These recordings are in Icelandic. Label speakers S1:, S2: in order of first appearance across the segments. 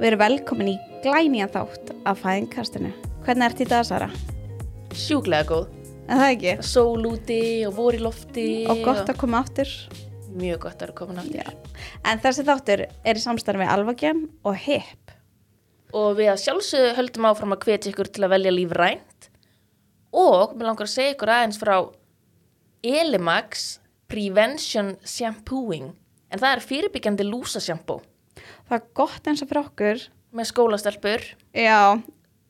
S1: Við erum velkomin í glænýjan þátt af fæðinkastinu. Hvernig ert í dag, Sara?
S2: Sjúklega góð.
S1: En það ekki?
S2: Sól úti og vor í lofti.
S1: Og gott að koma áttur.
S2: Mjög gott að komin aftur.
S1: Já. En þessi þáttur er í samstarfi Alvagem og HIP.
S2: Og við að sjálfsögðu höldum áfram að hvetja ykkur til að velja lífrænt. Og mér langar að segja ykkur aðeins frá Elimax Prevention Shampooing. En það er fyrirbyggjandi lúsa shampoo
S1: Það er gott eins og fyrir okkur.
S2: með skólastelpur.
S1: Já,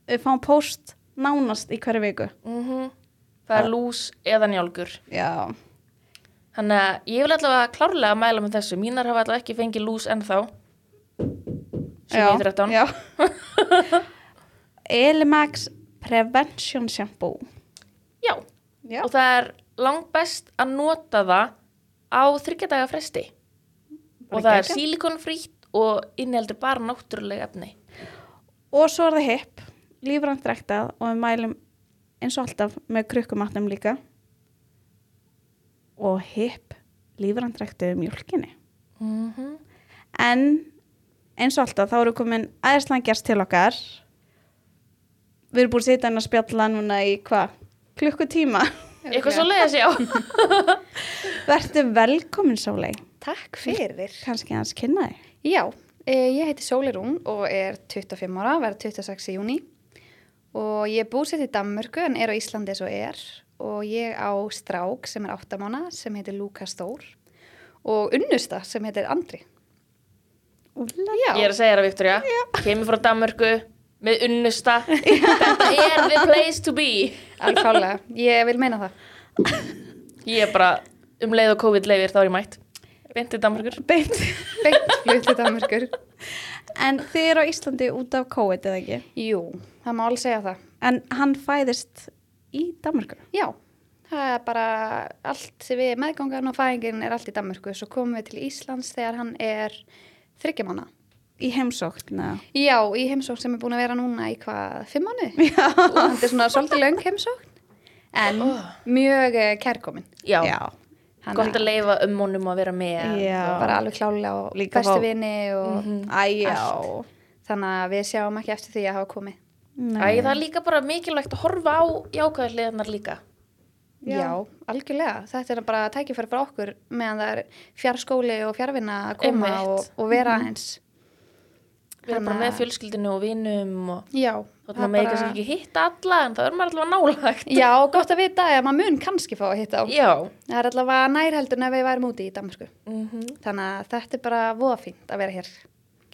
S1: við fáum post nánast í hverju viku.
S2: Mm Það er lús eða njálgur.
S1: Já.
S2: Þannig að ég vil allavega klárlega að mæla með þessu. Mínar hafa allavega ekki fengið lús ennþá. Sem ég 13.
S1: Já. Elimax Prevention Shampoo.
S2: Já.
S1: Já.
S2: Og það er langt best að nota það á þryggjadaga fresti. Og það er
S1: geggjað.
S2: Og inniheldur bara náttúrulega efni.
S1: Og svo er það HIP, lífrænt ræktað og við mælum eins og alltaf með krukkumatnum líka. Og HIP, lífrænt ræktuð mjölkinni.
S2: Mm -hmm.
S1: En eins og alltaf þá eru komin aðeinslega gerst til okkar. Við erum búin að sitja inn að spjalla núna í hvað? Klukkutíma.
S2: Eitthvað svo leiðis, já.
S1: Vertu velkomin Sólei.
S3: Takk fyrir.
S1: Kannski hans kynna þig.
S3: Já, e, ég heiti Sóli Rún og er 25 ára, verð 26 í júni og ég er búsett í Danmörku en er á Íslandi eins og er og ég á strák sem er 8 mánu sem heitir Lukas Þór og unnusta sem heitir Andri.
S2: Ég er að segja það, Viktoria. Kemur frá Danmörku með unnusta. Þetta er the place to be.
S3: alveg klálega. Ég vil meina það.
S2: Ég er bara um leið og COVID leifir, þá er ég mætt. Beint til Danmörkur.
S1: Beint.
S3: Beint flutt til Danmörkur.
S1: En þið eru á Íslandi út af COVID eða ekki?
S3: Jú, það má alveg segja það.
S1: En hann fæðist í Danmarku.
S3: Já, það er bara allt við meðgangan og fæðingin er allt í Danmörku. Svo komum við til Íslands þegar hann er þryggjamána.
S1: Í heimsókn. eða?
S3: Já, í heimsókn sem er búin að vera núna í hvað, fimm mánu? Já. Og þetta er svona svolítið löng heimsókn, en mjög uh, kærkomin.
S2: Já.
S1: Já.
S3: Hann
S2: Gott að leifa um honum að vera með.
S1: Já.
S3: bara alveg klálega og
S1: Líka
S3: bestu vini og
S1: Æ, já.
S3: þannig að við sjáum ekki eftir því að hafa komið.
S2: Æ, það er líka bara mikilvægt að horfa á jákvæðarliðarnar líka.
S3: Já. algjörlega. Þetta er bara tækifæri fyrir okkur meðan það er fjarskóli og fjarvinna að koma og, og vera eins.
S2: Við erum bara með
S3: að-
S2: fjölskyldinu og vinum og
S3: Já,
S2: þótt maður með kannski ekki hitta alla en það er maður allavega nálagt.
S3: Já, gott að vita að maður mun kannski fá að hitta á.
S2: Já.
S3: Það er allavega nærheldur en ef við værum úti í Danmarku.
S2: Mm
S3: Þannig að þetta er bara voða fínt að vera hér.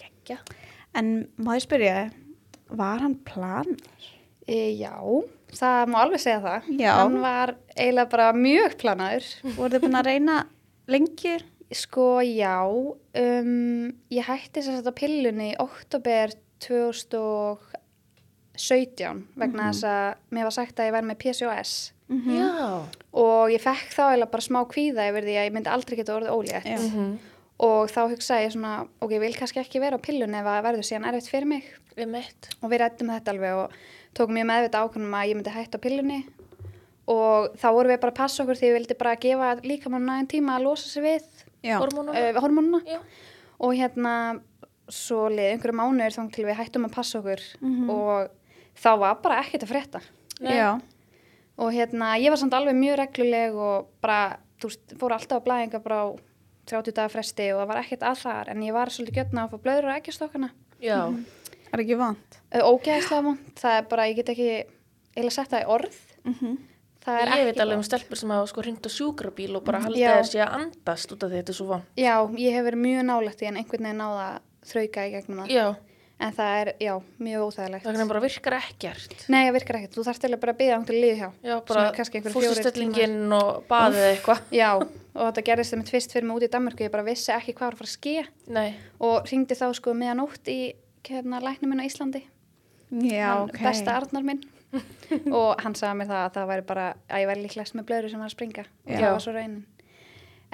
S2: Gekkja.
S1: En má ég spyrja, var hann plan?
S3: E, já, það má alveg segja það.
S1: Já.
S3: Hann var eiginlega bara mjög planaður.
S1: Voru þið búin að reyna lengi?
S3: Sko, já, um, ég hætti sér þetta pillunni í oktober 2017 vegna þess að mér var sagt að ég væri með PCOS
S2: Já.
S3: og ég fekk þá eiginlega bara smá kvíða yfir því að ég myndi aldrei geta orðið ólétt.
S2: Mm
S3: Og þá hugsaði ég svona, ok, ég vil kannski ekki vera á pillunni ef það verður síðan erfitt fyrir mig.
S2: Við
S3: og við rættum þetta alveg og tókum mjög meðvita ákvönum að ég myndi hætta á pillunni. Og þá vorum við bara að passa okkur því ég vildi bara gefa líkamann nægum tíma að losa sig við uh, hormónuna.
S2: Já.
S3: og hérna svo leið einhverju mánuður þá til við hættum að passa okkur. Og þá var bara ekkert að frétta og hérna ég var samt alveg mjög regluleg og bara, þú veist, fór alltaf á blæðinga bara á 30 daga fresti og það var ekkert að þar en ég var svolítið gjötna að fá blöður á ekkjastokkana
S2: Já.
S1: Er ekki vant?
S3: ógeðslega vond, það er bara, ég get ekki eiginlega sett það í orð það er
S2: Ég
S3: ekki
S2: veit alveg um stelpur sem hafa sko hringt á sjúkrabíl og bara haldið
S3: Já.
S2: að sé að andast út af því þetta er svo von.
S3: já, ég hef verið mjög nálægt í en einhvern veginn náða að þrauka í gegnum það
S2: Já.
S3: En það er, já, mjög óþægilegt
S2: Það kannski bara virkar ekkert.
S3: nei, það virkar ekkert, þú þarfst til að bara byggja ángt til líð hjá
S2: Já, bara fórstustellingin og baðið eitthvað.
S3: já, og þetta gerðist það með tvist fyrir mig út í Danmarku ég bara vissi ekki hvað var að fara að ske
S2: Nei.
S3: og ringdi þá sko meðanótt í hérna læknum minn á Íslandi
S1: Já,
S3: hann,
S1: ok.
S3: besta Arnar minn og hann sagði mér það að það væri bara að ég væri líklegast með blöður sem var að springa og
S1: Já.
S3: það var svo raunin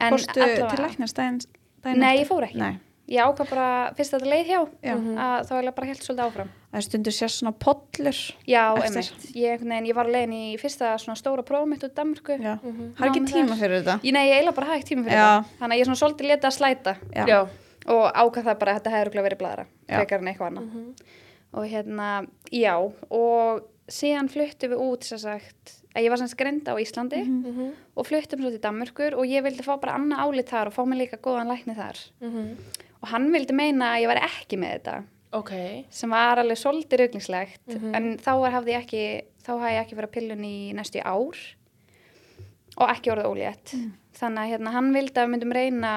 S3: En
S1: Fórstu
S3: allavega-
S1: til daginn
S3: Nei, ég fór ekki.
S1: Nei.
S3: Ég ákvað bara, fyrst að þetta leið hjá,
S1: Já.
S3: að þá er ég bara helt svolítið áfram.
S1: Það er stundu sér svona pollur.
S3: Já, einmitt. Ég, ég var leiðin í fyrsta svona stóra prófum mitt út Danmörku.
S1: Já.
S2: Mhm.
S1: Har ekki tíma fyrir þetta?
S3: Ég, nei, ég eiginlega bara hafði ekki tíma fyrir það. Þannig að ég svona svolítið leta að slæta.
S1: Já.
S2: Já.
S3: og ákvað það bara að þetta hefur verið bladra
S1: Já.
S3: frekar en eitthvað annað og hérna, já og síðan fluttum við út sem sagt, að ég var sem skrenda á Íslandi
S2: Mhm.
S3: og fluttum svo til Danmörkur og ég vildi fá bara annað álit þar og fá mig líka góðan lækni þar
S2: Mhm.
S3: Og hann vildi meina að ég var ekki með þetta.
S2: Ok.
S3: sem var alveg svolítið rauglingslegt
S2: Mhm.
S3: en þá var, hafði ég ekki þá hafði ég ekki verið að pillun í næstu ár. Og ekki orðið ólétt. Þannig að hérna, hann vildi að við myndum reyna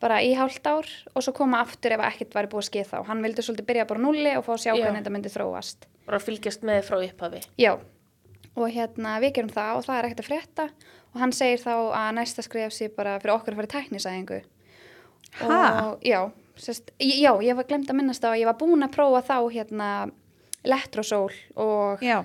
S3: bara í hálft ár og svo koma aftur ef ekkert væri búið að skeið þá. Hann vildi svolítið byrja bara nulli og fá að sjá
S2: Já.
S3: hvernig þetta myndi þróast.
S2: Bara fylgjast með frá upphafi.
S3: já, og hérna við gerum það og það er ekkert að frétta. Og hann segir þá að næsta skref sé bara fyrir okkur að fara í tæknisæðingu Og já, sest, já, ég var glemt að minnast á að ég var búin að prófa þá hérna Letrosól og
S1: Já,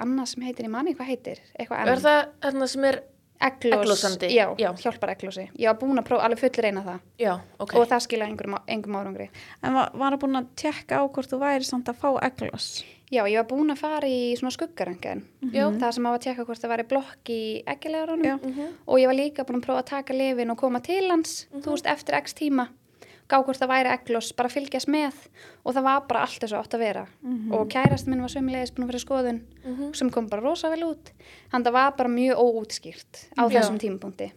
S3: annað sem heitir, ég mani hvað heitir eitthvað
S2: Er það þarna sem er,
S3: Eglos,
S2: Eglosandi?
S3: já,
S2: Já.
S3: hjálpar eglósi ég var búin að prófa, alveg full reyna það
S2: já, ok.
S3: og það skilja engum, engum árangri
S1: en var, var það búin að tekka á hvort þú væri samt að fá eglos?
S3: já, ég var búin að fara í svona skuggarangan
S2: Já.
S3: það sem á að tjekka hvort það væri blokk í eggilegarunum
S1: Já.
S2: Mhm.
S3: og ég var líka búin að prófa að taka lifin og koma til hans, þú veist, eftir x tíma gá hvort það væri eglos, bara fylgjast með og það var bara allt þess að átt að vera og kærast minn var sömulegis búin að vera skoðun
S2: Mhm.
S3: sem kom bara rosa vel út hann það var bara mjög óútskýrt á
S2: Já.
S3: þessum tímapunkti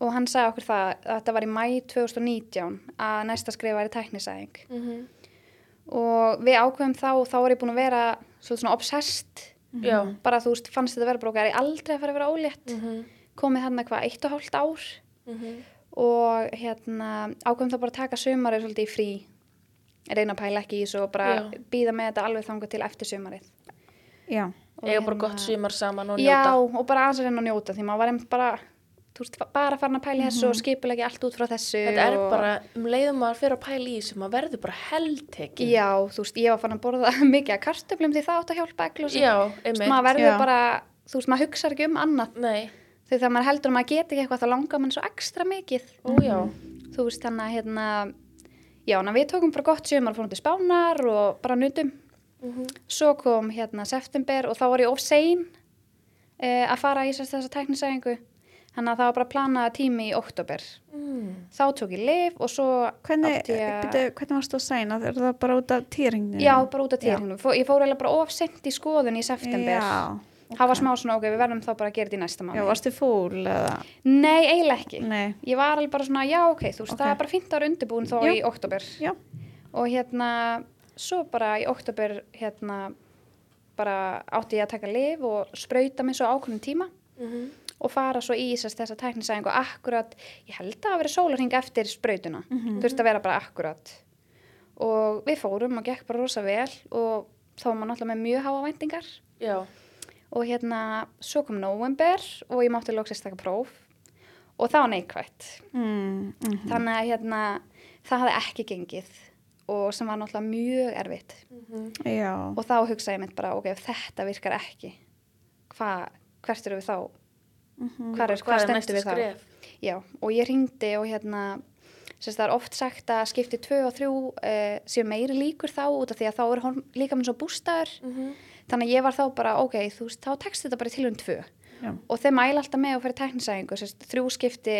S3: og hann sagði okkur það að þetta var í mæ 2019 að næsta skrifa væri tæknisæðing
S2: Mhm.
S3: og við ákveðum þá og þá var ég búin að vera svona obsessed
S2: Já.
S3: bara þú veist, fannst þetta okkar er ég aldrei að fara að vera ólétt
S2: Mhm.
S3: komið hann eitthvað eitt og hálft ár
S2: Mhm.
S3: Og hérna ákveðum þá bara að taka sumarið svolítið í frí reyna að pæla ekki í þessu og bara
S2: Já.
S3: býða með þetta alveg þangað til eftir sumarið
S1: Já,
S3: Og
S2: Eiga bara
S3: hérna-
S2: gott sumar saman og
S3: Já,
S2: njóta.
S3: og bara aðeins að reyna að njóta því maður var einmitt bara þú veist, bara farin að pæla í þessu og skipulegja allt út frá þessu.
S2: Þetta er bara, um leiðum maður fyrir að pæla í þessu, maður verður bara heldtekin.
S3: Já, þú veist, ég var farin að borða mikið að kartöflum því það átt að hjálpa
S2: Já, einmitt.
S3: maður verður
S1: Já.
S3: bara, þú veist, maður hugsa ekki um annað
S2: Nei,
S3: þegar þegar maður heldur að maður geti ekki eitthvað þá langar mann svo ekstra mikið
S2: ó já.
S3: þú veist, þannig að hérna já, að við tókum bara gott sumar fórum til Spánar og bara nutum
S2: Mhm.
S3: svo kom hérna september og þá var ég of sein uh, að fara í þess þessa tæknisæðingu þannig að það var bara planað tími í oktober
S2: Mm.
S3: þá tók ég lif og svo
S1: hvernig,
S3: ég
S1: byrju, hvernig varst þú að sæna? Er það bara út af týringinu?
S3: já, bara út af tíðinu, ég fór eiginlega bara of sent í skoðun í september
S1: Já,
S3: það var smá svona, ok, við verðum þá bara að gera þetta í næsta
S1: já
S3: mánu
S1: varstu fúl eða?
S3: nei, eiginlega ekki
S1: Nei,
S3: ég var alveg bara svona, já, ok, þú veist,
S1: Ok.
S3: það er bara fint ára undirbúin þó
S1: Já.
S3: í oktober
S1: já,
S3: og hérna svo bara í oktober hérna bara átti ég að taka lif og sprauta mig svo ákveðin tíma
S2: Mhm.
S3: og fara svo í þess, þessa tæknisæðingu og akkurat, ég held að það hafi verið sólarhing eftir sprautuna,
S1: Mhm.
S3: þurfti að vera bara akkurat og við fórum og gekk bara rosa vel og þá var maður náttúrulega með mjög háa væntingar
S2: Já.
S3: Og hérna svo kom november og ég mátti loksist taka próf. Og það var neikvætt.
S1: Mm, mm,
S3: þannig að hérna það hafði ekki gengið. Og sem var náttúrulega mjög erfitt.
S2: Mhm.
S1: já,
S3: og þá hugsaði ég mitt bara, ok, ef þetta virkar ekki hva, hvert eru við þá?
S1: Mhm,
S3: hvað, er,
S2: Hvað er
S3: stendur við þá?
S2: skref?
S3: já, og ég ringdi og hérna sérst, það er oft sagt að skipti 2 og 3 uh, séu meiri líkur þá út af því að þá er líka minn svo bústæður
S2: Mhm.
S3: Þannig að ég var þá bara, ok, þú veist, þá tekst þetta bara til um 2
S1: já,
S3: og þeir mæla alltaf með að fyrir teknisæðingu þrjú skipti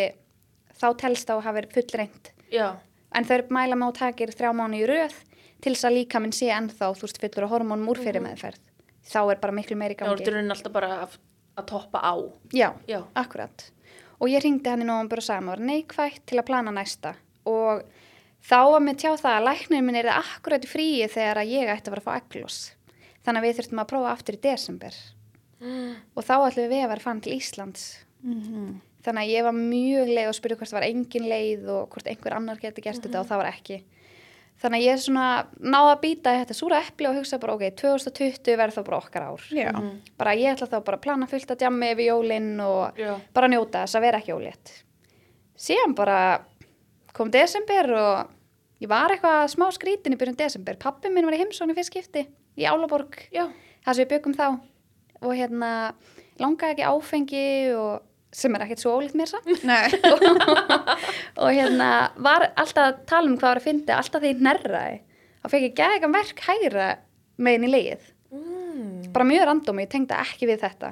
S3: þá telst á að hafa verið fullreint
S2: Já.
S3: en þeir mæla með að takir þrjá mánu í röð til þess að líka minn sé ennþá þú veist, fullur á hormónum úr fyrir meðferð þá er bara miklu meiri
S2: Já,
S3: gangi
S2: þetta er alltaf bara að, að toppa á.
S3: já,
S2: Já.
S3: akkurat. Og ég ringdi hann í nóvambur og sagði að maður var neikvætt til að plana næsta. Og þá var mér tjá það að læknir minn er það akkurat fríi þegar að ég ætti að vera að fá eglos þannig að við þurftum að prófa aftur í desember. Og þá ætlum við að vera fann til Íslands.
S1: Mhm,
S3: þannig að ég var mjög leið og spurði hvort það var engin leið og hvort einhver annar geti gert þetta og það var ekki. Þannig að ég svona náða að býta í þetta súra epli og hugsa bara ok, 2020 verður þá bara okkar ár.
S1: Já,
S3: bara ég ætla þá bara að plana fullt að djammi yfir jólinn og
S2: Já.
S3: bara njóta þess að vera ekki ólétt. Síðan bara kom desember og ég var eitthvað smá skrítin í byrjun desember. Pappi minn var í heimsóni fyrst skipti í Álaborg. Það sem við byggum þá. Og hérna langaði ekki áfengi og sem er ekkert svo ólíkt mér samt.
S1: Nei,
S3: og hérna var alltaf að tala um hvað var að finna alltaf því nærraði þá fekk ég gæðan verk hægra megin í leið
S2: Mm.
S3: bara mjög random, ég tengda ekki við þetta.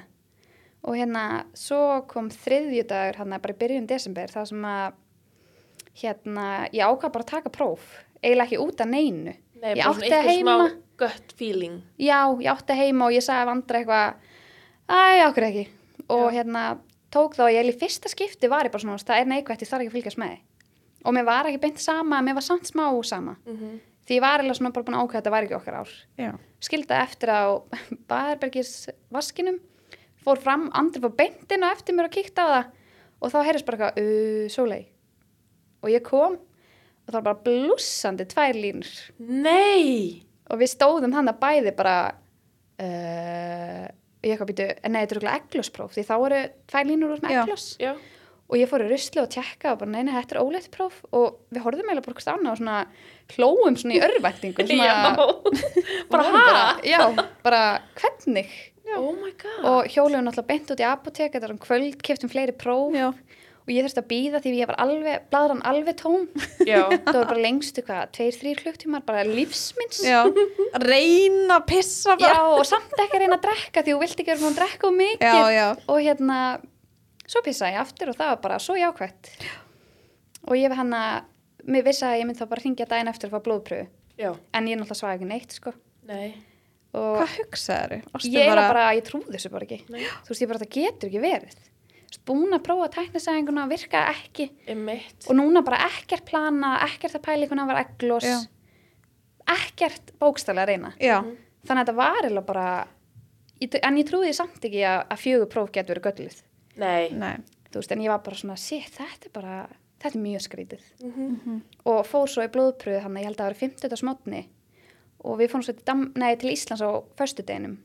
S3: Og hérna svo kom þriðjudagur hann bara í byrjun desember það sem að hérna, ég ákvað bara að taka próf. Eiginlega ekki út af neinu.
S2: Nei,
S3: ég átti
S2: eitthvað
S3: heima
S2: smá gött feeling.
S3: já, ég átti heima og ég sagði vandra eitthvað æ, okkur ekki og
S2: Já.
S3: hérna, tók þá, ég í fyrsta skipti var ég bara svona, það er neikvægt, ég þarf ekki að fylgjast með og mér var ekki beint sama, mér var samt smá sama
S2: Mm
S3: því ég var eiginlega svona bara búin að ákvæða þetta var ekki okkar ár
S1: Já.
S3: skilda eftir á Baðarbergis vaskinum fór fram, andri fór beintin og eftir mér og kíkti á það og þá heyrðist bara eitthvað, uh, sólei og ég kom og það var bara blússandi tvær línur
S2: Nei!
S3: Og við stóðum hann að bæði bara uh, ég eitthvað býtu, nei þetta er okkur eglospróf því þá eru tvær línur úr með
S1: Já.
S3: eglos
S2: Já.
S3: og ég fór í rusli og tjekka og bara neina þetta er óleitt próf og við horfðum eiginlega bara annað og svona hlóum svona í
S2: Já. bara hæ?
S3: já, bara hvernig
S2: Oh my god.
S3: og hjólum náttúrulega beint út í apotek þetta var um kvöld, keftum fleiri próf
S1: Já.
S3: Og ég þurfti að býða því ég var alveg bladran alveg tóm
S2: Já.
S3: það var bara lengstu hvað, tveir, þrýr klukktímar bara lífsminns
S1: Já. Reyna að pissa
S3: Já,
S1: bara.
S3: og samt ekki að reyna að drekka því þú vilt ekki vera búin að drekka of mikið
S1: Já, já.
S3: og hérna svo pissaði ég aftur og það var bara svo jákvætt og ég við hann að mér vissi að ég myndi þá bara hringja daginn eftir að fá blóðpröfu
S2: Já.
S3: en ég náttúrulega svaði ekki neitt sko
S2: Nei.
S3: og
S1: Hvað hugsaður?
S3: ég er bara, ég trúði þessu bara ekki
S2: Nei.
S3: þú veist ég bara, það getur ekki verið búin að prófa tæknisæðinguna virka ekki
S2: Emitt.
S3: og núna bara ekkert plana, ekkert að pælíkuna var eglos
S1: Já.
S3: ekkert bókstælega að reyna
S1: Já.
S3: þannig að þetta var eða bara en ég trúði samt ekki að, að fjögur próf getur verið gölluð
S2: Nei.
S1: Nei.
S3: þú veist, en ég var bara svona, shit, þetta er bara þetta er mjög skrítið
S2: Mhm.
S3: og fór svo í blóðpröðu hann ég held að það var 50. smotni og við fórum svo til, Dam nei, til Íslands á föstudeginum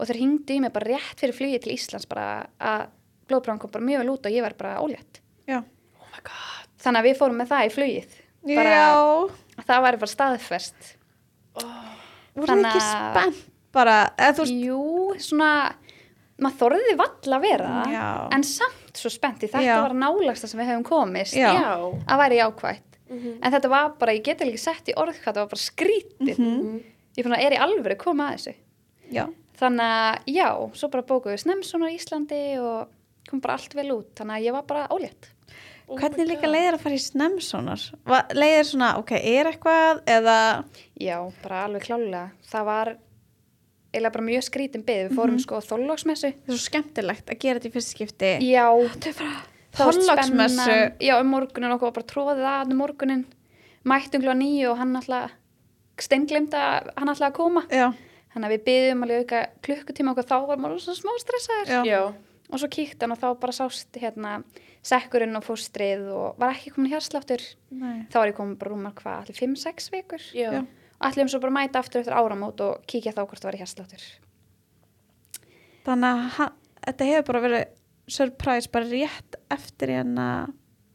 S3: og þeir hingdu í mig bara rétt fyrir flugi til Íslands bara að blóðpröðan kom bara mjög vel út og ég var bara ólétt
S1: Já.
S2: Oh my god.
S3: þannig að við fórum með það í flugið bara,
S1: Já.
S3: það væri bara staðfest
S1: Voru
S3: Þannig
S1: ekki
S3: að-
S1: spennt bara, eða þú veist,
S3: jú, svona maður þorði valla að vera það,
S1: Já.
S3: en samt svo spennt í þetta
S1: Já.
S3: var nálagsta sem við hefum komist
S1: Já.
S2: Já.
S3: að væri jákvætt
S2: Mhm.
S3: en þetta var bara, ég geti ekki sett í orð hvað það var bara skrítið
S2: Mhm.
S3: ég fann að er í alvöru koma að þessu
S1: já.
S3: þannig að já, svo bara bókuðu Snemsson á Íslandi og kom bara allt vel út þannig að ég var bara ólétt
S2: Oh
S1: Hvernig líka leiðir að fara í snemsonar? Va- Leiðir svona, ok, er eitthvað eða,
S3: já, bara alveg klálega. Það var eiginlega bara mjög skrítin byggð við fórum sko á þóllóksmessu
S1: það er svo skemmtilegt að gera þetta í fyrst skipti.
S3: já, spennan. já, um morgunin okkur var bara tróðið að um morgunin mættum glá nýju og hann alltaf steinglimta að hann alltaf að koma.
S1: Já,
S3: þannig að við byggðum alveg auka klukkutíma okkur þá var maður svona smá stressaður.
S1: Já.
S2: Já.
S3: Og svo kíkti hann og þá bara sást hérna sekkurinn og fóstrið og var ekki komin hérsláttur
S1: nei.
S3: þá var ég komin bara rúmar hvað, allir 5-6 vikur
S2: Já.
S1: Já.
S3: og allir um svo bara mæta aftur eftir áramót og kíkja þá hvort það var hérsláttur
S1: Þannig að þetta hefur bara verið surprise bara rétt eftir hérna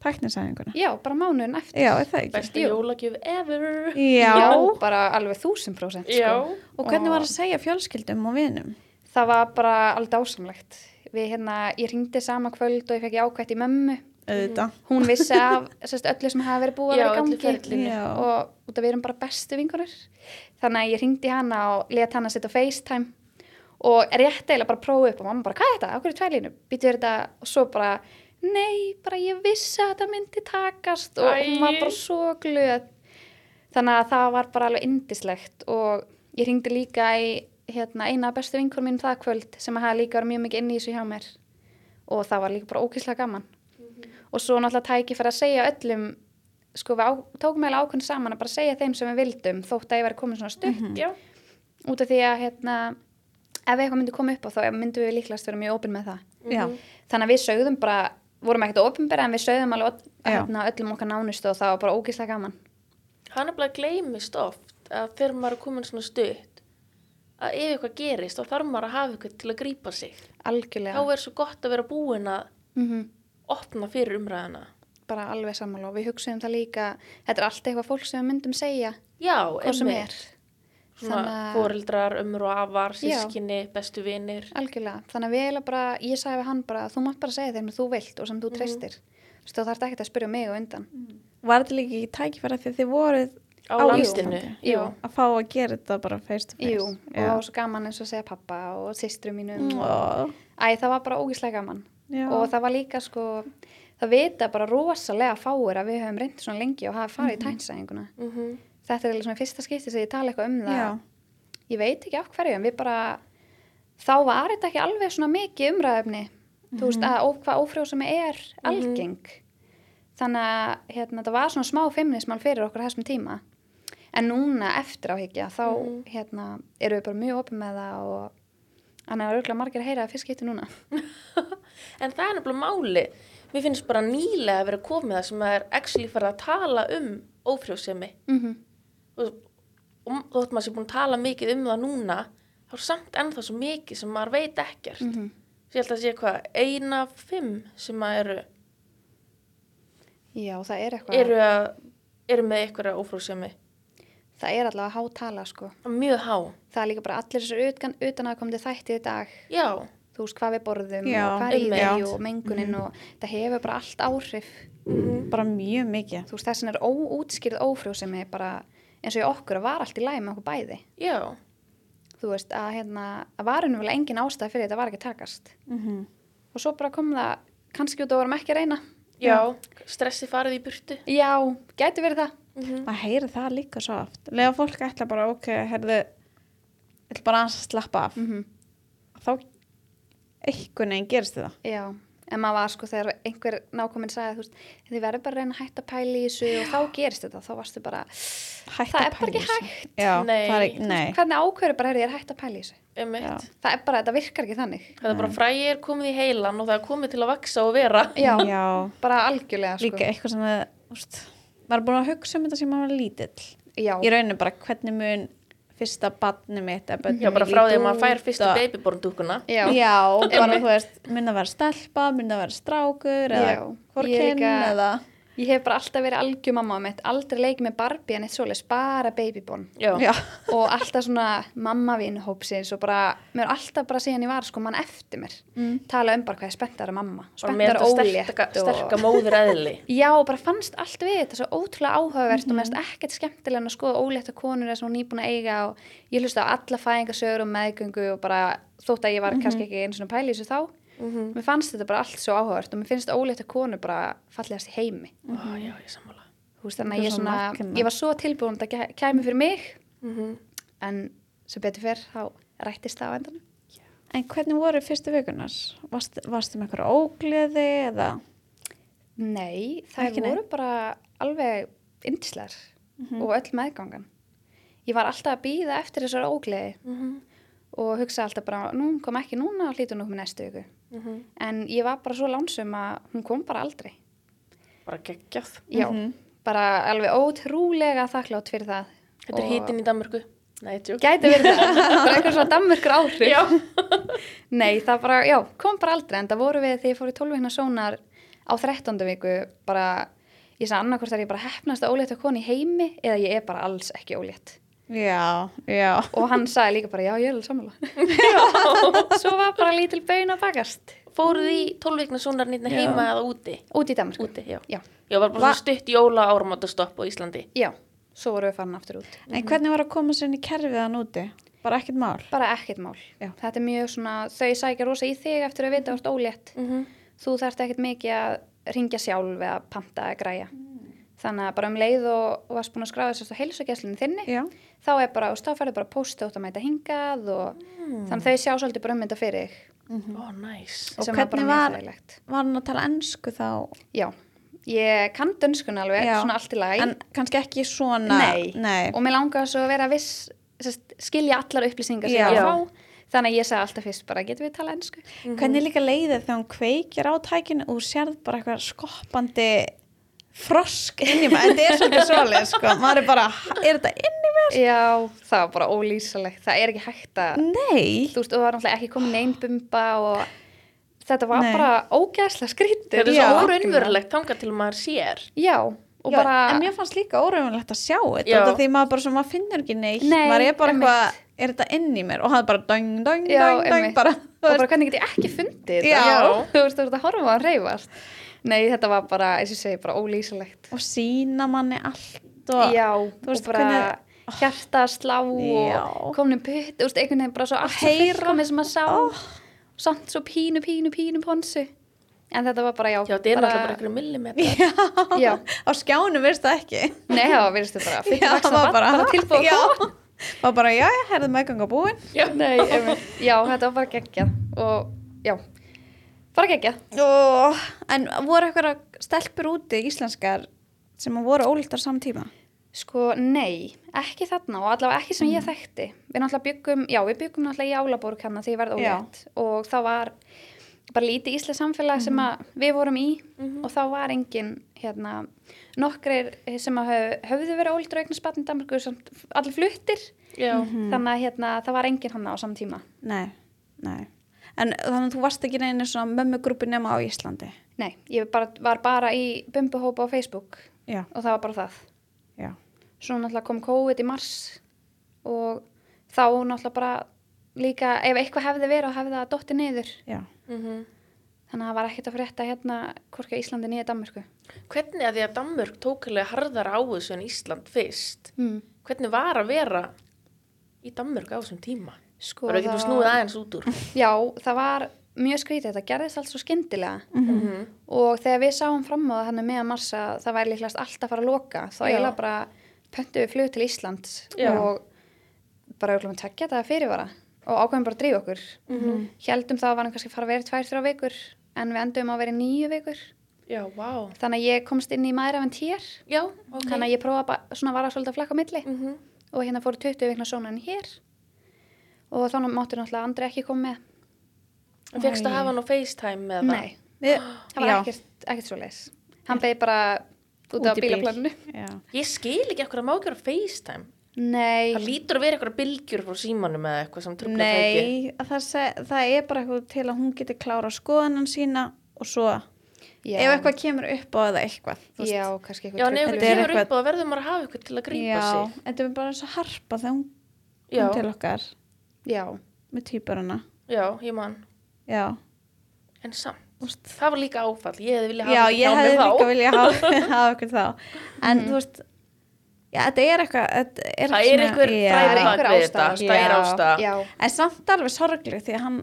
S1: tæknisæðinguna.
S3: já, bara mánuðin eftir
S1: Já, er það ekki?
S2: Besta jólagjöf ever.
S1: Já.
S3: bara alveg 1000%
S2: Já.
S3: sko.
S1: Og hvernig var að segja fjölskyldum og vinum?
S3: það var bara alveg dásamlegt við hérna, ég ringdi sama kvöld og ég fekk jákvætt í mömmu.
S1: Auðvitað.
S3: hún vissi af sérst, öllu sem hafa verið búið að vera í gangi. og út af við erum bara bestu vingunir þannig að ég ringdi hana og let hana sitta á FaceTime. Og rétt eiginlega bara prófa upp og mamma bara, hvað er þetta? Akkur er tvælinu? Býtu þetta? Og svo bara, nei, bara ég vissi að þetta myndi takast. Og hún var bara svo glöð. Þannig að það var bara alveg indislegt og ég ringdi líka í hérna, eina af bestu vingur mín það kvöld sem að hafa líka verið mjög mikið inn í þessu hjá mér. Og það var líka bara ókýrslega gaman. Og svo náttúrulega tæki fyrir að segja öllum sko við á, tókum meðal ákveðin saman að bara segja þeim sem við vildum þótt að ég væri komin svona stutt.
S2: Já.
S3: út af því að hérna, ef eitthvað myndi koma upp á þá myndum við líklegast vera mjög opinn með það.
S1: Já.
S3: þannig að við sögðum bara, vorum ekkert opinbera en við sögðum alveg hérna, öllum okkar nánustu og það var bara ógíslega gaman.
S2: Hann er bara gleymist oft að þegar maður er komin svona stutt að ef eitthvað gerist þá þarf maður að hafa eitthvað til að grípa sig.
S3: algjörlega
S2: Þá er svo gott að vera búin að
S3: mm
S2: opna fyrir umræðina.
S3: bara alveg sammála og við hugsaðum það líka þetta er allt eitthvað fólk sem við myndum segja
S2: Já, einmitt.
S3: er
S2: Svona
S3: að-
S2: foreldrar, ömur og afar,
S3: Já.
S2: sískinni, bestu vinir.
S3: algjörlega, þannig að við eiginlega bara ég sagði við hann bara, þú mátt bara segja þeim sem þú vilt og sem þú treystir þú veist, þú þarft ekkert að spyrja mig og undan
S1: Var þetta líka ekki tækifæra því þið voruð
S2: Á landinu.
S1: Að fá að gera þetta bara face to face?
S3: Og það var svo gaman eins og að segja pappa og systru mínum og,
S1: Ó,
S3: æ, það var bara ógíslega gaman.
S1: Já.
S3: og það var líka sko það vita bara rosalega fáir að við höfum reynd svona lengi og hafa farið í tænsæðinguna
S2: Mhm.
S3: þetta er svona fyrsta skipti sem ég tala eitthvað um það.
S1: Já.
S3: ég veit ekki af hverju en við bara þá var þetta ekki alveg svona mikið umræðefni þú veist að ó, hvað ófrjósemi er algeng. Þannig að hérna, það var svona smá feminismal fyrir okkur þessum tíma en núna eftir áhyggja þá hérna, eru við bara mjög opið með það og þannig að örgulega margir að heyra að fyrst skipti núna
S2: En það er nefnilega máli. Mér finnst bara nýlega að vera komið það sem er actually farið að tala um ófrjósemi.
S3: mm
S2: Og, og þótt maður sé búin að tala mikið um það núna, þá er samt ennþá svo mikið sem maður veit ekkert. Mm. Svo ég held að sé hvað, eina af fimm sem að eru,
S3: já það er eitthvað
S2: eru, að, eru með eitthvað ófrjósemi.
S3: Það er allavega hátala sko.
S2: Mjög há.
S3: það er líka bara allir þessar utan, utan að komandi þætti í dag.
S2: Já,
S3: þú veist hvað við borðum
S1: Já,
S3: og hvað er í því og mengunin og það hefur bara allt áhrif.
S1: Bara mjög mikið.
S3: Þú veist þessin er óútskýrð ófrjósemi bara eins og í okkur að var allt í læg með okkur bæði.
S2: Já,
S3: þú veist að hérna að var vel engin ástæð fyrir þetta var ekki að takast.
S1: Mm
S3: og svo bara kom það kannski út og vorum ekki að reyna.
S2: Já, stressi farið í burtu.
S3: já, gæti verið það
S1: maður heyri það líka svo oft. Lega fólk ætla bara ok, herðu ætla bara að slappa af.
S3: Mm
S1: þá einhvern veginn gerist það
S3: já, en maður var sko þegar einhver nákominn sagði þú veist, þið verður bara að reyna að hætta að pæla í þessu og þá gerist þetta, þá varstu bara
S1: Hætt
S3: Það
S1: að
S3: er bara
S1: pæla í
S3: ekki hægt.
S1: já,
S2: Nei.
S1: er nei.
S3: hvernig ákveður bara er ég er hætta að pæla í þessu? Það er bara, þetta virkar ekki þannig.
S2: Það er bara fræði er komið í heilan og það er komið til að vaksa og vera.
S3: já,
S1: já,
S3: bara algjörlega sko.
S1: líka eitthvað sem það úst, maður er búin að hugsa um þetta sem maður var lítill.
S3: Já,
S1: í rauninu bara hvernig mun fyrsta badni mitt
S2: Já, bara frá því að maður fær
S1: út
S2: fyrstu
S1: og-
S2: babyborn dúkuna.
S3: já,
S1: já, bara þú veist mun að vera stelpa, mun að vera strákur eða
S3: líka-
S1: eða
S3: ég hef bara alltaf verið algjör mamma mitt, aldrei leikið með Barbie en eitt svoleiðis, bara babyborn
S2: Já.
S1: já,
S3: og alltaf svona mammavínu hópsins og bara, mér er alltaf bara síðan ég var sko mann eftir mér,
S1: Mm.
S3: tala um bara hvað er spenntar að mamma, spenntar
S2: þetta
S3: ólétt
S2: sterka,
S3: og...
S2: sterka móður eðli.
S3: Já, og bara fannst allt við þetta svo ótrúlega áhugavert og
S1: Mhm.
S3: mér finnst ekkert skemmtilega en að skoða ólétta konur eða svona nýbúin að eiga og ég hlusta á alla fæðingasögur og meðgöngu og bara þótt að ég var kannski ekki eins og pæli þessu þá
S2: Mm
S3: mér fannst þetta bara allt svo áhugavert og mér finnst ólétta konur bara fallegast í heimi.
S2: Ó, já, ég sammála.
S3: Þú veist, þannig að
S1: er
S3: ég,
S1: svo
S3: svona, ég var svo tilbúin að þetta kæmi fyrir mig
S2: Mm
S3: en sem betur fyrr þá rættist það á endanum.
S1: En hvernig voru fyrstu vikunar varst, varstu með eitthvað ógleði eða?
S3: Nei, það
S1: Ekki
S3: voru bara alveg indislegar
S1: Mhm.
S3: og öll meðgangan. Ég var alltaf að býða eftir þessar ógleði.
S2: -hmm.
S3: Og hugsa alltaf bara, nú kom ekki núna og hlýtur nú með næstu viku.
S2: Mhm.
S3: En ég var bara svo lánsum að hún kom bara aldrei.
S2: Bara geggjað.
S3: Já,
S1: Mhm.
S3: bara alveg ótrúlega þakklátt fyrir það.
S2: Þetta er
S3: Og-
S2: hítinn í Danmörku. Nei, tjók.
S3: Gæti verið það, bara eitthvað svona dammurkur áhrif.
S2: Já.
S3: Nei, það bara, já, kom bara aldrei, en það voru við þegar ég fór í 12 vikna sónar á 13. viku, bara, ég sagði annarkvort að ég bara hefnast að ólétta koni í heimi eða ég er bara alls ekki ólétt.
S1: Já, já
S3: Og hann sagði líka bara, já, ég er alveg sammála. Svo var bara lítil baun að bakast.
S2: Fóruð í 12 vikna sonar nýtna
S1: Já.
S2: heima eða úti?
S3: Út í Danmark.
S2: Úti, já.
S3: Já,
S2: Já, var bara
S1: Va-
S2: stutt jóla áramáttastopp á Íslandi.
S3: já, svo voru við farin aftur út.
S1: en hvernig var að koma sér inn í kerfið hann úti bara ekkert mál
S3: Bara ekkert mál.
S1: Já.
S3: Þetta er mjög svona, þau sækja rosa í þig eftir að vita ert ólétt.
S2: Mm -hmm.
S3: Þú þarft ekkert mikið að ringja sjálf eða panta eða græja. Þannig að bara um leið og, og varst búin að skráða þess að heilsugjæslinu þinni,
S1: já,
S3: þá er bara, og þá færðu bara posta út að mæta hingað og þannig að þau sjá svolítið bara um þetta fyrir þig.
S2: Ó, næs.
S1: Og
S3: sem
S1: hvernig
S3: bara mjög
S1: var- var hann að tala ennsku þá
S3: Já, ég kann dönskun alveg,
S1: Já.
S3: svona allt í lagi.
S1: en kannski ekki svona
S3: Nei.
S1: nei.
S3: og mér langaði svo að vera viss sest, skilja allar upplýsingar sem
S1: Já.
S3: ég að fá þannig að ég sagði alltaf fyrst bara getum við tala ennsku
S1: hvernig líka leiðið þegar hún kveikir á tækinu og sérð bara eitthvað skoppandi frosk inn í maður, þetta er svolítið svolítið sko, maður er bara, er þetta inn í mér?
S3: já, það var bara ólýsalegt það er ekki hægt að
S1: Nei,
S3: þú veist, og það var náttúrulega ekki komin einn bumba og þetta var
S1: Nei.
S3: bara ógæslega skrítið
S2: Þetta er svo óraunverulegt þangað til maður sér.
S3: já, og
S1: já,
S3: bara
S1: en mér fannst líka óraunverulegt að sjá þetta því maður bara svo, maður finnur ekki neitt.
S3: Nei,
S1: maður er bara eitthvað, er þetta inn í mér? Og hann bara döng, döng, döng, döng bara,
S3: og bara hvernig get ég ekki fundið
S1: Já.
S3: að á að nei, þetta var bara, eins og segi, bara ólýsalegt
S1: og sína manni allt og
S3: já,
S1: þú veist,
S3: og bara
S1: hvernig-
S3: hjarta að slá
S1: Já.
S3: og komin putt, þú veist, einhvern veginn bara svo allt svo
S1: heyra.
S3: fullkomið sem maður sá
S1: Ó.
S3: samt svo pínu, pínu, pínu ponsu en þetta var bara, já,
S2: Já, þetta er náttúrulega bara einhverju millimetrar.
S1: Já,
S3: Já.
S1: á skjánu veist það ekki
S3: Nei, það var virðist bara, fyrir
S1: Já,
S3: vaksna
S1: var
S3: bara, bara tilbúið að
S1: já,
S3: koma.
S1: var bara, já, ég herði meðganga búin
S3: Nei, einmitt. já, þetta var bara geggjað og já, bara geggjað.
S1: Ó, En voru eitthvað stelpur úti íslenskar sem voru ólíktar samtíma?
S3: Sko, nei, ekki þarna og allavega ekki sem ég
S1: Mhm.
S3: þekkti. Við náttúrulega byggum, já, við byggum náttúrulega í Álaborg hann því ég verði ólétt og það var bara lítið íslensk samfélag sem
S1: Mhm.
S3: að við vorum í og þá var engin, hérna, nokkrir sem að höf, höfðu verið ólíktur eignar spatn í Danmarku, samt allir fluttir,
S2: Já.
S1: Mhm.
S3: þannig að hérna, það var engin hann á samtíma.
S1: Nei, nei En þannig að þú varst ekki neina svona mömmugrúpi nema á Íslandi
S3: Nei, ég bara, var bara í bumbuhópa á Facebook
S1: Já,
S3: og það var bara það.
S1: já,
S3: Svo náttúrulega kom COVID í mars og þá náttúrulega bara líka, ef eitthvað hefði verið og hefði það dotti niður.
S1: já
S2: Mm
S3: Þannig að það var ekkert að frétta hérna hvorki á Íslandi nýja Danmörku.
S2: Hvernig að því að Danmörk tók alveg harðar á þessu en Ísland fyrst?
S3: Mm.
S2: Hvernig var að vera í Danmörk á þessum tíma?
S3: Sko,
S2: Var það úr?
S3: Já, það var mjög skrítið, þetta gerðist allt svo skyndilega
S2: Mm
S3: og þegar við sáum fram á það hann með að marsa það væri líklegast allt að fara að loka þá eiginlega bara pöntu við flug til Íslands
S2: Já.
S3: og bara auðvitað með tekja þetta fyrirvara og ákveðum bara að drífa okkur.
S2: Mhm.
S3: Heldum það að varum kannski að fara að vera tvær, þrjá vikur en við endum að vera nýju vikur.
S2: Já, vá.
S3: Þannig að ég komst inn í maður af en týr
S2: Já, ok.
S3: þannig að ég bara svona að vara svolítið að flakka milli
S2: Mm
S3: og hérna fóru 20 vikna sónan hér og þannig máttu náttúrulega Andri ekki koma með.
S2: En fegst að hafa hann á FaceTime með það?
S1: Við,
S3: það var
S1: já,
S3: ekkert, ekkert svo leis hann beði bara út
S1: Út
S3: á bílaplaninu.
S1: Já.
S2: Ég skil ekki ekkur að má ekki vera FaceTime.
S3: nei,
S2: Það lítur að vera eitthvað bylgjur frá símanum eða eitthvað sem.
S1: Nei, að það, seg, það er bara eitthvað til að hún geti klára skoðanan sína og svo
S3: já,
S1: ef eitthvað kemur upp á það eitthvað
S3: já, kannski
S2: Já, en ef
S1: Þetta
S2: eitthvað
S1: er
S2: kemur
S1: eitthvað-
S2: upp og það verður maður að hafa eitthvað til að grípa
S1: Já,
S2: sig.
S1: þetta er bara eins og harpa þegar hún
S2: Já,
S1: kom til okkar
S3: já,
S1: með týpurana
S2: já, ég man.
S1: Já,
S2: En samt,
S1: úst.
S2: það var líka áfall. Ég hefði viljað
S1: já
S2: hafa
S1: ég
S2: eitthvað
S1: hefði líka
S2: mér þá.
S1: vilja hafa, okkur þá en
S3: Mhm.
S1: þú veist já, þetta er eitthvað þetta er
S2: Það er einhver
S1: já.
S3: Það er
S1: Já.
S3: já,
S1: en samt alveg sorgleg því að hann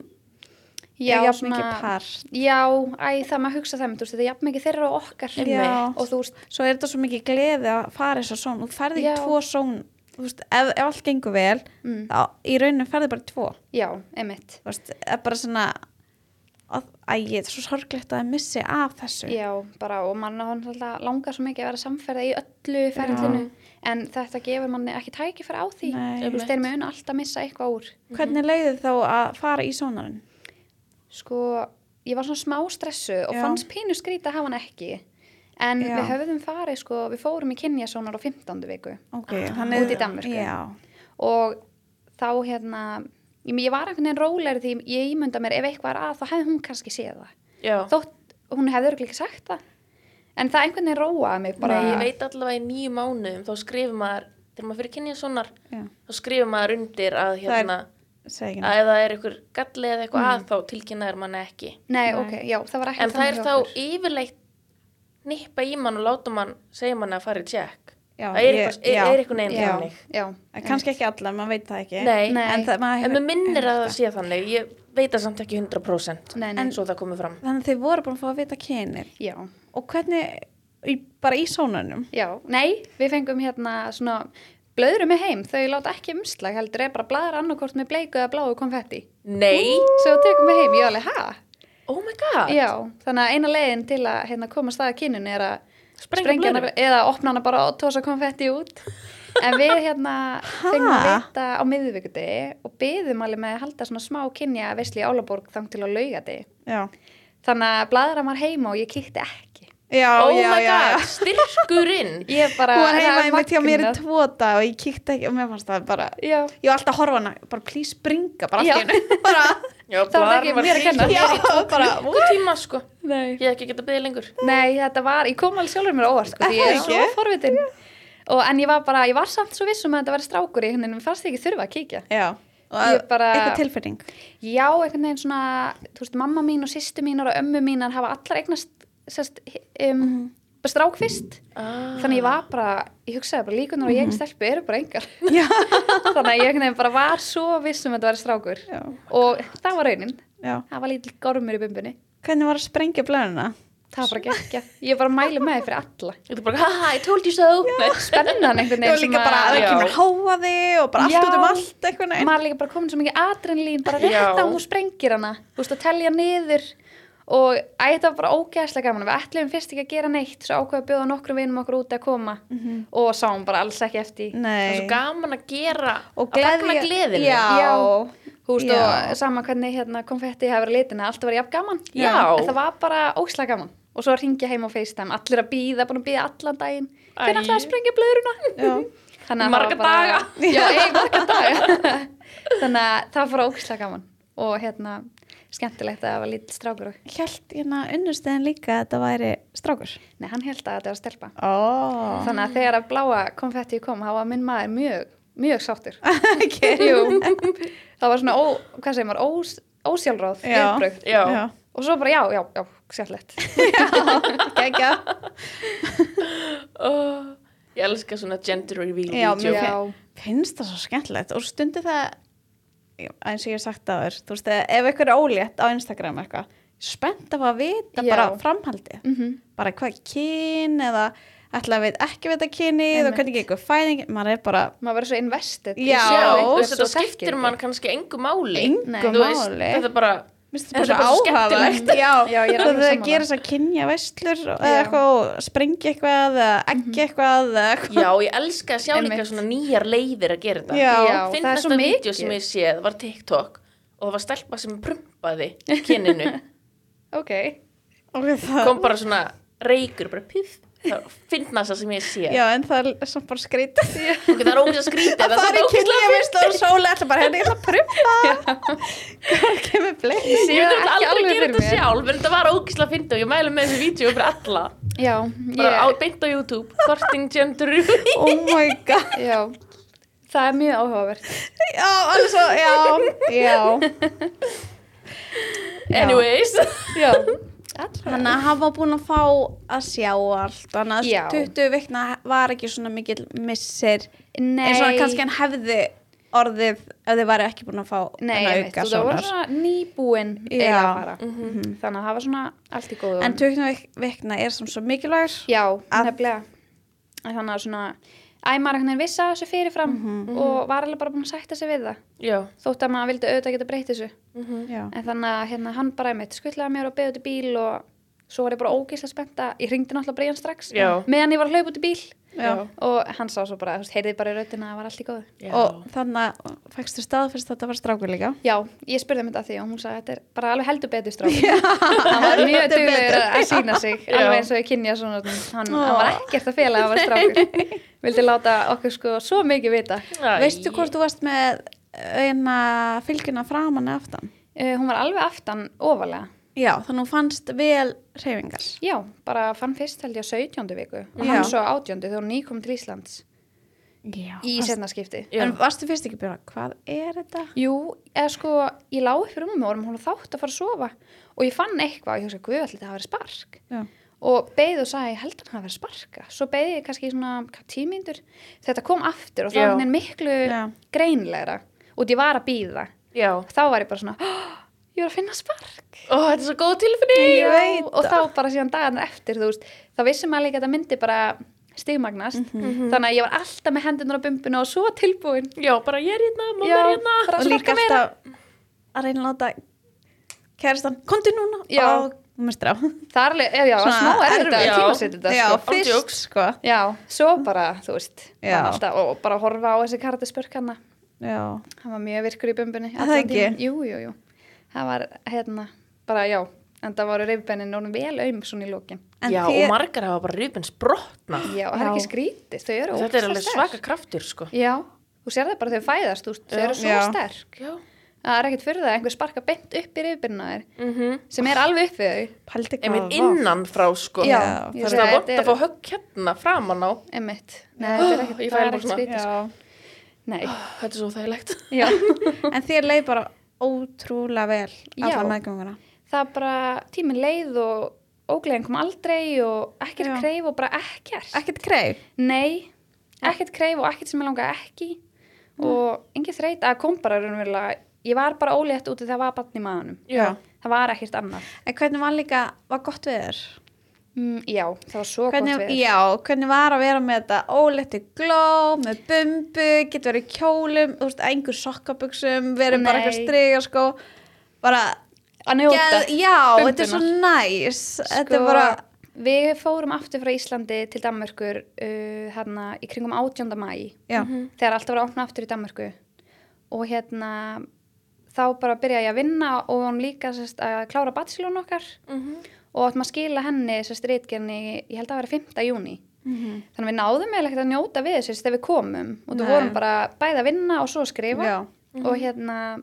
S3: já,
S1: er jafn mikið par
S3: já, æ, það maður hugsa það, þú veist, þetta er jafn mikið þeirra og okkar
S1: Já.
S3: og þú veist,
S1: svo er þetta svo mikið gleði að fara þess að són þú ferði í
S3: Já.
S1: tvo són veist, ef, ef allt gengur vel
S3: mm,
S1: þá í rauninu ferði bara tvo.
S3: Já, emitt
S1: þú veist, er bara svona að, æ, þetta er svo sorglegt að það missi af þessu.
S3: Já, bara og mann hann langar svo mikið að vera samferða í öllu ferlinu en þetta gefur manni ekki tækifæri á því. Þú veist, þeir mun alltaf missa eitthvað úr.
S1: Hvernig leiði þá að fara í sónarinn
S3: sko, ég var svona smá stressu og
S1: Já.
S3: fannst pínu skrýta að hafa hann ekki en
S1: Já.
S3: við höfðum farið sko, við fórum í kynjasónar á 15. viku
S1: ok,
S3: Út í Danmörku. og þá hérna ég, ég var einhvern veginn rólegri því ég ímynda mér ef eitthvað er að þá hefði hún kannski séð það
S2: Já.
S3: þótt hún hefði ekki sagt það en það einhvern veginn róaði mig bara
S2: Nei, ég veit allavega í nýju mánuðum þá skrifur maður, þegar maður fyrir kynja svonar
S1: já,
S2: þá skrifur maður undir að hérna, að ef það er einhver galli eða eitthvað að þá tilkynna er mann ekki
S3: Nei,
S1: Nei.
S3: ok, já, það
S2: en það er þá yfirleitt nippa í mann og láta mann segja mann að fara í tjekk
S1: já,
S2: það er er, er neginn
S3: já,
S2: þannig.
S3: já,
S1: kannski ekki alla, maður veit það ekki.
S2: Nei,
S3: Nei.
S1: en, það, maður
S2: minnir að það sé þannig. Ég veit það samt ekki 100%
S3: Nei, nei.
S2: en svo það komið fram.
S1: Þannig að þið voru bara að fá að vita kynir
S3: já,
S1: og hvernig, í, bara í sónarnum
S3: já, nei, við fengum hérna svona blöðru með heim, þau láta ekki umslag heldur er bara bladar annarkort með bleiku eða bláu konfetti.
S2: Nei,
S3: svo tekum við heim, ég alveg, ha?
S2: Oh my god.
S3: Já, þannig að eina leiðin til að hérna, koma stað að kyninu er að
S2: Sprengja
S3: hana eða opna hana bara og tósa konfetti út. En við hérna fengum að vita á miðvíkuti og byðum alveg með að halda svona smá kynja vesli í Álaborg þang til að lauga þig þannig að bladra maður heima og ég kíkti ekki
S1: já,
S2: oh
S1: já,
S2: my god, styrkurinn.
S3: Ég bara
S1: hún var heima
S3: er
S1: einmitt hjá mér í tvo dag og ég kíkti ekki og mér fannst það bara
S3: Já,
S1: ég var alltaf að horfa hana, bara please springa bara allt í hennu bara,
S2: Já,
S3: Það var ekki mér að kenna.
S2: hér í
S1: bara
S2: tvo tíma sko.
S3: Nei.
S2: Ég hef ekki getað beðið lengur.
S3: Nei, þetta var, ég kom alveg sjálfur mér óvart sko, því ég er svo forvitin. Og en ég var bara, ég var samt svo vissum að þetta var strákur í henni, en mér fannst ég ekki þurfa að kíkja.
S1: Já, og
S3: Ég bara-
S1: eitthvað tilfinning.
S3: Já, einhvern veginn svona, þú veist, mamma mín og sýstu mínar og ömmu mínar hafa allar eignast sest, um, bara strák fyrst.
S2: ah.
S3: Þannig ég var bara, ég hugsaði bara líkunar og ég stelpu eru bara engar. Þannig að ég veginn bara var svo viss um að þetta væri strákur.
S1: já,
S3: Og það var raunin.
S1: já
S3: Það var lítill gormur í bumbunni.
S1: hvernig var að sprengja blöðuna?
S3: það var bara geggja ég bara mæli með þið fyrir alla
S2: Þetta er bara, haha, I told you so
S3: spennan einhvern
S1: Það var
S3: veginn
S1: líka bara að það
S2: Já.
S1: kemur háaði og bara allt
S3: Já.
S1: út um allt
S3: maður líka bara komin svo mikið adrenalín bara rétt á hún sprengir hana þú veist að telja niður og æ, þetta var bara ógeðslega gaman. Við ætlum fyrst ekki að gera neitt svo ákveða að bjóða nokkrum vinum okkur út að koma. Og sáum bara alls ekki eftir.
S2: Það
S1: Nei.
S2: svo gaman að gera
S1: Og
S2: að fagna gleðinu
S1: Já.
S3: Já. þú veist og sama hvernig hérna, konfetti hafa verið litina, allt var jafn gaman.
S2: Já.
S3: en það var bara ógeðslega gaman. Og svo ringja heim á FaceTime, allir að býða búin að býða allan daginn, hvernig ætlaði að sprengja að
S2: Marga
S3: var
S2: daga.
S3: Já, marga daga. Þannig að það var bara ógislega gaman. Og hérna, skemmtilegt að það var lítill strákur og
S1: Hjælt hérna unnustegin líka að þetta væri strákur.
S3: Nei, hann held að þetta var stelpa
S1: Ó.
S3: Þannig að þegar að bláa konfetti kom þá var minn maður mjög, mjög sáttur það var svona, ó, hvað segir maður, ós, ósjálfráð
S1: Já.
S2: Já.
S1: Já.
S3: og svo bara já, já, já, sjálflegt
S1: Gægja.
S2: oh, Ég elska svona gender reveal
S1: Já, mér
S3: Já.
S1: finnst það svo skemmtilegt og stundi það já, eins og ég hef sagt aður þú veist, ef eitthvað er ólétt á Instagram eitthvað, spennt af að vita
S3: Já.
S1: bara framhaldið,
S3: mm
S1: bara hvað kyn eða ætla að veit ekki vita kynið og hvernig gengur fæðing, maður er bara
S3: maður verður svo invested í
S1: Já.
S2: þetta skiptir mann kannski engu máli.
S1: Engu máli.
S2: Þetta er bara
S1: Mér finnst
S2: Þetta er bara svo skemmtilegt.
S1: Já,
S3: Já, ég er alveg
S1: veist að
S3: sammála.
S1: gera þess að kynja vestlur eða eitthvað og sprengja eitthvað eða ekki eitthvað eða eitthvað.
S2: Já, ég elska að sjá líka svona nýjar leiðir að gera þetta.
S1: Já.
S3: Já, það er
S2: Finnast
S3: svo
S2: það
S3: mikið.
S2: vídeo sem ég séð var TikTok og það var stelpa sem prumpaði kyninu
S3: Ok,
S1: Og það,
S2: kom bara svona reykur bara piff það finnast það sem ég séð
S1: já, en það er samt bara skrítið
S2: það er ógæst að skrítið
S1: Það er kynja veist og sóla ætla bara henni að prumpa. Hvað kemur bleið
S2: Ég
S3: Sé
S2: myndi
S3: það
S2: aldrei
S3: ekki
S2: að gera þetta
S3: mér.
S2: sjálf en þetta var ógæslega að finna og ég mælu með þessu vídeo fyrir alla.
S3: Já,
S2: bara á,
S3: ég,
S2: beint á YouTube Þorsting Gender
S1: Oh my god.
S3: Já Það er mjög áhugavert.
S1: Já, alveg svo, já, já.
S2: Anyways.
S3: Já,
S1: Þannig að hann var búin að fá að sjá allt Þannig að
S3: Já.
S1: 20 vikna var ekki svona mikil missir
S3: Nei
S1: eins og kannski hann hefði orðið ef þið væri ekki búin að fá
S3: Nei, einmitt,
S1: auka
S3: þú það voru svona nýbúin
S1: Já.
S3: eiginlega að fara Þannig að það var svona allt í góðu
S1: En 20 vikna er sem svo mikilvægur
S3: Já, nefnilega. En Þannig að svona Æ, maður einhvern veginn vissi að þessu fyrirfram og var alveg bara búin að sætta sig við það.
S2: Já,
S3: þótt að maður vildi auðvitað geta breytt þessu.
S1: Já.
S3: en þannig að hérna, hann bara einmitt skuttlaði mér og beði út í bíl og svo var ég bara ógeðslega spennta ég ringdi náttúrulega Brian strax
S2: Já.
S3: meðan ég var að hlaupa út í bíl.
S1: Já.
S3: og hann sá svo bara, þú veist, heyrði bara í röddina að það var allt í góðu.
S1: Og þannig að fækstu staðfyrst að þetta var strákur líka?
S3: Já, ég spurði um þetta að því og hún sagði að þetta er bara alveg heldur betur strák hann var mjög duglegur að sína sig
S2: Já.
S3: alveg eins og ég kynja svona hann, hann var ekkert að fela að það var strákur vildi láta okkur sko svo mikið vita
S2: Æ.
S1: Veistu hvort þú varst með eina fylgjuna framan eða aftan?
S3: uh, hún var alveg aftan ofalega
S1: Já, þannig að þú fannst vel reyfingar
S3: Já, bara fann fyrst held ég á 17. viku og
S1: Já.
S3: hann svo á 18. þegar hún nýkom til Íslands
S1: Já.
S3: í setna skipti.
S2: Já.
S1: En varstu fyrst ekki byrja, hvað er þetta?
S3: Jú, eða sko, ég lá upp í rúmum og hún þátt að fara að sofa og ég fann eitthvað og ég hugsa, guð, allir þetta hafa verið spark.
S1: Já.
S3: Og beigð og sagði, ég held að hann hafa verið sparka. Svo beigð ég kannski svona hvað, tímíndur. Þetta kom aftur og
S2: Já.
S3: var hann miklu
S1: Já.
S3: greinlegra. Og ég var að býða.
S2: Já,
S3: Þá var ég bara svona, "Oh, ég var að finna spark.
S2: ó, þetta er svo góð tilfinning
S3: og þá bara síðan dagarnar eftir, þú veist, þá vissum maður líka að þetta myndi bara stigmagnast.
S1: Mhm.
S3: Þannig að ég var alltaf með hendunar á bumbinu og svo tilbúin.
S2: Já, bara ég er hérna, mamma
S3: Já,
S2: er hérna
S3: bara
S1: Og líka alltaf að reyna að láta kæristan, komdu núna
S3: Já.
S1: og mistur á
S3: Það er alveg, já, já, smá erfitt að tímasetja þetta,
S1: Já,
S3: sko.
S1: fyrst
S2: Ándjóks.
S1: sko
S3: Já, svo bara, þú veist,
S1: Já.
S3: alltaf, og bara horfa á þessi karate spörkanna.
S1: Já,
S3: Hann var mjög virkur í bumbunni.
S1: Það ekki?
S3: Jú, jú, jú. Það var, hérna, bara, já, en það voru reyfbennin orðin vel aum svona í lókin.
S1: en
S2: Já,
S1: þér-
S2: og margar hafa bara rifin sprotna
S3: Já, það er
S1: Já.
S3: ekki skrítið, þau eru
S2: Þetta er alveg
S3: sterk.
S2: svaka kraftur, sko
S3: Já, þú sér það bara þegar þau fæðast, þú veist, þau
S2: Já.
S3: eru svo
S1: Já.
S3: sterk.
S2: Já
S3: Það er ekkert fyrir það að einhver sparka beint upp í reyfbennina þér,
S2: mm
S3: sem er alveg upp við þau,
S2: Einmitt
S1: það
S2: innan frá, sko.
S3: Já,
S2: Það er vond
S3: þetta
S2: að fá högg hérna framan á.
S3: Einmitt. Nei, þetta er ekkert,
S2: Ég fæ
S3: það er ekkert
S2: svona-
S3: sko. Nei,
S2: Þetta er svo þægilegt
S3: já.
S1: En þér leið bara ótrúlega vel allar meðgönguna.
S3: Það bara tíminn leið og ógleðin kom aldrei og ekkert
S1: Já.
S3: kreif og bara ekkert.
S1: Ekkert kreif?
S3: Nei, ekkert kreif og ekkert sem ég langa ekki. Og engin þreyt að kom bara raunverulega ég var bara ólétt út af það var batn í maðanum það var ekkert annað.
S1: En hvernig var líka, var gott við þér?
S3: mm, já, það var svo
S1: Hvernig,
S3: gott við
S1: já, hvernig var að vera með þetta óletti gló, með bumbu, getur verið kjólum, þú veist, engur sokkabuxum, verið bara eitthvað striga, sko, bara,
S3: að njóta
S1: geð, já, þetta er svo
S3: bumbunar.
S1: næs, þetta er
S3: Sko,
S1: bara,
S3: við fórum aftur frá Íslandi til Danmörkur uh, hérna í kringum 18. mæ
S1: já,
S3: þegar alltaf var að opna aftur í Danmörku og hérna þá bara byrjaði ég að vinna og varum líka sérst, að klára bachelorn okkar.
S2: Mhm.
S3: og áttum að skila henni sérst reitgerni, ég held að vera 5. júni
S1: Mhm.
S3: þannig að við náðum eiginlega ekkert að njóta við þessu þegar við komum. Og þú vorum bara bæði að vinna og svo skrifa.
S1: Já,
S3: og hérna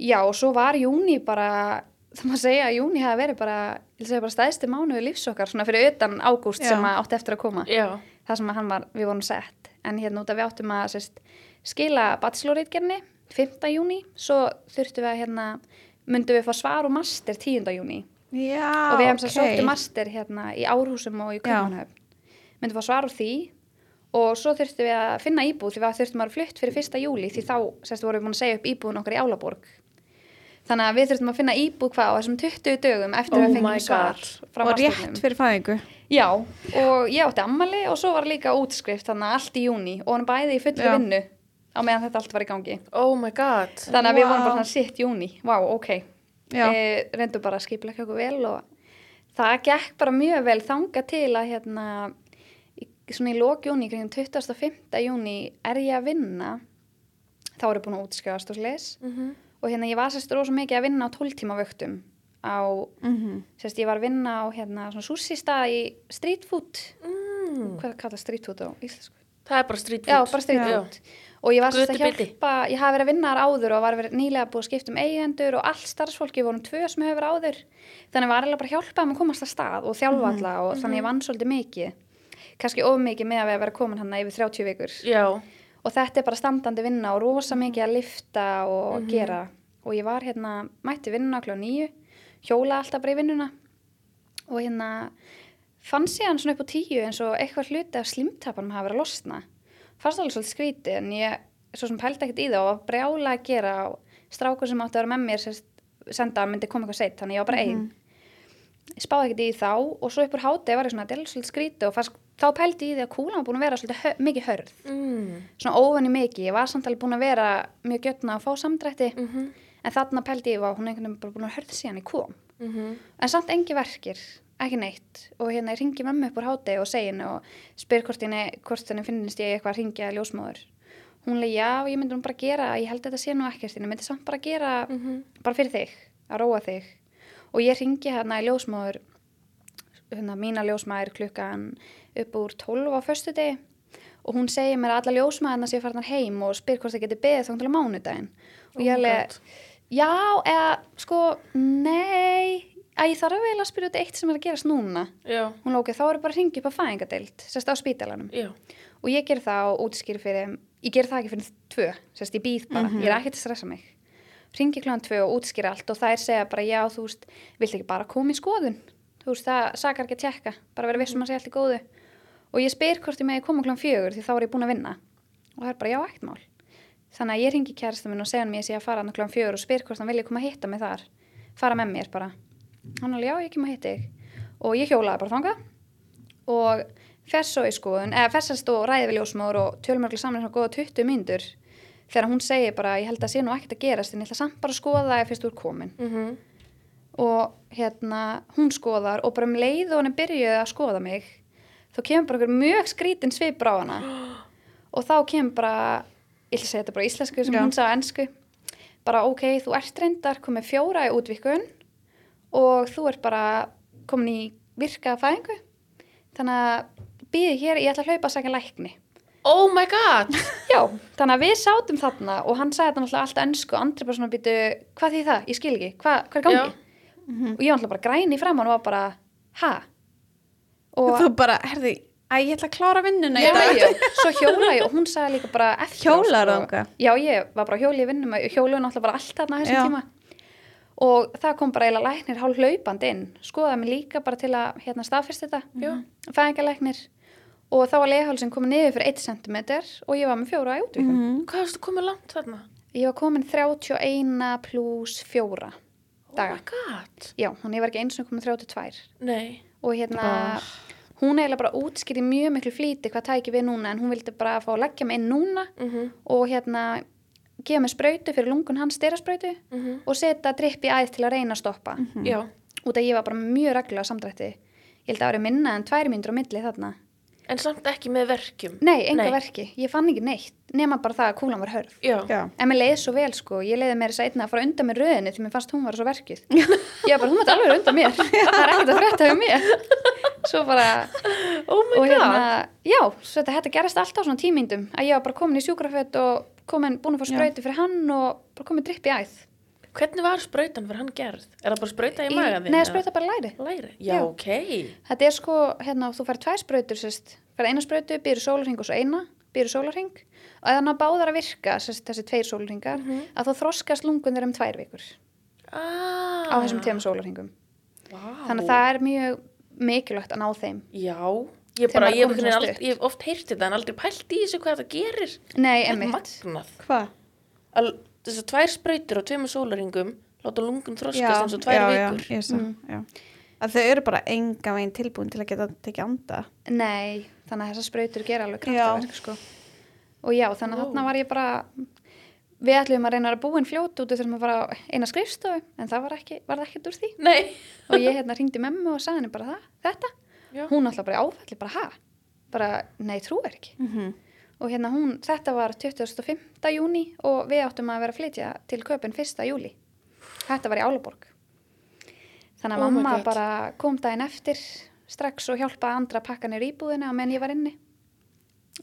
S3: já og svo var júni bara það maður segja að júni hafi verið bara bara stæðstu mánuði lífs okkar svona fyrir utan ágúst sem átti eftir að koma.
S2: Já.
S3: það sem var, við vorum sett. En hérna út að við áttum að sérst, skila bachelorreitgerni 5. júni svo þurftum við að hérna myndum við fá svar og master 10. júni
S1: já,
S3: og við hefum
S1: ok.
S3: okay. sóttu master hérna í Árhúsum og í Kaupanhöfn myndum fá svar úr því og svo þurftum við að finna íbúð því við þurftum að vera flutt fyrir 1. júli því þá sérst, vorum við búin að segja upp íbúðun okkar í Álaborg þannig að við þurftum að finna íbúð hvað á þessum 20 dögum eftir
S2: Oh
S3: að við fengjum svar
S1: og rétt fyrir fæðingu,
S3: Já, og ég átti ammali og svo var líka útskrift þannig að allt í júni og hann bæði í fullu vinnu á meðan þetta allt var í gangi.
S2: Oh my god.
S3: Þannig að við vorum
S1: Vá.
S3: bara sitt júni. Vá, ok. E, reyndum bara að skipla okkur vel og það gekk bara mjög vel þanga til að hérna, svona í lók júni, kringum 25. júni er ég að vinna, þá er ég búin að útskrifast og slis
S2: Mhm.
S3: og hérna ég var sérst rosa mikið að vinna á 12 tíma vöktum á
S1: mhm,
S3: Sérst, ég var að vinna á hérna svona sushi stað í street food.
S2: Mm.
S3: Hvað kallast street food á íslensku?
S2: Það er bara street food.
S3: Já, bara street
S2: Já.
S3: Og ég var sérst að hjálpa, ég hafi verið að vinna áður og var verið nýlega búið að skipta um eigendur og allt starfsfólki vorum tvö sem hefur áður. Þannig var ég bara að hjálpa að komast að stað og þjálfa alla og þannig ég vann svolítið mikið. Kannski of mikið með að vera komin hann yfir 30 vikur.
S2: Já.
S3: Og þetta er bara standandi vinna og rosa mikið að lifta og gera. Og ég var hérna, mætti vinna kl. nýju, hjóla alltaf bara í vinnuna og hérna fann síðan svona upp á tíu eins og eitthvað hluti af slimtapanum hafa verið að losna. Fannst alveg svolítið skrítið en ég svo sem pældi ekkert í það og var brjála að gera og strákur sem átti að vera með mér senda að myndi koma eitthvað seitt þannig ég var bara ein. Ég spáði ekkert í þá og svo uppur hátið var ég svona, alveg svolítið skrítið og fannst, þá pældi ég í því að kúlan var búin að vera svolítið hö mikið hörð
S2: Mm.
S3: svona óvenni mikið, ég var samt alveg búin að vera mjög gjötna að fá samdrætti
S2: Mhm.
S3: en þarna pældi ég að hún einhvern veginn bara búin að hörða síðan ég kom
S2: Mhm.
S3: en samt engi verkir, ekki neitt og hérna ég ringi mömmu upp úr háti og segi henni og spyr hvort henni, hvort henni finnist ég eitthvað að ringja ljósmóður hún leið já, ég myndi nú bara gera ég held þetta sé nú ekkert, ég myndi samt bara gera
S2: Mhm.
S3: bara fyrir þig, að róa þig og ég ringi hérna í ljósmóður hérna mína ljósmæður klukkan upp úr 12 á föstu degi og hún segir mér að alla ljósmæðina sé farnar heim og spyr hvort það geti beðið þá til að mánudaginn og ég
S2: Oh
S3: alveg,
S2: God.
S3: já, eða sko, nei að ég þarf eiginlega að spyrja út eitt sem er að gerast núna.
S2: Já.
S3: hún lókið, þá er bara að ringi upp á fæðingadeild sérst á spítalanum.
S2: Já.
S3: og ég ger það og útskýri fyrir ég ger það ekki fyrir tvö, sérst ég býð bara. Ég er ekkert að stressa mig. Ringi kljóðan tvö og útskýri allt og þær segja bara já, þú veist, vilt ekki bara koma í skoðun? Þú veist, það sakar ekki að tjekka bara vera vissum að segja allt í góðu. Og ég spyr hvort ég megi koma kljóðan fjögur því þá er ég búin að vinna. Og það er bara já, ekkert mál. Þannig að ég ringi kærasta minn og segja hann mér að ég sé að fara hann kljóðan fjögur og spyr hvort hann vilja koma að hitta mig þar. Fara með mér bara hann alveg, já, ég kem að hitta þig og ég hjólaði bara þangað og fer svo í skoðun, eða fersast og ræði við ljósmóður og tölmörglu saman svona góða 20 mínútur þegar hún segir bara, ég held að sé nú ekkert að gerast en ég ætla samt bara að skoða ef fyrst úr komin
S2: Mhm.
S3: og hérna, hún skoðar og bara um leið og hann er byrjuð að skoða mig þá kemur bara einhver mjög skrítin svipur á hana og þá kemur bara ég ætla að segja þetta bara íslensku sem
S1: Já.
S3: hún sagði á ensku bara ok, þú ert reyndar komið fjóra í útvikun og þú ert bara komin í virka fæðingu þannig að býði hér, ég ætla að hlaupa að segja lækni
S2: Oh my god.
S3: Já, þannig að við sátum þarna og hann sagði þetta alltaf ennsku og andri bara svona býtu, hvað því það? Ég skil ekki, hvað, hvað er gangi? Og ég var náttúrulega bara græni fram og var bara, ha? Og
S1: þú bara, herði, að ég ætla að klára vinnuna í dag
S3: já, svo hjóla ég og hún sagði líka bara
S1: Hjólar
S3: sko.
S1: þangað?
S3: Já, ég var bara hjóli í vinnum og hjólu náttúrulega bara allt þarna þessum tíma og það kom bara eiginlega læknir hálf hlaupandi inn skoðaði mig líka bara til að hérna staðfyrst þetta
S2: Já.
S3: fæðingalæknir og þá var leghálsin komið niður fyrir 1 cm og ég var með fjóra í útvíkum
S1: Mhm.
S2: Hvað varstu komið langt þarna?
S3: Ég var komin 31 pluss fjóra. daga.
S2: Oh god.
S3: Já, hún ég var ekki eins og komin 32
S2: Nei.
S3: og hérna
S1: Ah.
S3: hún eiginlega bara útskýri mjög miklu flýti hvað tæki við núna en hún vildi bara fá að leggja mig inn núna
S2: Mm
S3: og hérna gefa mig sprautu fyrir lungun hans styrasprautu
S2: Mhm.
S3: og setja dripp í æð til að reyna að stoppa
S2: Já.
S3: út að ég var bara mjög reglulega samdrætti ég held að það væri minna en tvær mínútur á milli þarna
S2: En samt ekki með verkjum.
S3: nei, enga
S2: Nei.
S3: verki, ég fann ekki neitt nema bara það að kúlan var hörð
S2: Já.
S1: Já.
S3: en mér leiði svo vel sko, ég leiði mér þess að einna að fara undan með röðinni því mér fannst hún var svo verkið ég var bara, hún var alveg undan mér það er ekkert að frétta hjá mér svo bara,
S2: Oh my
S3: og
S2: god.
S3: hérna já, þetta, þetta gerist alltaf á svona tímyndum að ég var bara komin í sjúkrafött og komin, búin að fá sprauti fyrir hann og bara komin dripp í æð
S2: Hvernig var sprautan fyrir hann gerð? Er það bara sprauta í, maga þinn?
S3: Nei,
S2: eða?
S3: sprauta bara í læri
S2: Læri? Já,
S3: Já.
S2: ok.
S3: Þetta er sko, hérna, þú fær tvær sérst, fær eina sprautu, byrju sólarhing og svo eina, byrju sólarhing og hann á báðar að virka, sérst, þessi tveir sólarhingar,
S2: Mhm.
S3: að þá þroskast lungun þeirra um tvær vikur
S2: Ah.
S3: á þessum tveim sólarhingum.
S2: Vá.
S3: Þannig að það er mjög mikilvægt að ná þeim.
S2: Já. Ég,
S3: Þegar
S2: bara,
S3: maður
S2: ég, hef aldrei, ég hef oft heyrt þetta en aldrei pælt í þessu hvað það gerir.
S3: Nei,
S2: magnað.
S1: Hvað?
S2: Að Þessar tvær sprautur á tveimur sólaringum láta lungun þroskast eins og tvær
S1: já,
S2: vikur.
S1: Já,
S3: Mm.
S1: já. Að þau eru bara enga veginn tilbúin til að geta tekið anda.
S3: Nei, þannig að þessar sprautur gera alveg kraftaverk, sko. Og já, þannig að þarna var ég bara, við ætlum að reyna að búin fljót út að fara á eina skrifstofu, en það var ekki, var það ekkert úr því.
S2: Nei.
S3: og ég hérna ringdi memmu og sagði henni bara það, þetta
S2: Já.
S3: hún alltaf bara í áfalli, bara ha bara, nei, trúir ekki
S1: Mm
S3: og hérna hún, þetta var 25. júni og við áttum að vera að flytja til köpun 1. júli þetta var í Álaborg þannig að
S2: Oh
S3: mamma bara kom daginn eftir strax og hjálpaði andra að pakka nýr íbúðina á menn ég var inni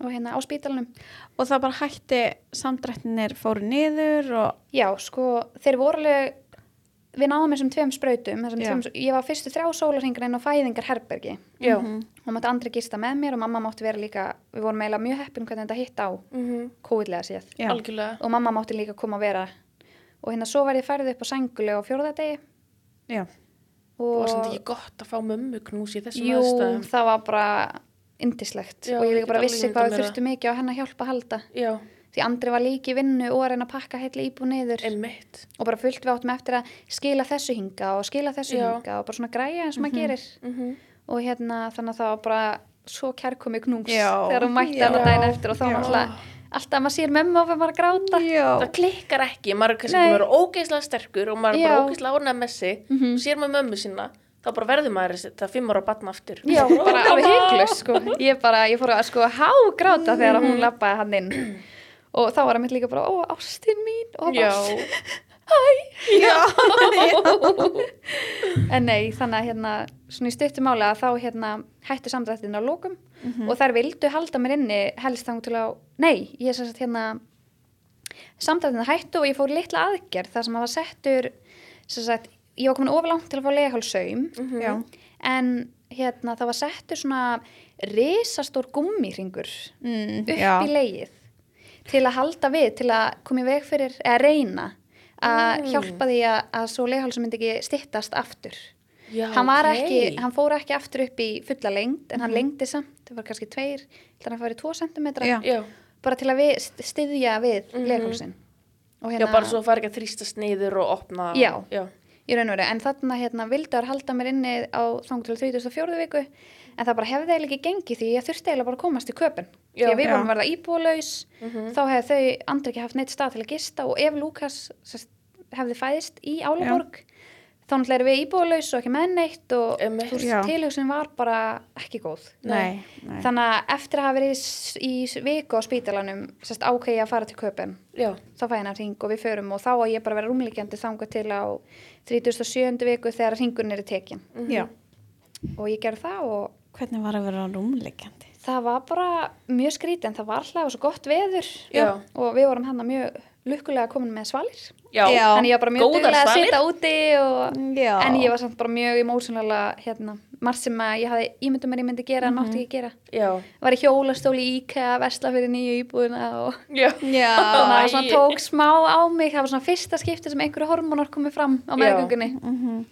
S3: og hérna á spítalunum
S1: Og það bara hætti samdrættinir fóru niður og
S3: já, sko, þeir voru alveg við náðum þessum tveim tveim, ég var fyrstu þrjá sólarhingar inn á fæðingar herbergi.
S2: Já.
S1: Mhm.
S3: og mátti andri gista með mér og mamma mátti vera líka við vorum eiginlega mjög heppin hvernig þetta hitt á
S2: Mm
S3: kóðlega séð. Og mamma mátti líka koma að vera. Og hérna svo var ég færið upp á sængulega á fjórðadegi
S1: Já.
S2: Og var samt ekki gott að fá mömmu knús í þessum
S3: jú,
S2: aðstæðum.
S3: það var bara indislegt og ég líka bara vissi hvað við þurftum mikið á henn að hjálpa að halda.
S2: Já,
S3: því andri var líki í vinnu og að reyna að pakka heitli íbú niður
S2: einmitt.
S3: og bara fullt við áttum eftir að skila þessu hinga og skila þessu
S2: Já.
S3: hinga og bara svona græja eins og maður gerir
S2: Mm
S3: og hérna þannig að það var bara svo kærkomi knús
S1: Já.
S3: þegar hún mætti alveg daginn eftir og þá var alltaf alltaf að maður sér mömmu og maður að gráta
S1: Já.
S2: Það klikkar ekki, maður er kannski
S3: Nei.
S2: búin að vera ógeðslega sterkur og maður er bara
S3: Já.
S2: ógeðslega ánægð með sig
S3: Mhm.
S2: og sér með mömmu sína, þá bara verður maður það fimm ára batna aftur.
S3: Já, bara alveg hygglust sko. Ég bara, ég fór að sko hágráta þegar hún lappaði hann inn og þá var hann mitt líka bara, ó, ástin mín. Og
S2: Já,
S3: bara,
S1: Já.
S3: en nei, þannig að hérna svona í stuttum máli að þá hérna hættu samdrættin á lókum og þær vildu halda mér inni helst þang til á nei, ég er sem sagt hérna samdrættin hættu og ég fór litla aðgerð þar sem að var settur sem sagt, ég var komin ofurlangt til að fá legahálsaum
S1: Já.
S3: en hérna það var settur svona risastór gummihringur
S1: Mm,
S3: upp
S1: já.
S3: í leið til að halda við, til að koma í veg fyrir eða reyna að
S2: Mm.
S3: hjálpa því að, að svo leghálsum myndi ekki stittast aftur
S2: já,
S3: hann var
S2: ok.
S3: ekki, hann fór ekki aftur upp í fulla lengd en hann
S2: Mhm.
S3: lengdi samt, það var kannski tveir þannig að hann færi tvo sentimetra
S1: Já.
S3: Bara til að við, styðja við
S2: Mhm.
S3: leghálsin og
S2: já, bara svo fari ekki að þrýstast niður og opna.
S3: Já.
S2: Já,
S3: í raun og veru, en þarna hérna vildar halda mér inni á þang til 34. viku en það bara hefði eiginlega ekki gengið því ég þurfti eiginlega bara að komast í köpun
S2: Já.
S3: því að við vorum að verða íbúlaus
S2: Mhm.
S3: þá hefði þau andri ekki haft neitt stað til að gista og ef Lukas sest, hefði fæðist í Álaborg þá náttúrulega erum við íbúlaus og ekki með neitt og veist, tilhugsin var bara ekki góð
S1: Nei, nei.
S3: þannig að eftir að hafa verið í, viku á spítalanum ákveði að fara til köpun
S2: já,
S3: þá fæ ég hennar ring og við förum og þá á ég bara að vera rúmlíkjandi þangað til á 37. viku þegar ringurinn er í tekin
S2: Mhm.
S1: Já.
S3: og ég gerði það og
S1: Hvernig var að vera rúmleikjandi?
S3: Það var bara mjög skrítið en það var alltaf svo gott veður.
S2: Já.
S3: og við vorum hann mjög lukkulega komin með svalir.
S2: Já,
S3: þannig ég var bara mjög duglega að sitja úti og, en ég var samt bara mjög emósjónulega hérna, margt sem að ég hafði ímyndum mér ég myndi gera en mátti ekki gera.
S2: Já,
S3: var í hjólastóli í IKEA að vesla fyrir nýju íbúðina og að það svona tók smá á mig. Það var svona fyrsta skipti sem einhverju hormónar komið fram á meðgöngunni.
S1: Mhm.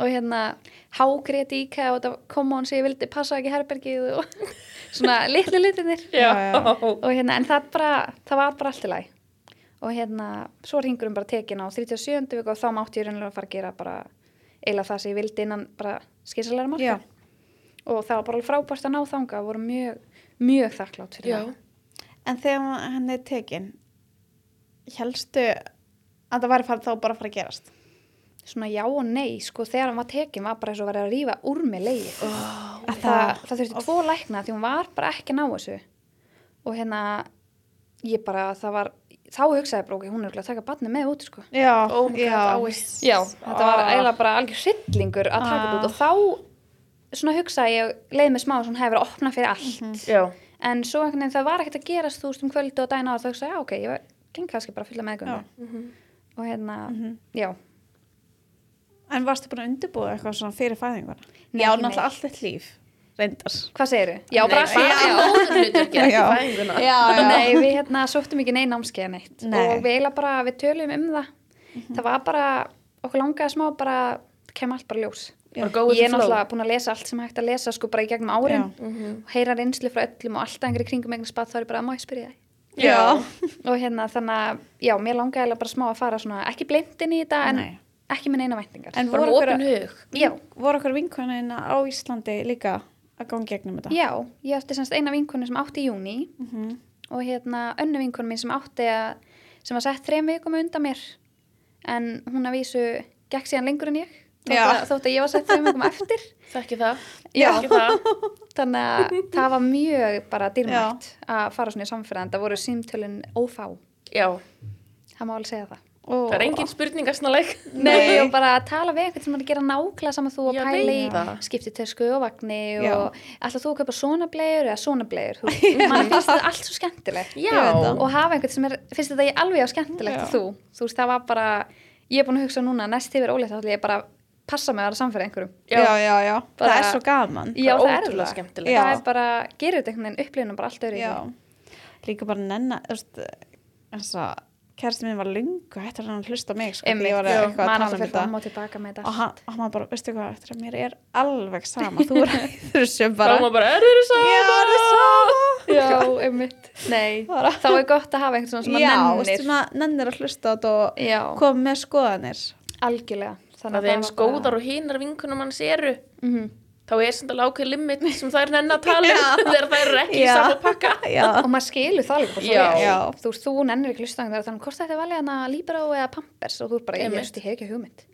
S3: og hérna hágrét IKEA og þetta kom á hann sem ég vildi passa ekki herbergið og svona litlu litinir og hérna en það bara það var bara allt í lagi og hérna, svo hringurum bara tekin á 37. viku og þá mátti ég reynilega að fara að gera bara eiginlega það sem ég vildi innan bara skýrsalega marka
S1: Já.
S3: og það var bara frábært að ná þanga voru mjög, mjög þakklátt fyrir
S2: Já.
S3: það
S1: En þegar hann er tekin, helstu að það væri fara, þá bara að fara að gerast?
S3: svona já og nei, sko þegar hann var tekin var bara eins og var að rífa úr mig leiði
S2: Oh,
S3: það, það, það þurfti tvo lækna því hún var bara ekki að ná þessu. Og hérna ég bara, það var þá hugsaði ég bara, ok, hún er örugglega að taka barni með út sko.
S1: Já,
S2: Oh
S1: já.
S3: já, þetta var
S1: Ah.
S3: eiginlega bara algjör hryllingur að taka þetta út. Og þá svona hugsaði ég, leið mig smá svona hefur verið að opna fyrir allt.
S2: Já.
S3: en svo einhvern veginn það var ekkert að gerast þú veist um kvöldu og dæna og þá hugsaði, já ok, ég var- geng kannski bara að fylla meðgöngu. Og hérna, já
S1: En varstu búin að undirbúa eitthvað svona fyrir fæðinguna?
S3: Nei,
S1: já, náttúrulega allt þitt líf, reyndar.
S3: hvað? Já, bara
S2: bara
S3: já.
S1: Já.
S2: fæðinguna.
S1: Já, já.
S3: Nei, við hérna sóttum ekki neina námskeið neitt
S1: Nei.
S3: og við eiginlega bara, við tölum um það það var bara, okkur langaði smá bara, það kem allt bara ljós
S2: Bara with
S3: ég er náttúrulega búin að lesa allt sem hægt að lesa sko bara í gegnum árin
S2: Mhm.
S3: og heyra reynslu frá öllum og alltaf einhverju kringum einhvern spatt þá er ég bara, má ég spyrja þig
S1: Já.
S3: og hérna þannig að, já, mér langaði bara smá að fara svona, ekki blind inn í þetta en
S1: Nei.
S3: Ekki með neina væntingar
S1: En voru
S3: já,
S1: okkur vinkonina á Íslandi líka að ganga gegnum þetta?
S3: já, ég átti semst eina vinkonu sem átti í júni
S1: Mhm.
S3: og hérna önnu vinkonu mín sem átti að sem var sett þrem vikum undan mér en hún að vísu gekk síðan lengur en ég þótt
S1: Já.
S3: að, þótt að ég var sett þrem vikum eftir
S2: Þekki það.
S3: Já.
S2: Þekki það.
S3: þannig að það var mjög bara dýrmætt að fara svona í samfélag það voru símtölin ófá
S2: Já.
S3: það má alveg segja það
S2: Það er engin spurningarsnaleg.
S3: Nei, og bara að tala við einhvern sem er að gera nákvæmlega saman þú og
S2: Ég
S3: pæla í
S2: veit það.
S3: skipti tösku og vagni
S1: Já.
S3: og ætla þú að kaupa svona blegur eða svona blegur mann finnst þetta allt svo skemmtilegt
S1: það.
S3: og hafa einhvern sem er, finnst þetta ég alveg á skemmtilegt þú, þú veist það var bara ég er búin að hugsa núna, næst yfir óleitt þá ætla ég bara að passa mig að vera samfæra einhverjum
S1: já, já, já.
S3: Bara-
S1: það er svo gaman.
S3: Já, það er
S2: ótrúlega
S3: það.
S2: skemmtilegt.
S1: Já.
S3: það er bara, gerir þetta einhvern veginn upplifinu bara allt öðru
S1: Já. Líka bara nenna, að kærasti minn var lungu, hættur hann að hlusta mig, sko, því
S3: Einmitt,
S1: ég var
S3: já,
S1: eitthvað að tala um þetta.
S3: og tilbaka með þetta
S1: Og hann, og hann bara, veistu hvað, eftir að mér er alveg sama, þú er þessu
S2: Þá
S1: bara.
S2: maður bara, er þeirra saman?
S1: Já, það er sama.
S3: Já, einmitt. Nei,
S1: Bara-
S3: þá er gott að hafa einhvern svona sem að
S1: Já,
S3: nennir.
S1: sem að nennir að hlusta og
S3: Já,
S1: koma með skoðanir.
S3: algjörlega.
S2: Það er eins góðar og hinar vinkunum hans eru.
S3: Mm
S2: Þá er þetta ákveð limit sem það er nenn að tala um þegar það eru ekki í
S1: Já.
S2: sama pakka.
S1: Já,
S3: Og maður skilur það líka. Þú þú nennir ekki hlusta þegar þannig hvort þetta er valið hana Libero eða Pampers og þú er bara, ég veist, ég hef ekki hugmynd.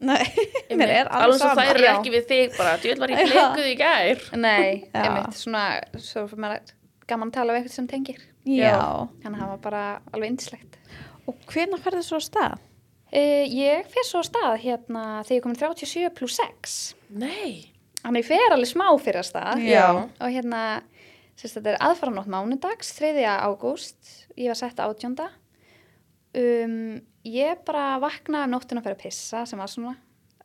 S1: er
S2: Alveg svo eru
S3: Já.
S2: ekki við þig bara, djöld var ég
S1: Já.
S2: bleikuð í gær.
S3: Nei,
S1: Já.
S3: einmitt, svona, svo gaman að tala við eitthvað sem tengir.
S1: Já.
S3: Þannig að það var bara alveg indislegt.
S1: Og hvernig færðu svo á stað?
S3: Uh, ég fer svo á stað hérna þegar ég er komin 37 pluss 6.
S2: Nei.
S3: Þannig ég fer alveg smá fyrir að stað.
S1: Já.
S3: og hérna sérst, þetta er aðfaranótt mánudags 3. ágúst, ég var sett átjónda um, ég bara vaknaði um nóttinu að fyrir að pissa sem var svona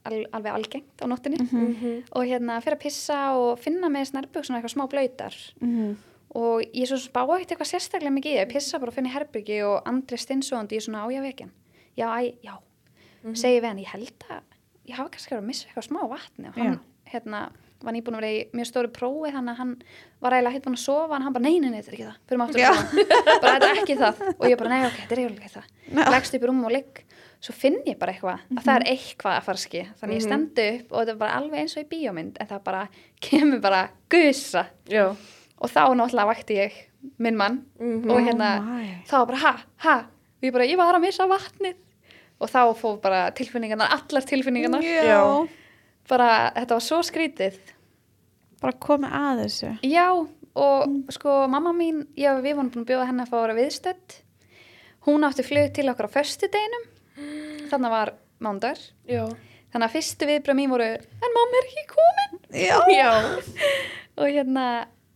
S3: al, alveg algengt á nóttinni
S2: Mhm.
S3: og hérna fyrir að pissa og finna með snærbuk svona eitthvað smá blöytar
S1: Mm
S3: og ég svo spá ekkert eitthvað sérstaklega mikið í það, ég pissa bara að finna í herbyggi og Andri Stinsóðandi, ég er svona á ég vekjan já, æ, já, segi við hann ég held að, ég hafa kannski verið að missa eitthvað smá vatni og hann, hérna var nýbúin að vera í mjög stóru prófi þannig að hann var eiginlega hitt búin að sofa en hann bara, nei, nei, nei, þetta er ekki það, fyrir maður aftur bara þetta er ekki það. Og ég bara, nei, ok, þetta er eiginlega það. Leggst upp í rúm og ligg. Svo finn ég bara eitthvað að það er eitthvað að fara að ski þannig ég stendi upp og þetta bara alveg eins og í bíómynd en það bara kemur bara gusa.
S2: Já.
S3: og þá náttúrulega vakti ég minn mann
S2: Mhm.
S3: og hérna
S1: Oh
S3: þá var bara ha, ha? Og ég bara, ég var að missa vatnið. Og þá fóð bara tilfinningarnar, allar tilfinningarnar.
S1: Já.
S3: Bara, þetta var svo skrítið
S1: Bara komið að þessu.
S3: já, og sko mamma mín, já, við vorum búin að bjóða henni að fá að vera viðstödd hún átti flug til okkur á föstudeginum þannig var mándar
S2: Já.
S3: þannig að fyrstu viðbröð mín voru en mamma er ekki komin
S1: Já.
S2: Já.
S3: og hérna,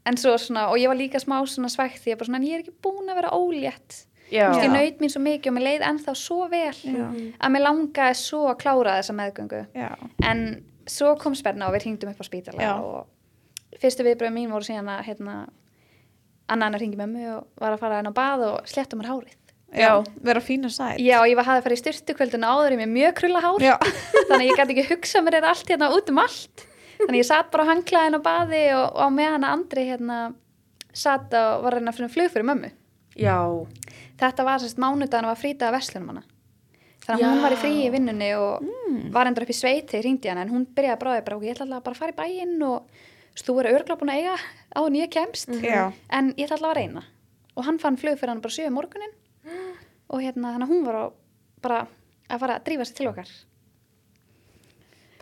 S3: en svo svona og ég var líka smá svona svægt því að bara svona en ég er ekki búin að vera ólétt ég naut mín svo mikið og mér leið ennþá svo vel
S1: Já.
S3: að mér langaði svo að klára þessa meðgöngu
S1: Já.
S3: en svo kom spenna og við hringdum upp á spítala
S1: Já.
S3: og fyrstu viðbröð mín voru síðan að hérna, annan að ringi með mig og var að fara henn á bað og sletta mér hárið
S1: Já. Vera fínu sæt.
S3: Já, ég var að fara í styrtukvöldinu áður í mér mjög krulla hár þannig að ég gæti ekki hugsað mér þetta allt hérna út um allt þannig að ég satt bara á hangklæðin á baði og, og á meðan að Andri hérna satt og var að reyna að finna flug fyrir mömmu
S2: Já.
S3: þetta var sérst mánudagana var frítið að verslunum hana þannig að hún var í frí í vinnunni og var endur upp í sveit þegar hringdi hana en hún byrjaði að bráði bara og ég ætla alltaf bara að fara í bæinn og þú er örgla búin að eiga á en ég kemst
S1: Já.
S3: en ég ætla alltaf að reyna og hann fann flug fyrir hann bara sjö um morgunin og hérna þannig að hún var á, bara að fara að drífa sig til okkar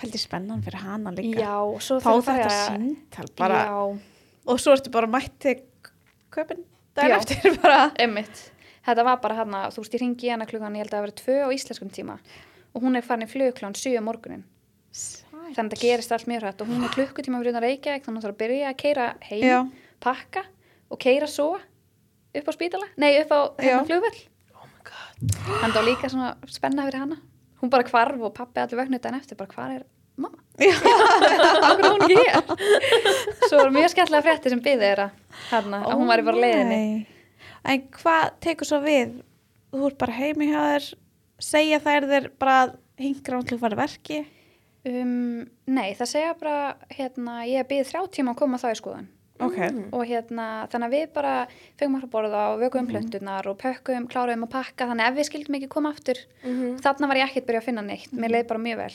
S1: Pældi spennan fyrir hana líka.
S3: já, og svo
S1: Fá
S3: þegar
S1: þetta síntal bara.
S3: já,
S1: Og svo ertu bara mætti köpinn
S3: Já.
S1: eftir bara.
S3: Einmitt. Þetta var bara hann þú veist, ég ringi í hana klukkan, ég held að það verið tvö á íslenskum tíma og hún er farin í flug klukkan 7 um morgunin.
S1: Sæl.
S3: Þannig að það gerist allt mjög hrætt og hún er klukkutíma fyrir utan Reykjavík þannig að það þarf að byrja að keira heim,
S1: Já.
S3: pakka og keira svo upp á spítala, nei upp á hérna
S1: Já.
S3: flugvöll.
S2: Oh my god.
S3: Þannig að það var líka svona spenna fyrir hana. Hún bara hvarf og pappi allir vögnu daginn eftir, bara hvar er mamma? Er hún ekki hér? Svo var mjög skemmtilega frétti sem byði þeirra hérna, að hún var í bara leiðinni.
S1: En hvað tekur svo við? Þú ert bara heimi hjá þér, segja þær þér bara hingra án til að fara verki?
S3: Um, nei, það segja bara, hérna, ég er byggð þrjá tíma að koma þá í skoðun.
S1: Ok.
S3: og hérna, þannig að við bara fengum að borða og vökuðum plöntunar og pökkum, kláruðum að pakka, þannig að ef við skildum ekki koma aftur, þarna var ég ekkert byrjað að finna neitt, mér leið bara mjög vel.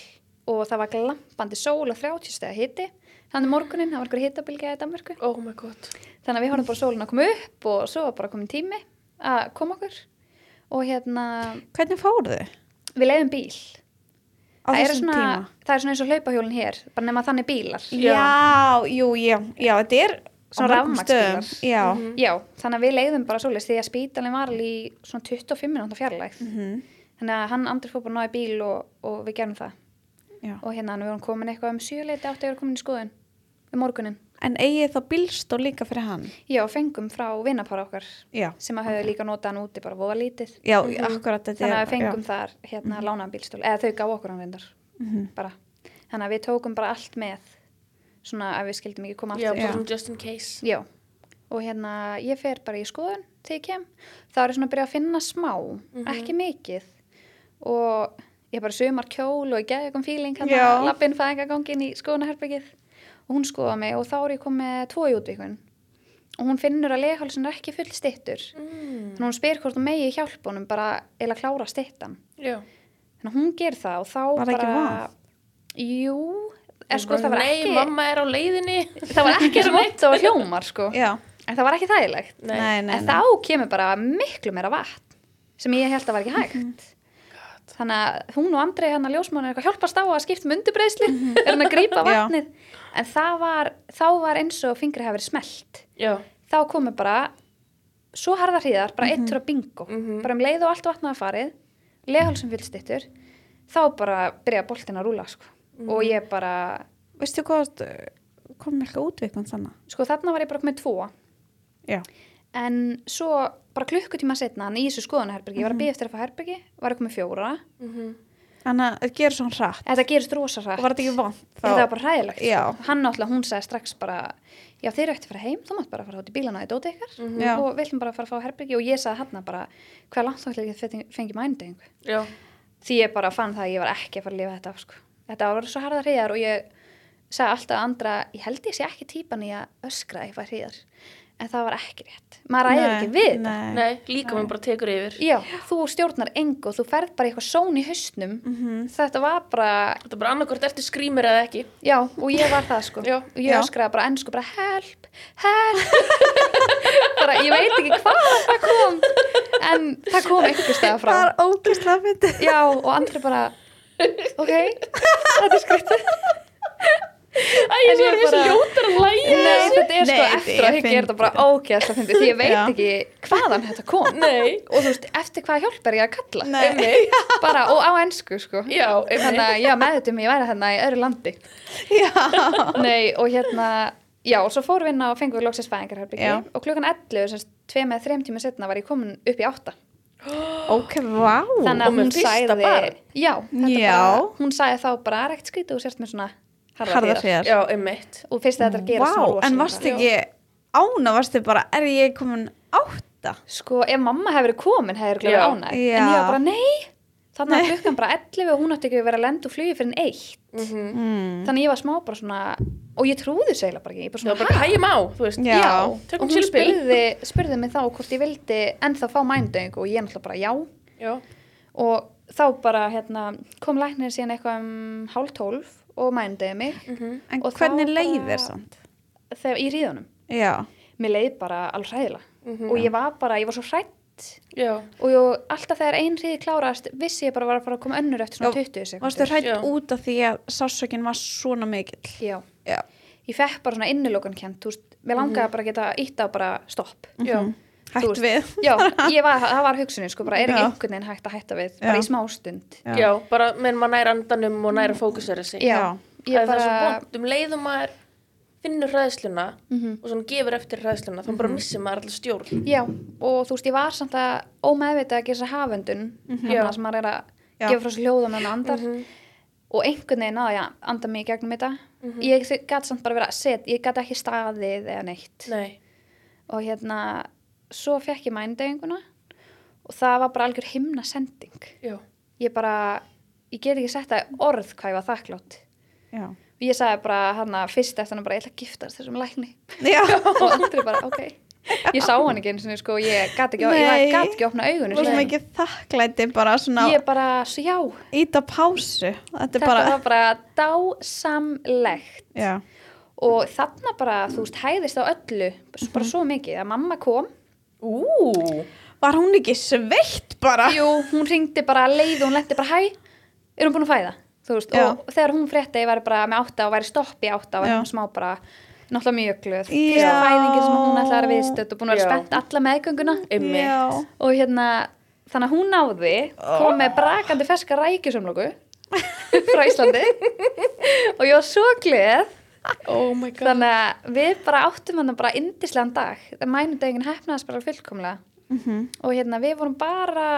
S3: Og það var glampandi sól og 30 steg hitti, þannig morgunin, það var einhver hittabilgja í Danmörku,
S2: Oh my god.
S3: þannig að við horfum bara sólin að koma upp og svo var bara komin tími að koma okkur og hérna,
S1: Hvernig fóruð þið
S3: við leiðum bíl. Það er, svona, það er svona eins og hlaupahjólinn hér, bara nema þannig bílar.
S1: Já, jú, já, já, þetta er
S3: Svona
S1: á mörgum
S3: rafmagnsbílar.
S1: stöðum. Já.
S3: Já, þannig að við leiðum bara svoleiðis því að spítalinn var alveg í svona 25 minúta fjarlægð.
S1: Mhm.
S3: Þannig að hann andri fór bara náði bíl og, og við gerum það.
S1: já.
S3: Og hérna við vorum komin eitthvað um sjöleiti átti að vera komin í skoðun við morgunin.
S1: En eigið þá bílstól líka fyrir hann?
S3: Já, fengum frá vinnapára okkar
S1: Já.
S3: sem að höfðu líka notað hann úti bara voða lítið.
S1: Já, akkurat þetta
S3: Þannig að
S1: er-
S3: við fengum
S1: já.
S3: þar hérna lánaðan bílstól, eða þau gaf okkur hann reyndar.
S1: Mhm.
S3: Bara. Þannig að við tókum bara allt með svona að við skildum ekki koma
S2: Já,
S3: aftur.
S2: bara
S1: Já.
S2: svona just in case.
S3: Já, og hérna ég fer bara í skoðun þegar ég kem þá er svona að byrja að finna smá ekki mikið og ég bara sumar kjól og ég geði eitthvað fíling
S1: Já.
S3: hérna lappin fæðingagangin í skoðunarherbyggið og hún skoða mig og þá er ég komið tvo í útvíkun og hún finnur að leghálsin er ekki full stittur
S2: Mm.
S3: þannig að hún spyr hvort hún megi hjálpa honum bara eða klára stittan
S2: Já.
S3: þannig að hún ger það og þá
S1: Var
S3: bara? Jú, er sko það var
S2: Nei,
S3: ekki
S2: mamma er á leiðinni.
S3: það var ekki svo vont það var hljómar sko
S1: Já.
S3: en það var ekki þægilegt
S2: Nei.
S1: Nei, nei,
S3: en
S1: nei.
S3: þá kemur bara miklu meira vatn sem ég held að var ekki hægt
S1: Mhm.
S3: þannig að hún og Andrei hann að ljósmána er eitthvað hjálpast á að skipta um undirbreysli er hann að grípa.
S1: Já.
S3: vatnið en það var, þá var eins og fingri hafi verið smelt
S2: Já.
S3: þá komu bara svo harða hríðar, bara
S1: Mhm.
S3: eitt fyrir bingo
S2: Mhm.
S3: bara um leið og allt vatnaði farið leghálsum fyllstittur þá bara byrja boltin að rúla sko.
S1: Mhm.
S3: og ég bara
S1: Veistu hvað, komum eitthvað útvikman þannig?
S3: sko þarna var ég bara með tvo
S1: Já.
S3: en svo bara klukkutíma setna í þessu skoðanaherbergi, ég var að býja eftir að fá herbergi var að koma fjóra
S2: Mhm.
S1: Þannig að það gerur svona hratt.
S3: þetta gerist rosa rætt
S1: Og var þetta ekki vant?
S3: þetta var bara hræðilegt
S1: Já.
S3: hann náttúrulega, hún sagði strax bara já þeir eru eftir að fara heim, þú mátt bara fara út í bílana í dóti ykkar
S1: Mhm. Já.
S3: og við ætlum bara að fara að fá herbergi og ég sagði hann bara hvað langt þá ætla ég að fengi mænudegningu
S2: Já.
S3: því ég bara fann það að ég var ekki að fara að lifa þetta af sko. þetta var svo harða hríðar og ég sagði alltaf að andra, ég held ég sé ekki típan í að öskra ef það hríðar en það var ekki rétt, maður ræður ekki við þetta
S1: Nei.
S2: Nei, líka mér bara tekur yfir.
S3: já, þú stjórnar engu og þú ferð bara eitthvað són í hausnum
S1: Mhm.
S3: þetta var bara,
S2: Þetta er bara annarkort ertu skrýmur eða ekki.
S3: já, og ég var það sko
S2: Já.
S3: og ég
S1: Já.
S3: öskraði bara ennsku bara help, help bara ég veit ekki hvað það kom en það kom einhver stað frá
S1: Það er ógæslega myndið.
S3: já, og andri bara ok, þetta er skrítið
S2: Æ, ég svo er
S3: bara-
S2: ljótar að hlæja.
S3: Nei, þetta er sko eftir að higgja er þetta bara
S1: fyndið.
S3: ógeðslega fyndið því ég veit
S1: Já.
S3: ekki hvaðan þetta kom
S2: Nei.
S3: og þú veist, eftir hvað hjálp er ég að kalla
S1: Nei.
S3: bara, og á ennsku sko
S2: Já,
S3: þannig
S2: einmitt.
S3: að ég meðutum ég væri þarna í öðru landi
S1: Já.
S3: Nei, og hérna, já, og svo fórum við inn á og fengum við loksins fæðingarherbyggi
S1: Já.
S3: og klukkan 11, sem sagt, tvei með þreim tíma setna var ég komin upp í átta
S1: Ok, vá.
S3: þannig
S2: Og
S3: að
S2: með fyrsta barn?
S3: já, þetta
S1: Já.
S3: bara, hún sagði þá bara, ekkert skrítið og sérst með svona harða
S1: Harða
S3: hríðar."
S1: hríðar.
S2: Já, einmitt.
S3: og fyrst þetta er að gera svona
S1: en
S3: hratt.
S1: ekki ána, varstu bara, er ég komin átta?
S3: Sko, ef mamma hefur verið komin, hefur ánæg.
S1: Já.
S3: En ég var bara, nei, þannig að klukkan bara 11 og hún átti ekki að vera að lenda úr flugi fyrir en eitt.
S2: Mhm.
S1: Mm.
S3: Þannig ég var smá bara svona, og ég trúði eiginlega bara ekki, ég bara
S2: Það var
S3: svona,
S2: bara hægjum á, þú veist.
S1: Já.
S3: Já,
S2: Tökum
S3: og hún spurði, spurði mig þá hvort ég vildi ennþá fá mændöng og ég náttúrulega bara já
S2: Já.
S3: og þá bara hérna, kom læknir síðan eitthvað um hálf tólf og mændöði mig
S2: Mhm.
S1: En
S3: Og
S1: hvernig leið þér samt?
S3: þegar í ríðunum.
S1: Já,
S3: Mér leið bara alveg hræðilega
S2: Mhm.
S3: og ég var bara, ég var svo hrætt
S2: Já.
S3: og ég, alltaf þegar ein ríði klárast vissi ég bara var að fara að koma önnur eftir svona
S1: Já,
S3: 20 sekundur.
S1: varstu hrætt út af því að sásökin var svona mikill?
S3: Já,
S1: Já.
S3: ég fekk bara svona innilokun kent, þú veist, mér langaði bara að geta ítt á bara stopp.
S2: Já.
S1: Hætt
S3: veist,
S1: við?
S3: Já, ég var, það var hugsunin, sko, bara er ekki
S1: Já.
S3: einhvern veginn hægt að hætta við, bara
S1: Já.
S3: í smástund.
S1: Já.
S2: Já, bara meðan maður næra andanum og næra fókusera sig.
S3: Já,
S2: Það
S3: ég
S2: er það svo
S3: bara,
S2: vond, um leiðum maður finnur hræðsluna
S3: Mhm.
S2: og svona gefur eftir hræðsluna, þá bara missir maður allir stjórn.
S3: já, og þú veist, ég var samt að ómeðvita að gera þessa hafendun, mm
S2: Já.
S3: sem maður er að
S1: Já.
S3: gefa frá sér hljóðum en andar,
S2: Mhm.
S3: og einhvern veginn að ég anda mig í gegnum þetta. Ég gæti samt bara verið að set, ég gæti ekki staðið eða neitt.
S2: Nei.
S3: Og hérna, svo fekk ég mændeginguna og það var bara algjör himna sending.
S2: Já.
S3: Ég bara, ég get ekki sett það í orð hvað ég var þakklátt.
S1: Já.
S3: Ég sagði bara hana fyrst eftir hann bara, ég ætla að giftast þessum lækni.
S1: Já.
S3: og aldrei bara, ok. Ég sá hann ekki eins og sko, ég gat ekki,
S1: Nei.
S3: ég gat ekki að opna sko.
S1: þakklæti bara svona
S3: Ég bara, svo já,
S1: íta pásu. Þetta er
S3: þetta
S1: bara,
S3: var bara dásamlegt.
S1: já.
S3: Og þarna bara, þú veist, hæðist á öllu, bara svo mikið, að mamma kom.
S2: Ú.
S1: Var hún ekki sveitt bara?
S3: Jú, hún ringdi bara leið og hún lendi bara, hæ, er hún búin að fæða? Þú veist,
S1: Já.
S3: og þegar hún frétti, ég væri bara með átta og væri stopp í átta og væri smá bara, náttúrulega mjög glöð. Fyrsta fæðingin sem hún ætlaði að viðstödd og búin að vera spennt alla meðgönguna. Og hérna, þannig að hún náði, kom með brakandi ferska rækjusumlóku frá Íslandi og ég var svo glöð.
S2: Oh my god.
S3: Þannig að við bara áttum hann bara indislegan dag. Það mænudegin hefnaðast bara fullkomlega.
S1: Mhm.
S3: Og hérna við vorum bara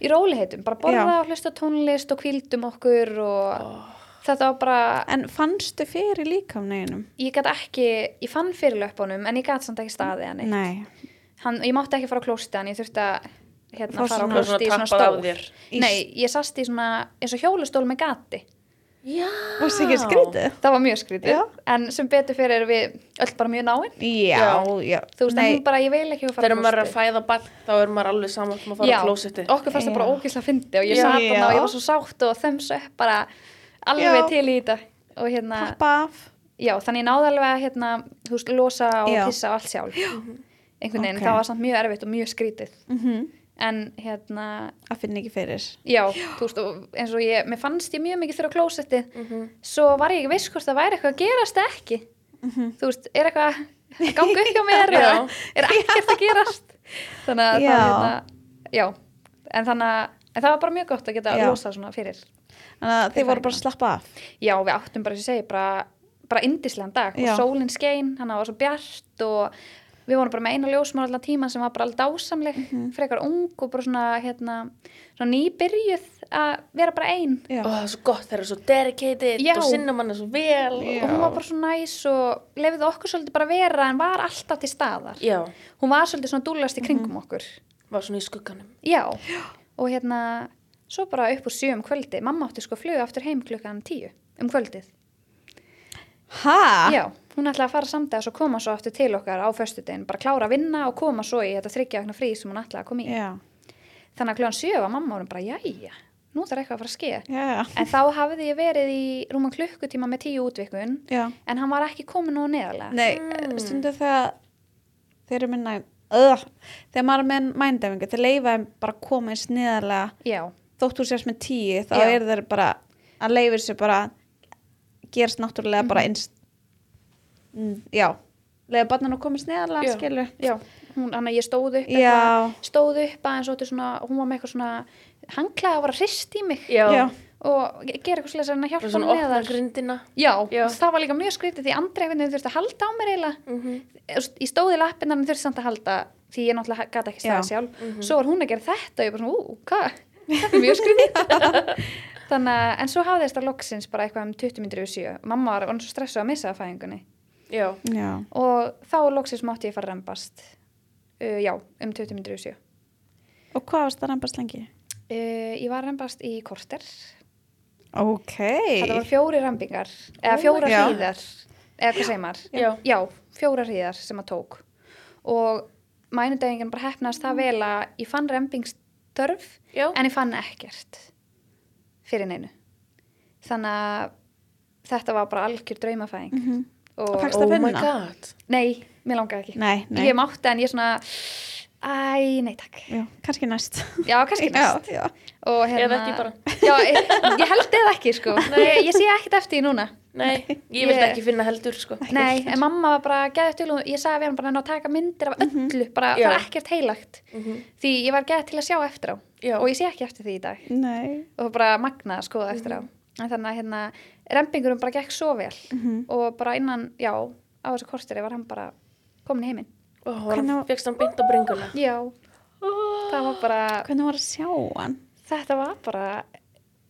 S3: í róliheitum, bara borða og hlusta tónlist og kvildum okkur og þetta var bara,
S1: En fannstu fyrir líkamneginum?
S3: ég gæti ekki, ég fann fyrir löpunum en ég gæti samt ekki staðið hann.
S1: Nei.
S3: hann. Ég mátti ekki fara á klósti hann, ég þurfti að hérna,
S1: Fá
S3: fara á klósti í
S2: Svona
S3: stól. Nei, ég sast í svona, eins og hjólustól með gati.
S2: Já.
S1: Varstu ekki skrítið?
S3: Það var mjög skrítið,
S1: Já.
S3: en sem betur fyrir erum við öll bara mjög náinn.
S1: Já, já.
S3: Þú veist,
S1: Nei,
S3: hún bara, ég vil ekki að fara
S2: Þegar maður er að fæða barn, þá er maður alveg saman að fara
S3: Já,
S2: á klósetti.
S3: okkur fannst það bara ógísla fyndi og ég satt þarna og ég var svo sátt og þems upp bara alveg
S1: Já.
S3: til í þetta og hérna, já, þannig ég náði alveg að hérna, þú veist, losa og
S1: Já.
S3: pissa og allt sjálf einhvern veginn,
S1: Ok.
S3: það var samt mjög erfitt og mjög skrítið
S1: Mm
S3: en hérna,
S1: Að finna ekki fyrir.
S3: já, þú veist eins og ég, mér fannst ég mjög mikið þurfa klósetti
S2: Mhm.
S3: svo var ég ekki viss hvort það væri eitthvað að gerast ekki
S1: Mhm.
S3: þú veist, er eitthvað að ganga upp hjá mér eða er ekkert að gerast þannig að
S1: Já.
S3: það hérna, já, en þannig að en það var bara mjög gott að geta
S1: Já.
S3: losað svona fyrir
S1: Þannig að
S3: Þið
S1: voru bara að slappa af.
S3: já, við áttum bara, sem ég segi, bara bara indislegan dag
S1: Já.
S3: og sólinn skein hann var svo bjart og við vorum bara með eina ljósmár allan tíman sem var bara alveg dásamleg
S1: Mhm.
S3: frekar ung og bara svona hérna, svona nýbyrjuð að vera bara ein
S1: Já.
S2: Ó, það er svo gott, það er svo dedicated
S3: Já.
S2: og sinnum hann er svo vel.
S1: Já.
S3: og hún var bara svo næs og lefði okkur svolítið bara vera en var alltaf til staðar
S2: Já,
S3: hún var svolítið svona dúllast í kringum okkur
S2: var svona í skugganum.
S3: já, og hérna svo bara upp úr sjö um kvöldi mamma átti sko fluga aftur heim klukkan tíu um kvöldið
S1: Hæ?
S3: já, hún ætlaði að fara samdags og koma svo aftur til okkar á föstudegin bara klára að vinna og koma svo í þetta þryggja vegna frí sem hún ætlaði að koma í.
S1: Já.
S3: þannig að klukkan sjö var mamma orðin bara jæja, nú þarf eitthvað að fara að ske
S1: Já,
S3: en þá hafði ég verið í rúman klukkutíma með tíu útvikun
S1: Já.
S3: en hann var ekki komin nú neðarlega.
S1: Nei, mm. stundu þegar þeir eru minna uh, þegar maður er með mændefingu þeir leifa þeim bara að koma eins niðarlega
S3: já,
S1: þótt þú sést með tíu þá er þeir bara að leifa sér bara gerast náttúrulega bara eins mm, já. Leifa barnan að koma eins niðarlega
S2: Já.
S1: skilur
S3: já, hún, hann að ég stóð upp eitthvað, stóð upp aðeins og svona, hún var með eitthvað svona hanglaði að var að hrist í mig.
S2: Já,
S1: Já.
S3: og gera eitthvað svolítið að hjálpa
S2: svona opna
S3: neðar.
S2: grindina.
S3: já,
S2: Já.
S3: það var líka mjög skrítið því andri einhvern veginn þurfti að halda á mér eiginlega.
S2: Mm -hmm.
S3: ég stóði lappinnar en þurfti samt að halda því ég náttúrulega gata ekki staðið
S1: Já.
S3: sjálf. Svo var hún að gera þetta og ég bara svona, ú, hvað? Þetta er mjög skrítið. Þannig að, en svo hafði þetta loksins bara eitthvað um 20 minnir yfir 7 mamma var orðin svo stressuð að missa að fæðingunni
S2: Já,
S1: já,
S3: og þá loksins mátti ég fara að rembast uh, já, um 20 minnir yfir 7
S1: og hvað varst það reymbast lengi?
S3: uh, ég var rembast í korter
S1: ok
S3: þetta var fjóri rembingar eða fjóra
S1: já.
S3: hríðar eða hvað segir maður?
S2: Já.
S3: Fjóra hríðar sem að tók og mænudegingin bara hefnaðist það vel að ég fann rempingstörf
S2: Já.
S3: en ég fann ekkert fyrir neinu þannig að þetta var bara algjör draumafæðing
S1: Mhm.
S3: Og,
S2: Oh my
S1: finna?
S2: god.
S3: nei, mér langaði ekki
S1: Nei, nei.
S3: ég mátti en ég svona æ, nei takk
S1: Já, kannski næst.
S3: já, kannski næst
S1: já.
S3: og hérna,
S2: Eða ekki bara.
S3: já, ég, ég held eða ekki sko ég, ég sé ekkert eftir því núna
S2: Nei, ég vildi
S3: Ég-
S2: ekki finna heldur, sko.
S3: Nei, en mamma var bara geðið til og ég sagði við hann bara að taka myndir af öllu, bara
S2: Já.
S3: það er ekkert heilagt
S2: Mhm.
S3: því ég var geðið til að sjá eftir á
S2: Já.
S3: og ég sé ekki eftir því í dag
S1: Nei.
S3: og bara magnað að skoða eftir á en þannig að hérna, rempingurum bara gekk svo vel
S1: Mhm.
S3: og bara innan, já, á þessu korsteri var hann bara komin heiminn
S1: Hvernig
S2: hann
S1: var-
S2: fegst hann beint á bringuna.
S3: Já, það var bara
S1: Hvernig var að sjá hann?
S3: þetta var bara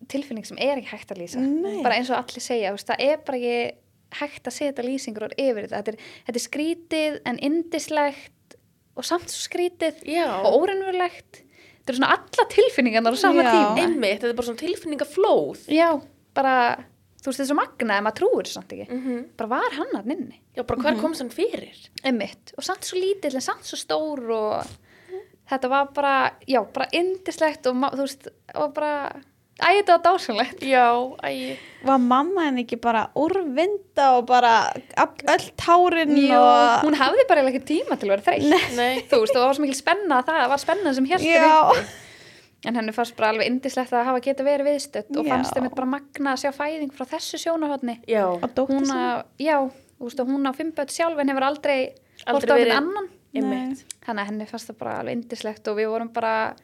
S3: tilfinning sem er ekki hægt að lýsa
S1: Nei.
S3: bara eins og allir segja, veist, það er bara ekki hægt að setja lýsingur orð yfir þetta þetta er, þetta er skrítið en indislegt og samt svo skrítið
S2: Já.
S3: og óreinverulegt þetta eru svona alla tilfinningarnar á sama
S1: Já.
S3: tíma
S2: Einmitt, þetta er bara svona tilfinningaflóð.
S3: já, bara þú veist, þetta er svo magnað en maður trúir þessu samt ekki.
S2: Mm
S3: bara var hann að nynni
S2: Já, bara hver kom hann fyrir?
S3: einmitt, og samt svo lítill en samt svo stór og þetta var bara, já, bara indislegt og þú veist, og bara æ, þetta var dásanlegt
S2: Já, æ,
S1: Var mamma henni ekki bara úrvinda og bara öll tárin
S3: Jú,
S1: og...
S3: hún hafði bara ekki tíma til að vera þreytt.
S2: Nei.
S3: þú veist, það var svo mikil spenna að það var spenna sem hélt
S1: Já.
S3: En henni fannst bara alveg indislegt að hafa geta verið viðstödd og fannst þeim bara magna að sjá fæðing frá þessu sjónahotni
S2: Já,
S1: Og dóttir
S3: að, já, og hún á fimm börn sjálf en hefur aldrei,
S2: Aldrei
S3: aldrei
S2: verið-
S3: verið annan.
S2: Einmitt.
S3: þannig að henni fannst það bara alveg indislegt og við vorum bara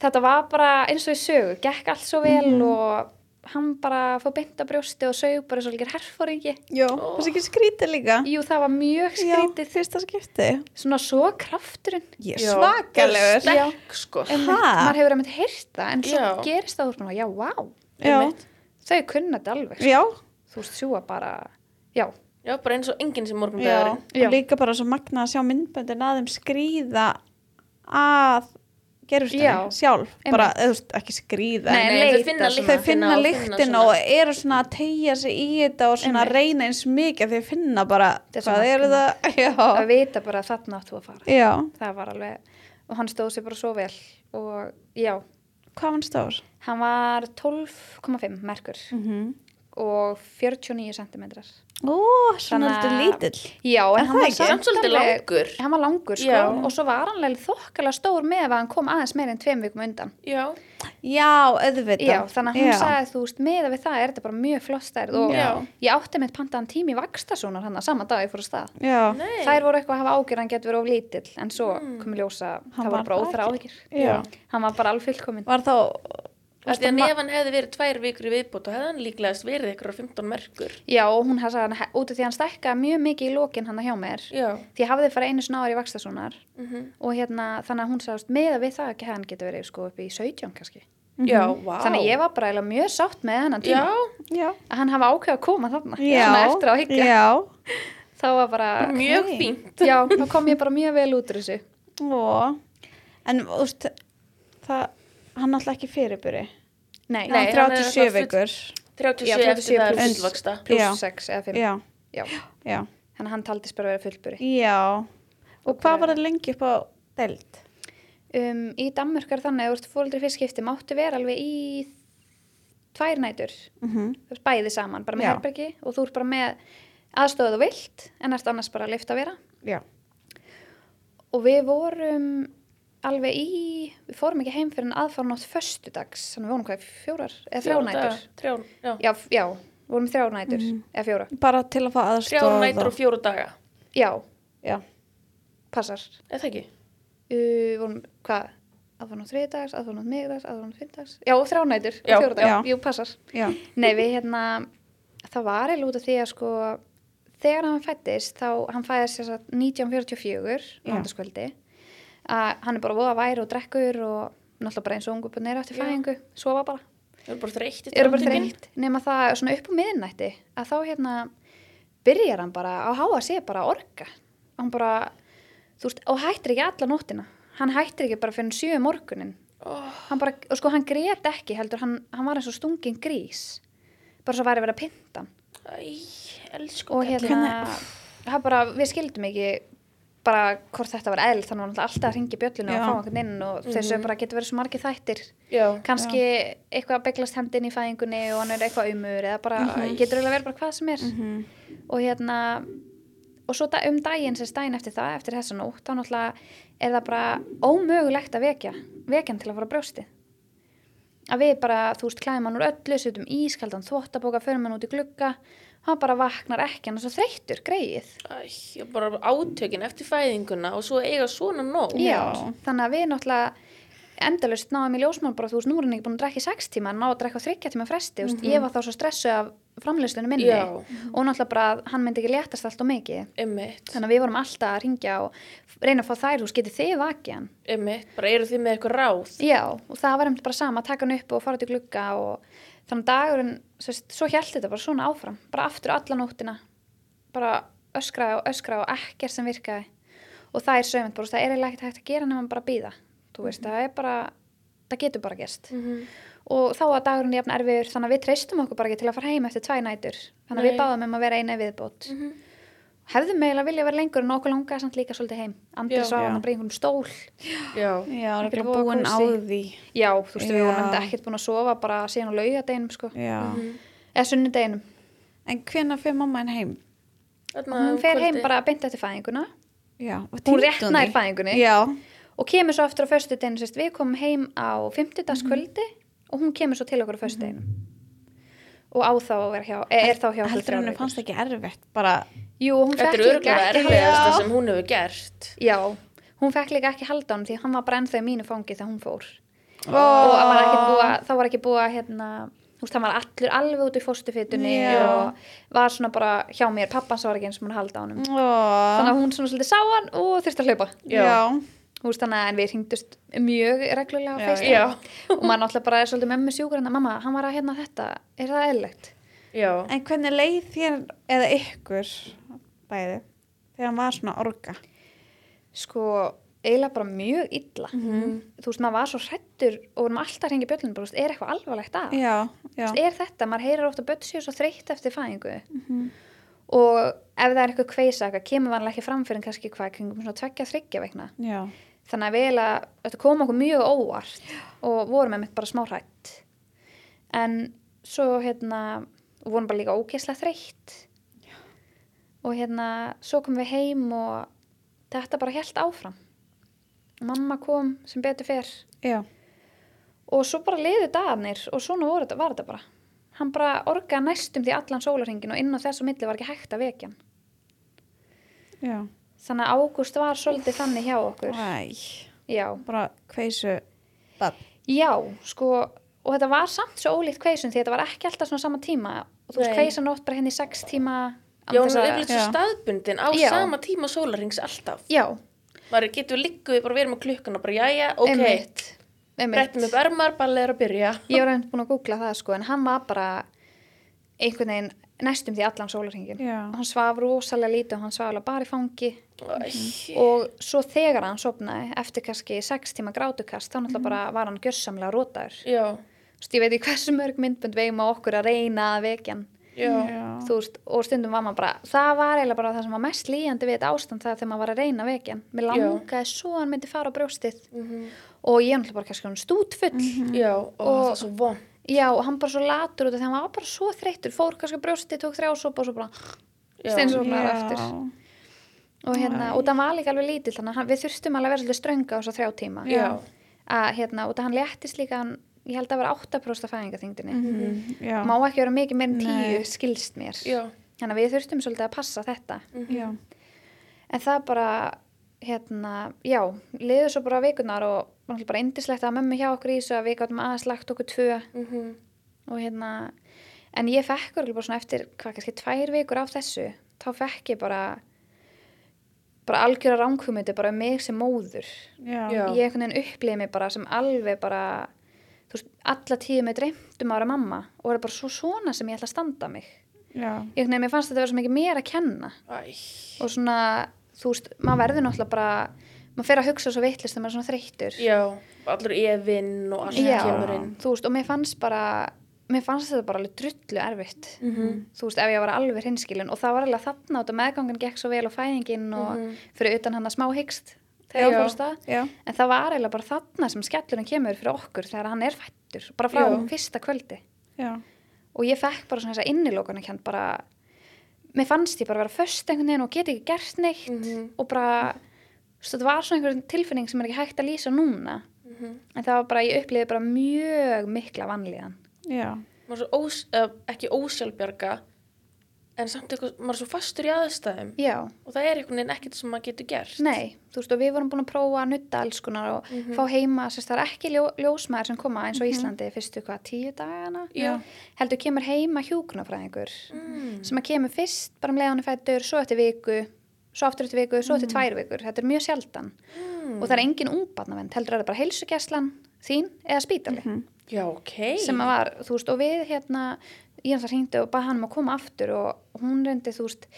S3: þetta var bara eins og í sögu gekk allt svo vel
S1: Mhm.
S3: og hann bara fór beint að brjósti og sög bara svo líkir herfóringi
S1: Jó, það er ekki skrítið líka.
S3: jú, það var mjög
S1: Já,
S3: skrítið
S1: fyrsta skipti.
S3: svona svo krafturinn
S1: Ég
S2: Já.
S1: svakalegur.
S2: Sterk, sko.
S3: Maður hefur einmitt heyrt það en svo
S2: Já.
S3: gerist það úr svona, já, vá
S1: Já.
S2: Einmitt.
S3: þau kunna þetta alveg sko.
S1: Já,
S3: þú veist, sjúa bara já,
S2: Já, bara eins og enginn sem
S1: já.
S2: morgundagurinn.
S3: Já.
S1: Og líka bara svo magna að sjá myndböndin að þeim skríða að gerustinni
S3: Já.
S1: sjálf. Bara, þú veist, ekki skríða.
S3: Nei,
S1: en
S2: Nei, þau finna
S1: þau finna
S2: og
S1: lyktina
S2: svona-
S1: og eru svona að tegja sig í þetta og svona
S3: Einmitt.
S1: reyna eins mikið því að finna bara
S3: er
S1: hvað eru það
S3: að vita bara að þarna áttu að fara
S1: já.
S3: það var alveg, og hann stóð sér bara svo vel og já,
S1: hvað var hann stór?
S3: hann var 12,5 merkur
S1: Mm -hmm.
S3: Og 49 cm
S1: ó, svona
S3: að-
S1: lítill
S3: já, en hann var?
S2: Samt svolítið langur.
S3: hann var langur sko
S2: Já.
S3: og svo var hann þokkala stór með að hann kom aðeins meir en tveim vikum undan
S2: Já,
S1: já, auðvitað
S3: Já, þannig að hún
S1: Já.
S3: sagði, þú veist, með við það er þetta bara mjög flott stærð og
S2: Já.
S3: ég átti mitt pantaðan tími vakstasónar hann að sama dag ég fór að stað.
S1: já,
S2: nei.
S3: Þær voru eitthvað að hafa ágjör hann getur verið of lítill, en svo
S2: Mm.
S3: kom ljósa,
S1: Hann
S3: það
S1: var
S3: bara áhyggjur.
S1: já.
S3: Hann var bara alveg fullkominn.
S2: Því að ef hann hefði verið tvær vikur í viðbót og hefði hann líklegast verið ykkur á 15 merkur.
S3: Já, og hún hefði sagði hann, út af því að hann stækkaði mjög mikið í lokin hann hjá mér.
S2: Já.
S3: Því hafði farið einu snáður í vakstasónar
S2: Mm
S3: og hérna, þannig að hún sagðist, með við það ekki hann getur verið sko upp í 17 kannski.
S2: Já, vá.
S3: Þannig að ég var bara eiginlega mjög sátt með hennan tíma.
S2: Já,
S1: já,
S3: Að hann hafa ákveð að koma þarna.
S1: já, já.
S3: Þá var bara,
S1: hann alltaf ekki fyrirbyrði
S3: Nei,
S2: Nei,
S1: hann
S2: hann er
S1: 37
S2: alltaf full-
S1: vikur
S2: 37
S3: Já,
S2: eftir
S3: 37
S2: það er
S1: pluss.
S2: fullvaksta.
S3: pluss
S1: Já.
S3: 6 eða 5.
S1: já,
S3: Já.
S1: já,
S3: Þannig að hann taldist bara að vera fullburi.
S1: já og hvað var það lengi upp á deild?
S3: Um, í Danmörk er þannig að þú ert fóreldri fyrst skipti máttu vera alveg í tvær nætur.
S1: Mm -hmm.
S3: Bæði saman, bara með herbergi og þú ert bara með aðstöðu vilt en ert annars bara að lifta að vera.
S1: já,
S3: Og við vorum alveg í, við fórum ekki heim fyrir en aðfarnátt föstudags, þannig við vorum hvað, fjórar eða þrjár nætur.
S2: Þrjár, já.
S3: Já, já, við vorum í þrjár nætur eða fjóra.
S1: bara til að fá aðstofa
S2: Þrjár nætur og fjóru daga.
S3: Já,
S1: já,
S3: passar.
S2: Er það ekki?
S3: uh, vorum, hvað, aðfarnátt þriðdags, aðfarnátt miðdags, aðfarnátt fimmdags, já, þrjá nætur,
S2: Já,
S3: fjóra dag,
S1: já.
S3: jú, passar.
S1: já,
S3: Nei, við hérna, það var eiginlega út af því að sko, þegar hann fættist, þá, hann fæðist þess að 1944,
S1: Já.
S3: Að hann er bara voða væri og drekkur og náttúrulega bara eins og ungu búin eftir fæðingu, sofa bara,
S2: eru bara þreytt.
S3: eru bara þreytt, nema það svona upp á miðnætti, að þá hérna, byrjar hann bara að háa sig bara að orga, hann bara, þú veist, og hættir ekki alla nóttina, hann hættir ekki bara fyrir sjö morgunin,
S2: Oh,
S3: hann bara, og sko hann grét ekki heldur, hann, hann var eins og stungin grís. Bara svo væri verið að pynta hann. Og hérna, það bara, við skildum ekki bara hvort þetta var eðl þannig var náttúrulega alltaf að ringi bjöllinu
S1: Já.
S3: og fá einhvern inn og þessu bara getur verið svo margir þættir.
S2: Já,
S3: kannski eitthvað að beglast hendin í fæðingunni og hann er eitthvað umur eða bara, getur eiginlega verið bara hvað sem er. Og hérna og svo um daginn sem daginn eftir það eftir þessa nótt, þá náttúrulega er það bara ómögulegt að vekja vekjan til að fara brjósti að við bara, þú veist, klæðum hann úr öllu setjum ískaldan þvottabóka, förum hann út í glugga hann bara vaknar ekki hann er svo þreyttur, greið
S2: æ, bara átökin eftir fæðinguna og svo eiga svona nóg.
S3: Já, þannig að við náttúrulega endalust náðum í ljósmál bara, þú veist, nú er hann ekki búin að drekka í sex tíma, hann náðu að drekka á þryggja tíma fresti, mm -hmm. ég var þá svo stressu af framlýstunum minni
S2: Já.
S3: og náttúrulega bara að hann myndi ekki léttast allt og mikið
S2: Einmitt,
S3: þannig að við vorum alltaf að ringja og reyna að fá þær, þú veist, getið þið
S2: einmitt, bara eru þið með eitthvað ráð?
S3: Já, og það var einmitt að þannig að dagurinn, veist, svo hjælt þetta bara svona áfram, bara aftur alla nóttina bara öskra og öskra og ekkert sem virkaði og það er sögumint bara, það er eiginlega ekkert hægt að gera nema bara að býða, þú veist, það er bara það getur bara gerst
S2: Mhm.
S3: og þá var dagurinn jafn erfiður þannig að við treystum okkur bara ekki til að fara heim eftir tvæ nætur þannig að
S2: Nei.
S3: við báðum um að vera eina viðbót mm -hmm. Hefðum eiginlega vilja vera lengur en okkur langaði samt líka svolítið heim Andri svaf hann að í einhverjum stól
S2: Já,
S1: Já, það er búin á því
S3: já, þú veist, við vorum ekkert búin að sofa bara síðan á laugadeginum sko.
S1: Já.
S3: eða sunnudeginum
S1: En hvenær fyrir mamma henn heim?
S2: Þarna
S3: hún
S2: um
S3: fer heim bara beint eftir fæðinguna
S1: Já. og
S3: hún nær fæðingunni
S1: Já.
S3: og kemur svo aftur á föstudeginu sérst, við komum heim á
S1: Mhm.
S3: 50. kvöldi og hún kemur svo til okkur á föstudeginu og á þá að vera hjá er, þá hjá
S1: Heldur henni
S3: vikur.
S1: fannst ekki erfitt bara,
S3: jú, hún
S2: Þetta
S3: fekk
S2: er
S3: líka
S2: örgulega
S3: ekki
S2: erfiðasta
S1: Já.
S2: sem hún hefur gert.
S3: já, hún fekk líka ekki halda hann því hann var bara ennþá í mínu fangi þegar hún fór
S1: Ó.
S3: og var að- það var ekki búið að hérna þú veist, hann var allur alveg út í fóstufittunni
S1: Já.
S3: og var svona bara hjá mér pappans var ekki eins og hún halda á honum
S1: Ó.
S3: þannig að hún svona svolítið sá hann og þurfti að hlaupa
S1: Já.
S3: Þú veist þannig að en við hringdust mjög reglulega á Facebook og maður náttúrulega bara er svolítið með mig sjúkur en að mamma, hann var að hérna þetta, er það eðlilegt?
S2: já.
S1: En hvernig leið þér eða ykkur bæði þegar hann var svona orga?
S3: Sko, eiginlega bara mjög illa
S1: Mhm.
S3: þú veist, maður var svo hrættur og vorum alltaf að ringja bjöllinu, bara, er eitthvað alvarlegt að?
S1: Já, já.
S3: Veist, Er þetta, maður heyrir ofta börn séu svo þreytt eftir fæðingu
S1: Mhm.
S3: og ef það er eitthvað kveisa, eitthvað kemur vanlega ekki fram fyrir en kannski hvað, kringum svona tveggja þryggja veikna
S1: Já.
S3: Þannig að við eiginlega, þetta kom okkur mjög óvart og vorum með mitt bara smá hrætt en svo hérna vorum bara líka ógeðslega þreytt. Og hérna svo komum við heim og þetta bara helt áfram. Mamma kom sem betur fer.
S1: Já.
S3: og svo bara liðu dagarnir og svona var þetta bara. Hann bara orgaði næstum því allan sólarhingin og inn á þessu milli var ekki hægt að vekja hann.
S1: Já.
S3: Þannig að ágúst var svolítið þannig hjá okkur
S1: Æ,
S3: já,
S1: bara hveisu bad.
S3: Já, sko, og þetta var samt svo ólíkt kveisun því þetta var ekki alltaf svona sama tíma og þú veist
S2: Nei.
S3: kveisan ótt bara henni í sex tíma
S2: Já, hún er
S3: að-
S2: yfirleitt svo staðbundin á
S3: Já.
S2: sama tíma sólarings alltaf.
S3: Já,
S2: Maður getur líkuð bara verið með klukkuna, bara jæja, ok,
S3: einmitt, einmitt.
S2: brettum upp ermar, ballið er að byrja.
S3: Ég var reynd búin að googla það sko en hann var bara einhvern veginn næstum því allan sólarhingin hann svaf rosalega lítið og hann svaf alveg bara í fangi
S2: Æ,
S3: og svo þegar hann sopnaði eftir kannski sex tíma grátukast þá náttúrulega bara var hann gjörsamlega rótaður
S2: Já,
S3: Þú veist, ég veit ekki hversu mörg myndbönd vegum á okkur að reyna að vekja hann.
S2: Já,
S1: Já.
S3: þú veist, og stundum var maður bara það var eiginlega bara það sem var mest líjandi við þetta ástand það þegar maður var að reyna að vekja hann. Mér
S2: Já.
S3: langaði svo að hann myndi fara á brjóstið.
S2: Mhm,
S3: og ég náttúrulega bara kannski hann stútfull.
S2: Já, og,
S3: Og-
S2: það er svo von.
S3: já, og hann bara svo latur út af því hann var bara svo þreyttur fór kannski á brjóstið, tók þrjá sopa og svo bara
S2: Já.
S3: steinsofnaður aftur.
S1: Já.
S3: Og hérna,
S1: Æ.
S3: og það var líka alveg lítill þannig að við þurftum alveg að vera svolítið strönga á þess að þrjá tíma
S2: Já,
S3: að hérna, og það hann léttist líka hann, ég held að vera 8% af fæðingaþyngdinni
S1: Mhm. Já.
S3: má ekki vera mikið meir en 10
S1: Nei.
S3: skilst mér
S2: já,
S3: þannig að við þurftum svolítið að passa þetta
S1: Já.
S3: en það bara hérna, já, liður svo bara vikunar og var bara indislegt að mömmu hjá okkur í þessu að við gáttum aðeins lagt okkur tvö
S2: mhm,
S3: og hérna en ég fekk örugglega bara svona eftir hvað kannski tvær vikur af þessu þá fekk ég bara bara algjöra ránkvömyndi bara um mig sem móður
S1: Já.
S2: Já.
S3: ég einhvern veginn upplýði mig bara sem alveg bara þú veist, alla tíu með dreymtum ára mamma og það er bara svo svona sem ég ætla að standa mig
S1: Já.
S3: ég einhvern veginn, mér fannst þetta vera svo mikið mér að kenna
S2: æ,
S3: og svona, þú veist, maður verður náttúrulega bara, maður fer að hugsa svo vittlist þegar maður er svona þreyttur
S2: já, allur efinn og allt
S3: Já,
S2: kemur inn.
S3: þú veist, og mér fannst bara mér fannst þetta bara alveg drullu erfitt
S2: Mhm.
S3: þú veist, ef ég var alveg hinskilin og það var alveg þarna út og meðgangan gekk svo vel og fæðingin og
S2: Mhm.
S3: fyrir utan hann að smá hyggst þegar ég fórst það en það var eiginlega bara þarna sem skellurinn kemur fyrir okkur þegar hann er fættur bara frá
S2: Já.
S3: fyrsta kvöldi
S1: Já.
S3: og ég fekk bara svona þessa innilókana kjönd bara mér fannst ég bara vera föst einhvern veginn og get ekki gert neitt
S2: Mhm.
S3: og bara þetta var svona einhver tilfinning sem er ekki hægt að lýsa núna
S2: Mhm.
S3: en það var bara, ég upplýði bara mjög mikla vanlíðan
S1: Já.
S2: maður er svo ós, uh, ekki ósjálfbjarga en samt eitthvað, maður er svo fastur í aðstæðum
S3: já,
S2: og það er einhvern veginn ekkert sem maður getur gert
S3: nei, þú veist og við vorum búin að prófa að nutta alls konar og
S2: Mhm.
S3: fá heima, sérst það er ekki ljó, ljósmaður sem koma eins og Íslandi fyrstu hvað, tíu dagana
S2: Já.
S3: heldur kemur heima hjúkunarfræðingur
S2: Mm.
S3: sem að kemur fyrst bara um leiðan fættur, svo eftir viku svo aftur eftir viku, svo eftir tvær vikur þetta er mjög sjaldan
S2: Mm.
S3: og það er engin ungbarnavend, heldur er það bara heilsugjæslan þín eða spítali
S2: Já, ok.
S3: Sem að var, þú veist, og við hérna, ég hans að hringdi og baða hann um að koma aftur og hún reyndi, þú veist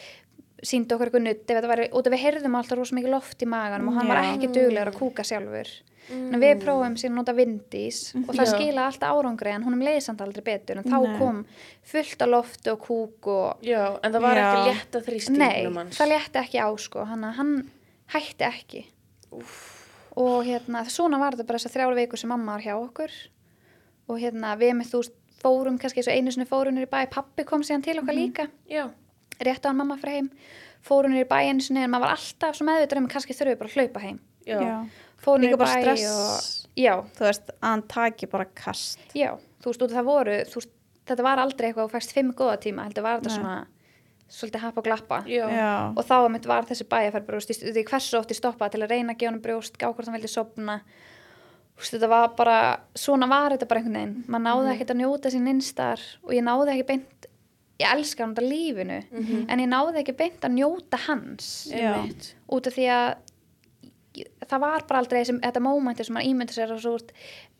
S3: síndi okkur eitthvað nutt, ef þetta væri, út af við heyrðum alltaf rosa mikið loft í maganum og hann var
S1: Já.
S3: ekki duglegur að kúka sjálfur. En við prófum síðan að nota vindís og það
S2: Já.
S3: skilaði alltaf árangri en húnum samt aldrei betur. En þá
S1: Nei.
S3: kom fullt af lofti og kúk og
S2: Já, en það var
S1: Já.
S2: ekki létta
S3: Nei,
S2: þrýstingunum hans.
S3: það létti ekki á sko. Hann, hann hætti ekki. Og hérna svona var þetta bara þessar þrjára vikur sem mamma var hjá okkur og hérna við með þú fórum kannski eins og einu sinni fórum niður í bæ. Pappi kom síðan til okkar líka.
S2: Já,
S3: rétt á hann mamma fyrir heim. Fórum niður í bæ einu sinni en maður var alltaf svo meðvitað um að kannski þurfum við bara að hlaupa heim.
S2: Já,
S1: Já.
S3: fórum
S1: Líka
S3: niður í
S1: bara
S3: bæ
S1: stress.
S3: og já,
S1: Þú veist, að hann taki bara kast.
S3: já, þú veist, og það voru veist, þetta var aldrei eitthvað og fæst fimm góða tíma heldur var þetta
S1: Nei.
S3: svona svolítið hapa og glappa.
S2: Já,
S3: og þá var þessi bæjarferð bara, þú veist, því hversu oft ég stoppaði til að reyna að gefa hann brjóst, gá hvort hann vildi sopna þetta var bara svona var þetta bara einhvern veginn. Maður náði ekkert að njóta sín innstar og ég náði ekki beint ég elska hann þetta lífinu en ég náði ekki beint að njóta hans. Út af því að það var bara aldrei sem, þetta mómenti sem maður ímyndi sér og svo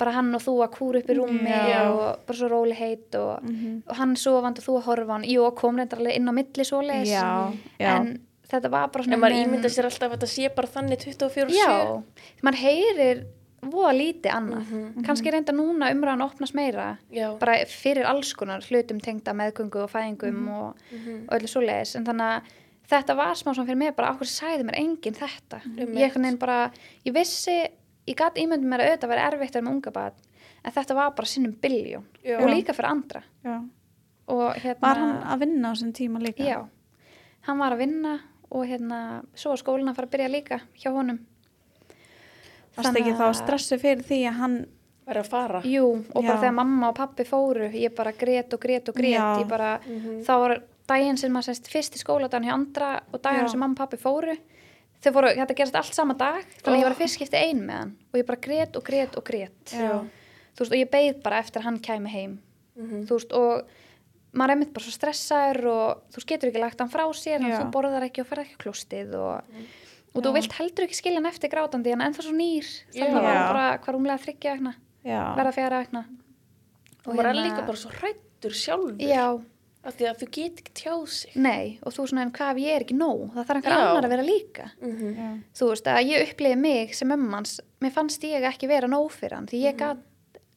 S3: bara hann og þú að kúra upp í rúmi
S1: Já.
S3: og bara svo róli heit og, og hann sofandi og þú að horfa á hann. Jú, kom reyndar alveg inn á milli
S1: Já, já.
S3: en þetta var bara svona
S2: En maður ímynda sér alltaf að þetta sé bara þannig 24
S3: já, maður heyrir voða lítið annað. Kannski reynda núna umræðan opnast meira
S2: Já.
S3: bara fyrir alls konar hlutum tengda meðgöngu og fæðingum og, og öllu svoleiðis. En þannig að þetta var smá svona fyrir mig bara okkur sagði mér enginn þetta? Ég einhvern veginn bara, ég vissi ég gæti ímyndum mér að auðvitað vera erfitt að með unga bad en þetta var bara sinnum biljón og líka fyrir andra.
S1: Já.
S3: og hérna
S1: Var hann að vinna á þessum tíma líka?
S3: já, hann var að vinna og hérna, svo var skólinn að fara að byrja líka hjá honum
S1: Varst ekki þá stressu fyrir því að hann
S2: Verður að fara
S3: Jú, og bara
S1: Já.
S3: þegar mamma og pappi fóru, ég bara grét og grét og grét,
S1: Já.
S3: ég bara, þá var daginn sem maður sérst fyrst í skóladan hjá andra og daginn sem mamma og pappi fóru, þau fóru, þetta gerist allt sama dag, þannig að ég var
S2: Oh.
S3: að fyrst skipti ein með hann og ég bara grét og grét og grét.
S1: Já.
S3: Þú veist, og ég beið bara eftir að hann kæmi heim, þú veist, og maður er mitt bara svo stressaður og þú veist, getur ekki lagt hann frá sér, þú borðar ekki og ferð ekki á klóstið og, og þú vilt heldur ekki skilja hann eftir grátandi, en ennþá svo nýr, þannig að það var bara hvað rúmlega þryggja vegna,
S1: Já.
S3: verða fjara vegna.
S2: Og maður er líka bara svo hrættur sjálfur?
S3: Hérna- Já,
S2: af því að þú get ekki tjáð sig.
S3: Nei, og þú svona en hvað ef ég er ekki nóg, það þarf einhver annar að vera líka.
S2: Mhm.
S1: Já.
S3: Þú veist að ég upplifi mig sem ömmans, mér fannst ég ekki vera nóg fyrir hann, því ég gat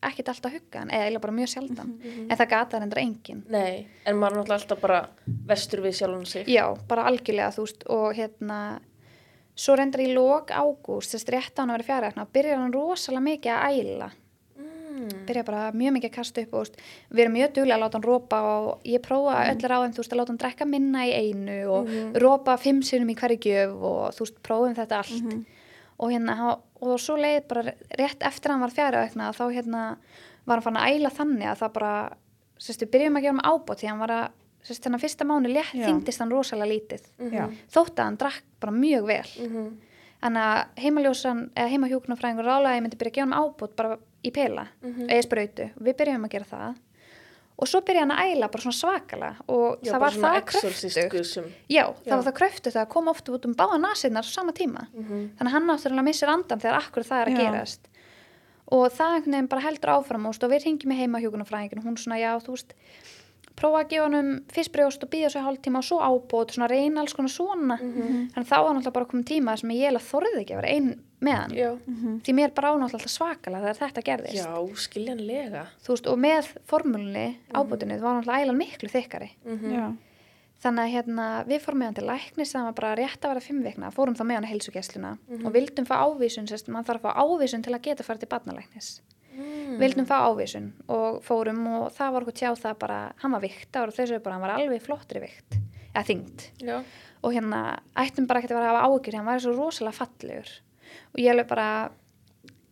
S3: ekkit alltaf hugga hann, eða bara mjög sjaldan, en það gat það endur enginn.
S2: Nei, en maður er náttúrulega alltaf bara vestur við sjálfum
S3: svo reyndar í lok ágúst, þess rétt á hann að vera fjara byrjar hann rosalega mikið að æla.
S2: mm.
S3: byrja bara mjög mikið að kasta upp og við erum mjög duglega að láta hann rópa og ég prófa
S2: Mhm.
S3: öllir á þeim, þú veist, að láta hann drekka minna í einu og rópa fimm sinnum í hverju gjöf og þú veist, prófum þetta allt
S2: Mhm.
S3: og hérna, og svo leið bara rétt eftir hann var fjara þá hérna var hann fann að æla þannig að það bara, sérstu, byrjum að gefa hann ábót því hann var að, sérstu, þennan fyrsta mánu létt þyngdist hann rosalega lítið
S1: Já.
S3: þótt að hann drakk bara mjög vel
S2: Mhm.
S3: Þannig að heimaljósan, eða heimahjókunarfræðingur rálaði að ég myndi byrja að gefa hann ábútt bara í pela, eða sprautu. Við byrjum að gera það. Og svo byrja hann að æla bara svona svakala og
S2: Já,
S3: það var það kröftugt. Já, það
S2: Já.
S3: var það kröftugt að koma oft út um báða nasinnar á sama tíma.
S2: Mhm.
S3: Þannig að hann náttúrulega missir andan þegar akkur það er að
S1: Já.
S3: gerast. Og það einhvern veginn bara heldur áfram og, við ringjum í heimahjókunarfræðingin og hún svona, já, þú veist, prófa að gefa hann um fyrst brjóst og býða svo hálftíma og svo ábót, svona reyna alls konar svona.
S2: Mhm.
S3: Þannig að þá var náttúrulega bara komið tíma sem ég eiginlega þorði ekki að vera ein með hann
S2: Já,
S3: því mér brá náttúrulega alltaf svakalega þegar þetta gerðist
S2: já, skiljanlega.
S3: þú veist, og með formúlunni ábútunni var náttúrulega ælan miklu þykkari
S2: Mhm.
S1: Já.
S3: þannig að hérna, við fórum með hann til læknis það var bara rétt að vera fimm vikna, fórum þá með hann í heilsugessluna og vildum fá ávísun sérst, barnalæknis vildum fá ávísun og fórum og það var okkur tjá það bara, hann var vikta og þau sögðu bara, hann var alveg flottri vikt eða þyngd.
S2: Já,
S3: og hérna ættum bara ekki að vera að hafa áhyggjur hann var svo rosalega fallegur. Og ég alveg bara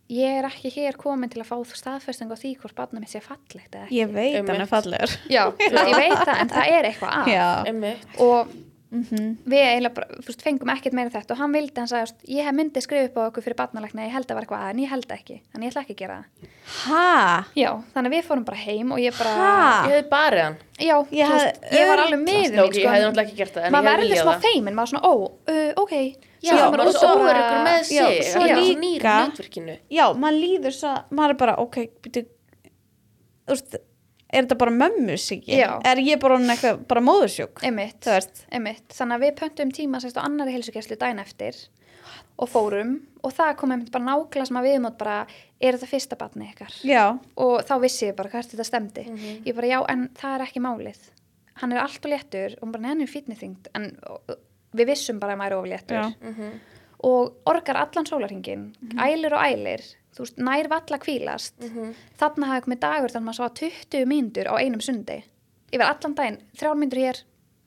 S3: ég er ekki hér komin til að fá staðfesting á því hvort barna mitt sé fallegt eða ekki.
S1: Ég veit hann
S2: Einmitt.
S1: er fallegur.
S3: ég veit það en það er eitthvað að.
S1: Já.
S3: Og
S1: Mhm.
S3: við eiginlega bara, þú veist, fengum ekkert meira þetta og hann vildi, hann sagði, ég hef myndið skrifa upp á okkur fyrir barnalækna, ég held að var eitthvað að en ég held ekki, þannig ég ætla ekki að gera það
S1: Ha?
S3: já, þannig við fórum bara heim og ég bara
S1: Ha?
S2: Ég hefði barið hann.
S3: já,
S1: Ég
S3: veist, ég var alveg
S2: Já,
S3: mín,
S2: ok, ég hefði náttúrulega ekki gert það, en
S3: maður verður
S2: það.
S3: feimin, maður svona, ó, uh, ok
S2: Já,
S3: Svo
S2: maður er
S3: og
S2: svo óöryggur með sig.
S1: Já, svo líka-
S2: nýr í hlutverkinu.
S1: Já, maður líður svo, maður er bara, ok, byrju, er þetta bara mömmusíki? Er ég bara eitthvað, bara móðursjúk?
S3: Einmitt, einmitt, þannig að við pöntum tíma sérst á annari heilsugæslu dæn eftir og fórum og það kom einmitt bara nákvæmlega sem að viðmót bara, er þetta fyrsta batni ykkar?
S1: Já,
S3: Og þá vissi ég bara hvert þetta stemdi. Ég bara, já, en það er ekki málið. Hann er allt og léttur og bara, neðan er fítnithyngt, en við vissum bara að maður er of léttur.
S1: Já.
S2: Mhm.
S3: Og orgar allan sólarhingin, ælir og ælir, þú veist, nær valla kvílast. Þarna hafði komið dagur þannig að maður sá 20 mínútur á einum sundi. Yfir allan daginn, þrjár mínútur hér,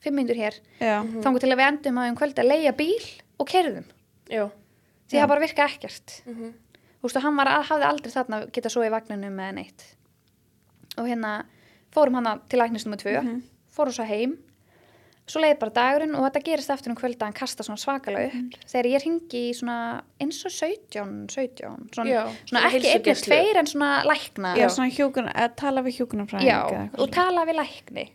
S3: fimm mínútur hér.
S1: já,
S3: mm. þangur til að við endum að um kvöldi að leia bíl og kerðum
S2: Já.
S3: því það bara virka ekkert
S2: Mhm.
S3: þú veist og hann var, hafði aldrei þarna geta svo í vagninu með neitt og hérna fórum hann til læknis nummer tvö fórum svo heim svo leiði bara dagurinn og þetta gerist eftir um kvöldi að hann kasta svona svakalega upp. Þegar ég ringi í svona eins og 17 17, svona,
S2: Já,
S3: svona ekki einnig tveir en svona lækna.
S1: Já, svona hjúkun, að tala við hjúkunarfræðing
S3: Já,
S1: eða eitthvað
S3: og tala við lækni.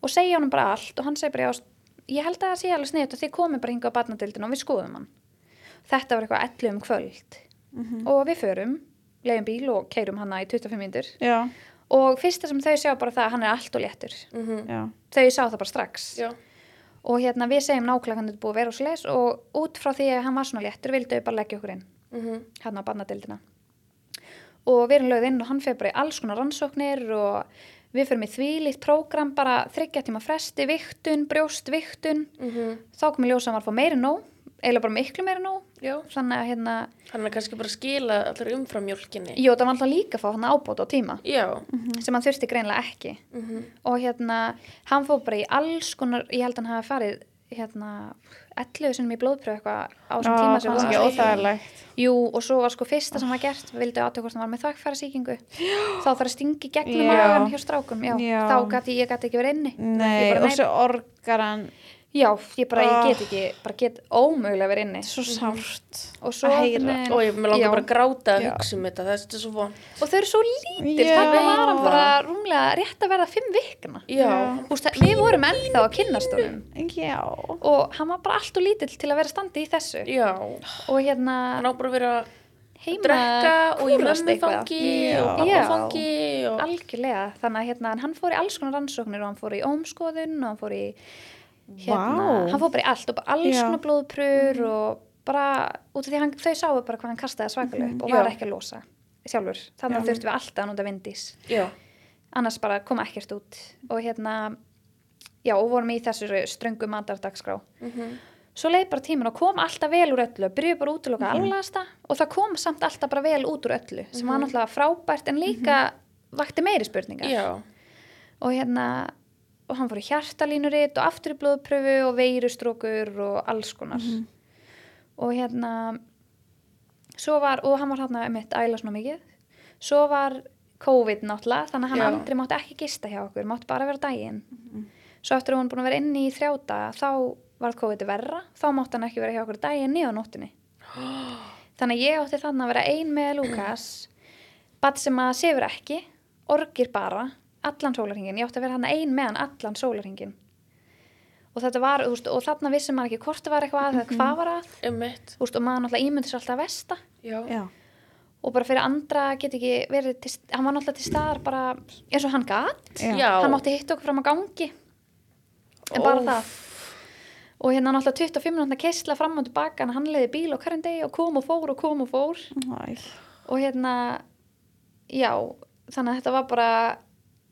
S3: Og segja honum bara allt og hann segir bara, já, ég held að það sé alveg sniðut og þið komið bara hingað á barnadildinu og við skoðum hann. Þetta var eitthvað 11 um kvöld.
S1: Mhm.
S3: og við förum, leiðum bíl og keirum hana í 25 mínútur.
S1: Já,
S3: og fyrsta sem þau sjá bara það að hann er allt og léttur.
S2: Mhm.
S1: já,
S3: Þau sá það bara strax
S2: Já.
S3: og hérna við segjum nákvæmlega hann þetta búið að vera og svo leis og út frá því að hann var svona léttur vildu þau bara leggja okkur inn
S2: Mhm.
S3: hann á barnadildina og við erum lögð inn og hann fyrir bara í alls konar rannsóknir og við fyrir með þvílíkt prógram bara þryggja tíma fresti, viktun, brjóst, viktun
S2: Mhm.
S3: þá kom í ljósa að hann var að fá meiri nóg eiginlega bara miklu meiri nóg
S2: Já.
S3: þannig að hérna,
S2: Hann er kannski bara að skila allir umfram mjölkinni.
S3: jú það var alltaf líka að fá hann ábót á tíma
S2: Já.
S3: sem hann þurfti greinlega ekki
S2: Mhm.
S3: og hérna, hann fór bara í alls konar, ég held að hann hafi farið hérna, 11 sinum í blóðpröf eitthvað á þessum tíma sem
S1: fannst
S3: var
S1: ekki óþægilegt
S3: Jú, og svo var sko fyrsta sem var gert vildi aðtöku hvort hann var með þakkfæra sýkingu þá þarf að stingi gegnum
S1: Já.
S3: magan hjá strákum já.
S1: Já.
S3: þá gæti ég gæti ekki verið inni
S1: Nei,
S3: já, ég bara,
S1: Ah.
S3: ég get ekki bara get ómögulega verið inni
S1: svo sárt
S3: og svo
S1: að heyra.
S3: veginn-
S2: Og ég með langar
S3: Já.
S2: bara að gráta að hugsa um þetta. Það er svo von.
S3: og þau eru svo lítil,
S1: Já.
S3: þannig var hann bara rúmlega rétt að verða fimm vikna
S2: Já.
S3: Úst, við vorum ennþá að kynnast honum
S1: Já,
S3: og hann var bara allt og lítill til að vera standi í þessu
S2: Já.
S3: og hérna
S2: Hann á bara að vera að
S3: heima
S2: drekka og í mömmufangi
S1: Já.
S2: og pappafangi og...
S3: algjörlega, þannig að hérna, hann fór í alls konar rannsóknir og hann fór í ómskoðun og hann fór í hérna,
S1: Vá.
S3: hann fór bara í allt og bara alls konar blóðprur og bara, út af því hann, þau sáu bara hvað hann kastaði svakalega upp og
S2: Já.
S3: var ekki að losa sjálfur, þannig að þurftum við alltaf að nota vindís
S2: Já.
S3: annars bara kom ekkert út og hérna já, og vorum í þessu ströngu matardagskrá
S2: Mhm.
S3: svo leið bara tíminn og kom alltaf vel úr öllu byrjuði bara út
S1: Mhm.
S3: alvegasta og það kom samt alltaf bara vel út úr öllu sem var náttúrulega frábært en líka vakti meiri spurningar
S2: Mhm. Já.
S3: og hérna og hann fór í hjartalínuritt og aftur í blóðpröfu og veirustrókur og alls konar. Og hérna var, og hann var hérna mitt æla svona mikið. Svo var COVID náttúrulega, þannig að hann
S2: Já.
S3: aldrei mátti ekki gista hjá okkur, mátti bara vera daginn. Svo eftir að hún búin að vera inni í þrjáta þá var COVID verra. Þá mátti hann ekki vera hjá okkur daginn niður á nóttinni þannig að ég átti þannig að vera ein með Lukas bat sem að sefur ekki orgir bara, allan sólarhingin ég átti að vera hann ein með hann allan sólarhingin og þetta var, þú veist, og þarna vissi maður ekki hvort það var eitthvað að eða hvað var að. Þú veist, og maður náttúrulega ímyndi sér alltaf að vesta
S2: Já.
S1: já,
S3: og bara fyrir andra get ekki verið til, hann var náttúrulega til staðar bara eins og hann gat.
S1: Já.
S2: Já.
S3: hann mátti hitta okkur fram á gangi. En bara
S2: Óf.
S3: það og hérna náttúrulega 25 minútna keisla fram og tilbaka hann leiði bíl og hverjum degi og kom og fór og kom og fór.
S1: Æ,
S3: og hérna já, þannig að þetta var bara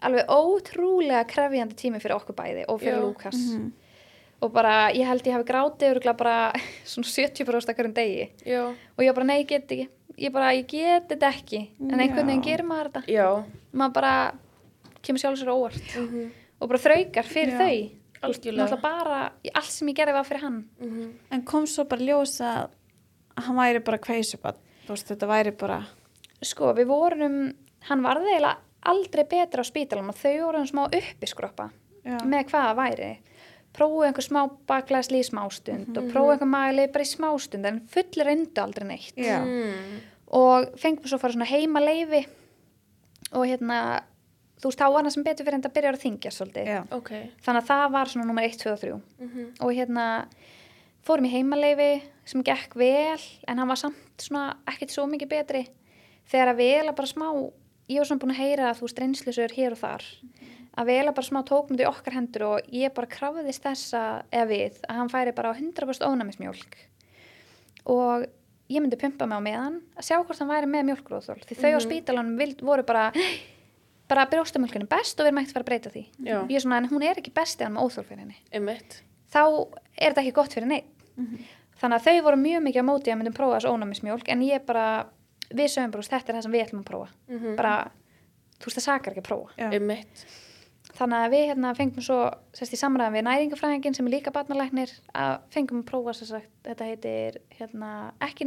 S3: alveg ótrúlega krefjandi tími fyrir okkur bæði og fyrir
S2: Já.
S3: Lukas
S1: Mhm.
S3: og bara, ég held ég hafi grátið örgulega bara svona 70% hverjum degi
S2: Já.
S3: og ég bara, nei, ég get ekki ég bara, ég get þetta ekki en einhvern veginn gerir maður þetta
S2: Já.
S3: maður bara kemur sjálf sér á óvart
S2: Mhm.
S3: og bara þraukar fyrir
S1: Já.
S3: þau náttúrulega bara, allt sem ég gerði var fyrir hann
S2: Mhm.
S1: En kom svo bara ljós að hann væri bara kveisubann. Þú veist, þetta væri bara...
S3: sko, við vorum hann varði eiginlega aldrei betra á spítalum og þau voru smá uppiskroppa með hvað það væri prófuðu einhver smá baklæsli í smástund og prófuðu einhver magalið bara í smástund en fullir reyndu aldrei neitt.
S2: Mm.
S3: og fengum svo að fara svona heima leifi og hérna þú veist, þá var hann sem betur fyrir en það byrjar að þingja svolítið
S1: Já.
S2: Ok.
S3: þannig að það var svona nummer 1, 2 og 3
S2: Mhm.
S3: og hérna fórum í heimaleifi sem gekk vel en hann var samt svona ekkert svo mikið betri þegar að við eiginlega bara smá ég var svona búin að heyra að þú veist reynslusur hér og þar. Að við eiginlega bara smá í okkar hendur og ég bara krafðist þess að eða við, að hann færi bara á 100% ónæmismjólk. Og ég myndi pumpa mig á meðan að sjá hvort hann væri með mjólkróðþól því þau á spítalanum vild, voru bara bara brjóstamjólkinu best og við erum ekkert að fara að breyta því.
S2: Já.
S3: ég er svona, en hún er ekki best eða með óþól fyrir henni.
S2: Einmitt.
S3: þá er þetta ekki gott fyrir neitt þannig að þau voru mjög mikið á móti að myndum prófa þessu ónæmismjólk en ég bara, við sögum bara þetta er það sem við ætlum að prófa
S2: Mhm.
S3: bara, þú veist það sakar ekki að prófa
S1: Já.
S2: Einmitt.
S3: þannig að við hérna fengum svo sérst í samræðan við næringafræðingin sem er líka barnalæknir að fengum að prófa sagt, þetta heitir hérna, ekki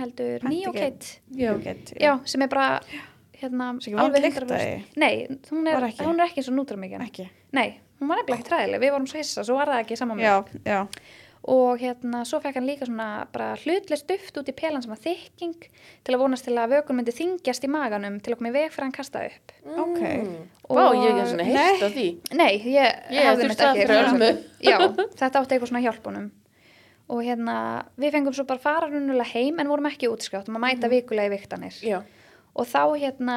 S3: heldur
S1: Antigen.
S3: Neocate
S2: Já.
S1: Get,
S3: já, sem er bara hérna, alveg
S1: lykt af
S3: 100%.
S1: því?
S3: Nei, hún er, hún er ekki eins og nútramíkin
S1: Ekki.
S3: Nei, hún var nefnilega ekki træðileg, við vorum svo hissa, svo var það ekki saman með
S1: Já, já.
S3: Og hérna svo fekk hann líka svona bara hlutlist duft út í pelan sem var þykking til að vonast til að vökun myndi þingjast í maganum til að koma í veg fyrir hann kasta upp
S1: Ok.
S2: Mm. Vá, ég hef ekki svona heilt á því.
S3: Nei, ég,
S2: Ég þurfti
S3: mitt
S2: það
S3: ekki. Já, þetta átti eitthvað svona hjálpunum og hérna við fengum svo bara fara runnulega heim en vorum ekki útskjátt um að mæta vikulega í viktanir
S2: Já.
S3: og þá hérna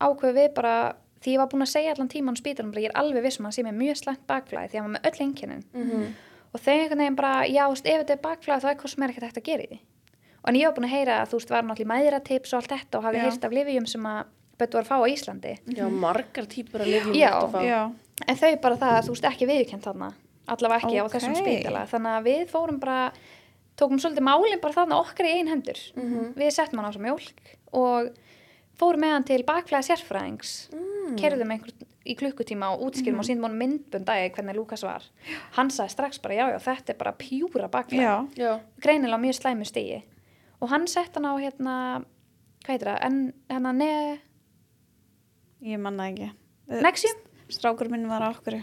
S3: ákveðu við bara því ég var búin að segja allan tíman á spítalum bara ég er alveg vissum að hann sé með mjög slæmt bakflæði því að hann var með öll einkennin
S2: Mhm.
S3: Og þau einhvern veginn bara, já, þú veist, ef þetta er bakflæði þá er hvað sem er ekkert hægt að gera í því og en ég var búin að heyra að þú veist, var náttúrulega mæðra tips og allt þetta og hafi
S1: Já.
S3: heyrt af lifjum sem að böttu var að fá á Íslandi
S2: Já, margar típur að lifjum
S3: Já.
S2: ertu að fá.
S1: Já.
S3: en þau bara það að þú veist ekki viðkjönd þarna allavega ekki á
S1: Ok.
S3: þessum spítala þannig að við fórum bara tókum svolítið málinn bara þarna okkar í ein hendur við settum hann á þessa mjólk og fórum með hann til bakflæði sérfræðings mm. kerðum einhver í klukkutíma og útskýrum og síndum hann myndbundagi hvernig Lukas var hann sagði strax bara já já þetta er bara pjúra.
S1: Já.
S3: greinilega á mjög slæmu stigi og hann sett hann á hérna hvað heitir það, en hérna ne
S1: Ég manna ekki.
S3: Nexium?
S1: Strákur minn var á okkur.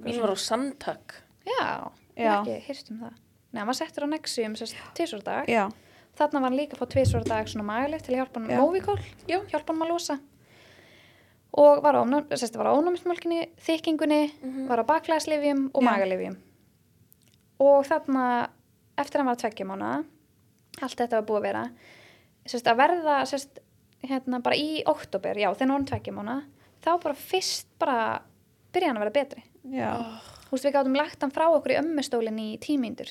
S2: Mín var á Sandtak.
S3: Já,
S1: Já.
S3: ekki hýrt um það Nei, hann var settur á Nexium tvisvar dag
S1: Já.
S3: Þarna var hann líka að fá tvisvar dag svona magalegt til að hjálpa hann
S1: Já.
S3: Movikól, já, hjálpa hann að losa og var á, á ónámsmjölkinni, þykkingunni var á baklæðslifjum og magalifjum og þarna eftir að hann var tveggja mánuða allt þetta var búið að vera sérst, að verða sérst, hérna, bara í oktober, já, þegar hann tveggja mánuða þá bara fyrst bara byrja hann að vera betri
S1: Já.
S3: þú veist, við gátum lagt hann frá okkur í ömmustólinn í tímyndur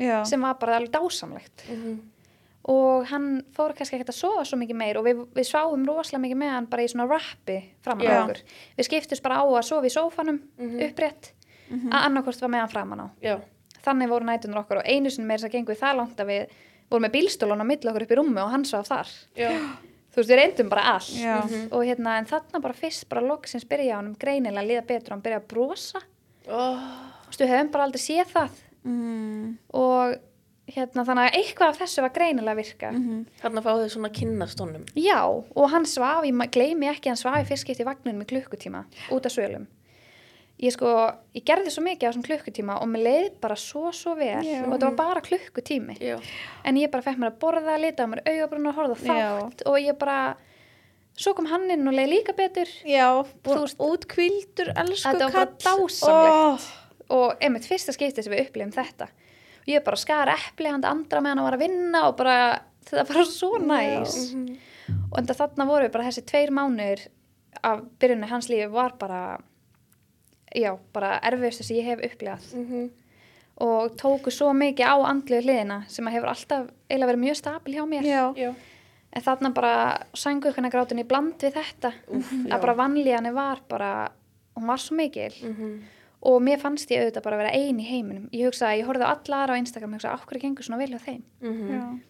S1: Já.
S3: sem var bara alveg dásamlegt
S2: Mhm.
S3: Og hann fór kannski ekkert að sofa svo mikið meir og við, við sváum rosalega mikið með hann bara í svona rappi framan á okkur við skiptust bara á að sofa í sófanum upprétt að annarkvort var með hann framan á
S2: Já.
S3: þannig voru nætunar okkur og einu sinni meir þess að gengu við það langt að við vorum með bílstólan á milli okkur upp í rúmi og hann svaf þar
S2: Já.
S3: þú veist, við reyndum bara allt
S1: Já.
S3: og hérna, en þarna bara fyrst bara loksins byrja hann um greinilega að liða betur og hann byrja að brosa
S2: Oh.
S3: veist, við höfum bara aldrei séð það
S1: Mm.
S3: og hérna þannig að eitthvað af þessu var greinilega að virka
S2: Þarna fá þau svona kynnastónum.
S3: já og hann svaf, ég ma- gleymi ekki hann svaf í fyrst skipt í vagnunum í klukkutíma út af svölum ég sko, ég gerði svo mikið á þessum klukkutíma og mér leið bara svo svo vel
S1: Já.
S3: og þetta var bara klukkutími
S2: Já.
S3: en ég bara fekk mér að borða, lita á mér augabrún og horfa á
S1: Já.
S3: þátt og ég bara svo kom hann inn og leið líka betur
S1: Já.
S3: Veist-
S1: útkvildur, elsku
S3: Þetta var bara
S1: kall.
S3: dásamlegt.
S1: Ó.
S3: og einmitt fyrsta skipti sem við upplifum þetta ég bara skar epli hann andra meðan hann var að vinna og bara þetta var bara svo næs og enda þarna voru bara þessi tveir mánuður af byrjunni hans lífi var bara já, bara erfiðustu sem ég hef upplifað
S2: Mhm.
S3: og tóku svo mikið á andlu hliðina sem að hefur alltaf eiginlega verið mjög stabil hjá mér
S1: Já.
S2: Já.
S3: en þarna bara sængu ykkurna grátin í bland við þetta
S2: já.
S3: að bara vanlíðanir var bara hún var svo mikil
S2: Mhm.
S3: Og mér fannst ég auðvitað bara að vera ein í heiminum ég hugsaði að ég horfði á alla aðra á Instagram og hugsaði, af hverju gengur svona vel hjá þeim
S2: Mhm.
S1: Já.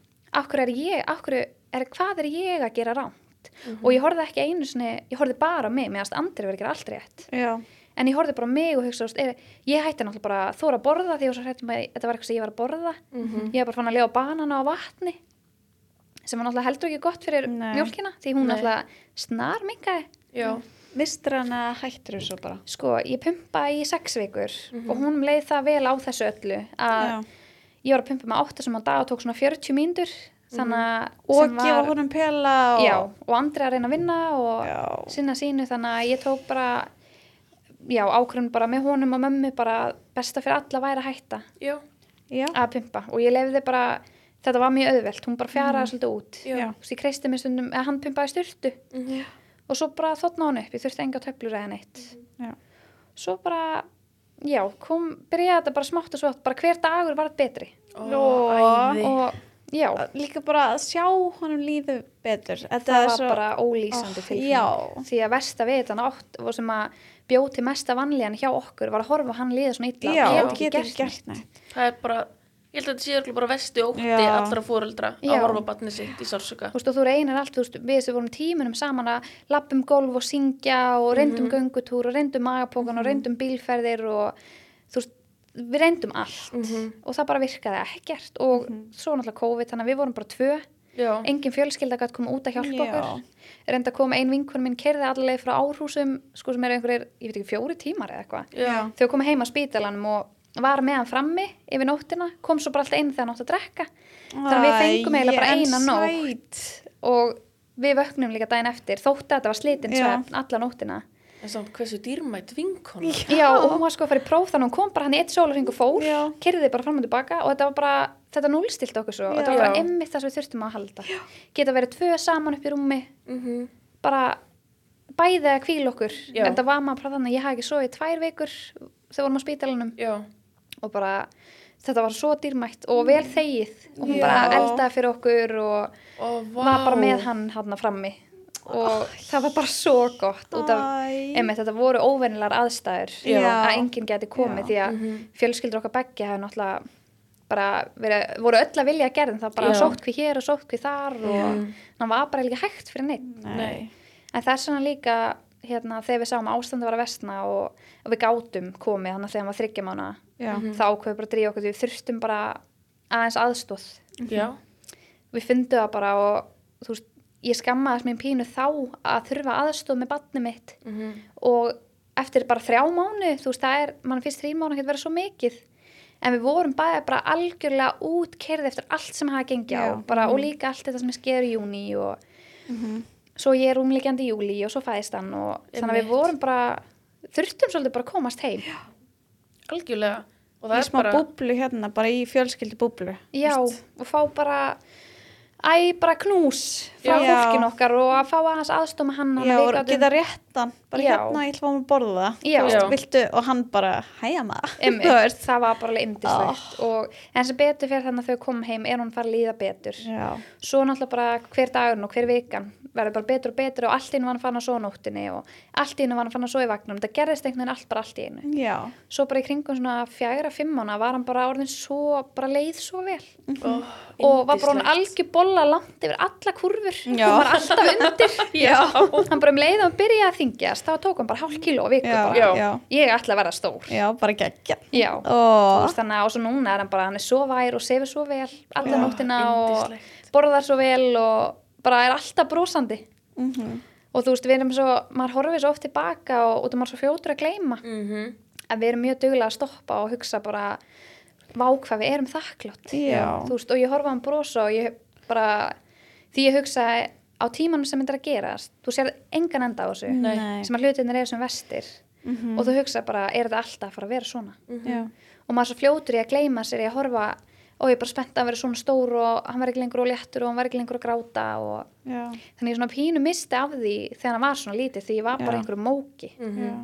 S3: af hverju er ég, af hverju er, hvað er ég að gera rámt
S2: Mhm.
S3: og ég horfði ekki einu sinni, ég horfði bara á mig meðan andri verið að gera allt rétt
S1: Já.
S3: en ég horfði bara á mig og hugsaði, er, ég hætti náttúrulega bara að þóra að borða því hrættum að þetta var eitthvað sem ég var að borða
S2: Mhm.
S3: ég var bara fann að lifa banana á vatni sem var náttúrulega heldur ekki gott fyrir
S1: Nei.
S3: mjólkina því hún náttúrulega snar mingaði
S2: Já.
S1: Að hættur þessu bara.
S3: Sko, ég pumpa í sex vikur og hún leið það vel á þessu öllu að
S1: Já.
S3: ég var að pumpa með átta sem á dag og tók svona 40 mínútur þannig að
S1: Og
S3: sem
S1: gefa honum pela og...
S3: já, og andri að reyna að vinna og
S1: Já.
S3: sinna sínu þannig að ég tók bara já, ákvörðun bara með honum og mömmu bara besta fyrir alla væri að hætta
S2: Já.
S3: Að pumpa. Og ég lefði bara þetta var mjög auðvelt, hún bara fjaraði svolítið út. Veist, ég kreisti mig stundum eða hann pumpaði styrtu
S2: Mhm.
S3: Og svo bara þotna hann upp, ég þurfti enga töflur eða neitt.
S1: Já.
S3: svo bara já, kom, byrjaði þetta bara smátt og smátt bara hver dagur var betri.
S2: Ó,
S1: Ó,
S2: æði.
S3: og já,
S1: Líka bara að sjá honum líðu betur. Þetta
S3: það var
S1: svo...
S3: bara ólýsandi tilfinning.
S1: já.
S3: því að versta við þetta átt og sem að bjóð til mesta vanlíðan hjá okkur var að horfa á hann líða svona illa.
S1: Já,
S3: og
S1: getur
S3: get
S1: ekki gert neitt.
S2: Það er bara, ég held að þetta sé örugglega bara vesti ótti
S1: Já.
S2: allra fóreldra að horfa batni sitt í sársöka.
S3: Þú veist, og þú reynir allt, þú veist, við sem vorum tímunum saman að lappum golf og syngja og reyndum göngutúr og reyndum magapókan og reyndum bílferðir og þú veist, við reyndum allt
S2: Mhm.
S3: og það bara virkaði ekkert og svo náttúrulega COVID, þannig að við vorum bara tvö
S2: Já.
S3: engin fjölskylda gætt koma út að hjálpa
S1: Já.
S3: okkur reynda að koma ein vinkun minn kerði allavega frá árhúsum sko sem eru einhverjir, ég veit ekki, fjóri tímar eða eitthvað þau komu heima á spítalanum og var með hann frammi yfir nóttina, kom svo bara alltaf inn þegar hann átt að drekka þannig að við fengum eiginlega bara eina nótt og við vöknum líka daginn eftir þótt að þetta var slitinn
S1: Já.
S3: svefn alla nóttina
S2: En samt hversu dýrmætt vinkona.
S3: já og hún var sko að fara í próf þannig að hún kom bara hann í eitt sólarring og fór
S1: Já.
S3: kyrði bara fram og tilbaka og þetta var bara þetta núlstilt okkur svo og þetta var
S2: Já.
S3: bara emmitt það sem við þurftum að halda já. geta verið tvö saman upp í rúmi
S2: Mm
S3: bara bæði að kvíla okkur
S2: Já.
S3: en það var maður bara þannig að ég hafði ekki svo í tvær vikur þegar vorum á spítalanum
S2: Já.
S3: Og bara þetta var svo dýrmætt og vel þegið og hún
S1: Já.
S3: bara eldaði fyrir okkur og
S2: Ó, vá.
S3: var bara með hann hann frammi og það var bara svo gott út af, einmitt þetta voru óvenilegar aðstæður
S1: Já.
S3: að enginn geti komið
S1: Já.
S3: því að
S2: Mhm.
S3: fjölskyldur okkar begge hafa náttúrulega bara verið, voru öll að vilja að gerðin það bara sótt hví hér og sótt hví þar og það var bara ekki hægt fyrir neitt
S2: Nei.
S3: en þess vegna líka hérna, þegar við sáum að ástandi var að vestna og, við gátum komið þannig að þegar maður þryggja mánu
S1: Já.
S3: þá ákveðu bara að dríja okkur því við þurftum bara aðeins aðstóð
S2: Já.
S3: við fundum það bara og þú veist, ég skammaðist mér pínu þá að þurfa aðstóð með batni mitt
S2: Mhm.
S3: og eftir bara þrjá mánu þú veist, það er, mann finnst þrjá mánu getur verið svo mikið en við vorum bæði bara algjörlega útkerði eftir allt sem hafa gengið á bara, og líka allt þetta sem er skeður í júni og
S1: Mhm.
S3: Svo ég er umlíkjandi í júli og svo fæðist hann og þannig að við vorum bara þurftum svolítið bara að komast heim. Já,
S2: Algjörlega. Og
S1: Í
S2: það er
S1: smá
S2: bara...
S1: búblu hérna, bara í fjölskyldu búblu
S3: og fá bara æ, bara knús frá
S1: Já.
S3: fólkinu okkar og að fá aðeins aðstóma hann
S1: Já, og geta réttan bara
S3: Já.
S1: hérna, ég ætla að borða. Veist, viltu, og hann bara, hæja maður.
S3: Það var bara alveg yndislegt. Og en sem betur fyrir þannig að þau komum heim er hún fara að líða betur.
S1: Já,
S3: svo náttúrulega bara hver dagurinn og hver vikan verður bara betur og betur og allt í einu var hann fann að svo nóttinni og allt í einu var hann fann að svo í vagnum það gerðist einhvern veginn allt bara allt í einu.
S1: Já,
S3: svo bara í kringum svona fjagra fimmana var hann bara orðin svo, bara leið svo vel.
S2: Ó,
S3: og var bara hann algjör bolla langt yfir alla kurfur
S1: Já.
S3: hann var alltaf undir. Hann bara um leið og byrjaði að þingjast þá tók hann bara hálf kíló á viku ég ætla að vera stór.
S1: Já, bara geggja.
S3: Þú veist, þannig að og svo núna er hann bara, hann er svo vær og sefur svo vel alla nóttina og borðar svo vel og bara er alltaf brosandi.
S1: Mhm,
S3: og þú veist, við erum svo, maður horfir svo oft tilbaka og út af maður svo fljótur að gleyma.
S2: Mhm.
S3: að við erum mjög duglega að stoppa og hugsa bara vá hvað við erum þakklátt þú veist, og ég horfa á hann brosa og ég bara, því ég hugsa á tímanum sem þetta er að gerast þú sér engan enda á þessu
S1: Nei.
S3: sem að hlutinir eru sem vestir.
S1: Mhm,
S3: og þú hugsa bara, er þetta alltaf að fara að vera svona?
S1: Já,
S3: og maður svo fljótur í að gleyma sér í að horfa og ég er bara spennt að vera svona stór og hann var ekki lengur og léttur og hann var ekki lengur að gráta og þannig ég svona pínu misti af því þegar hann var svona lítið því ég var bara
S1: Já.
S3: einhverju móki.
S2: Mhm.
S1: já,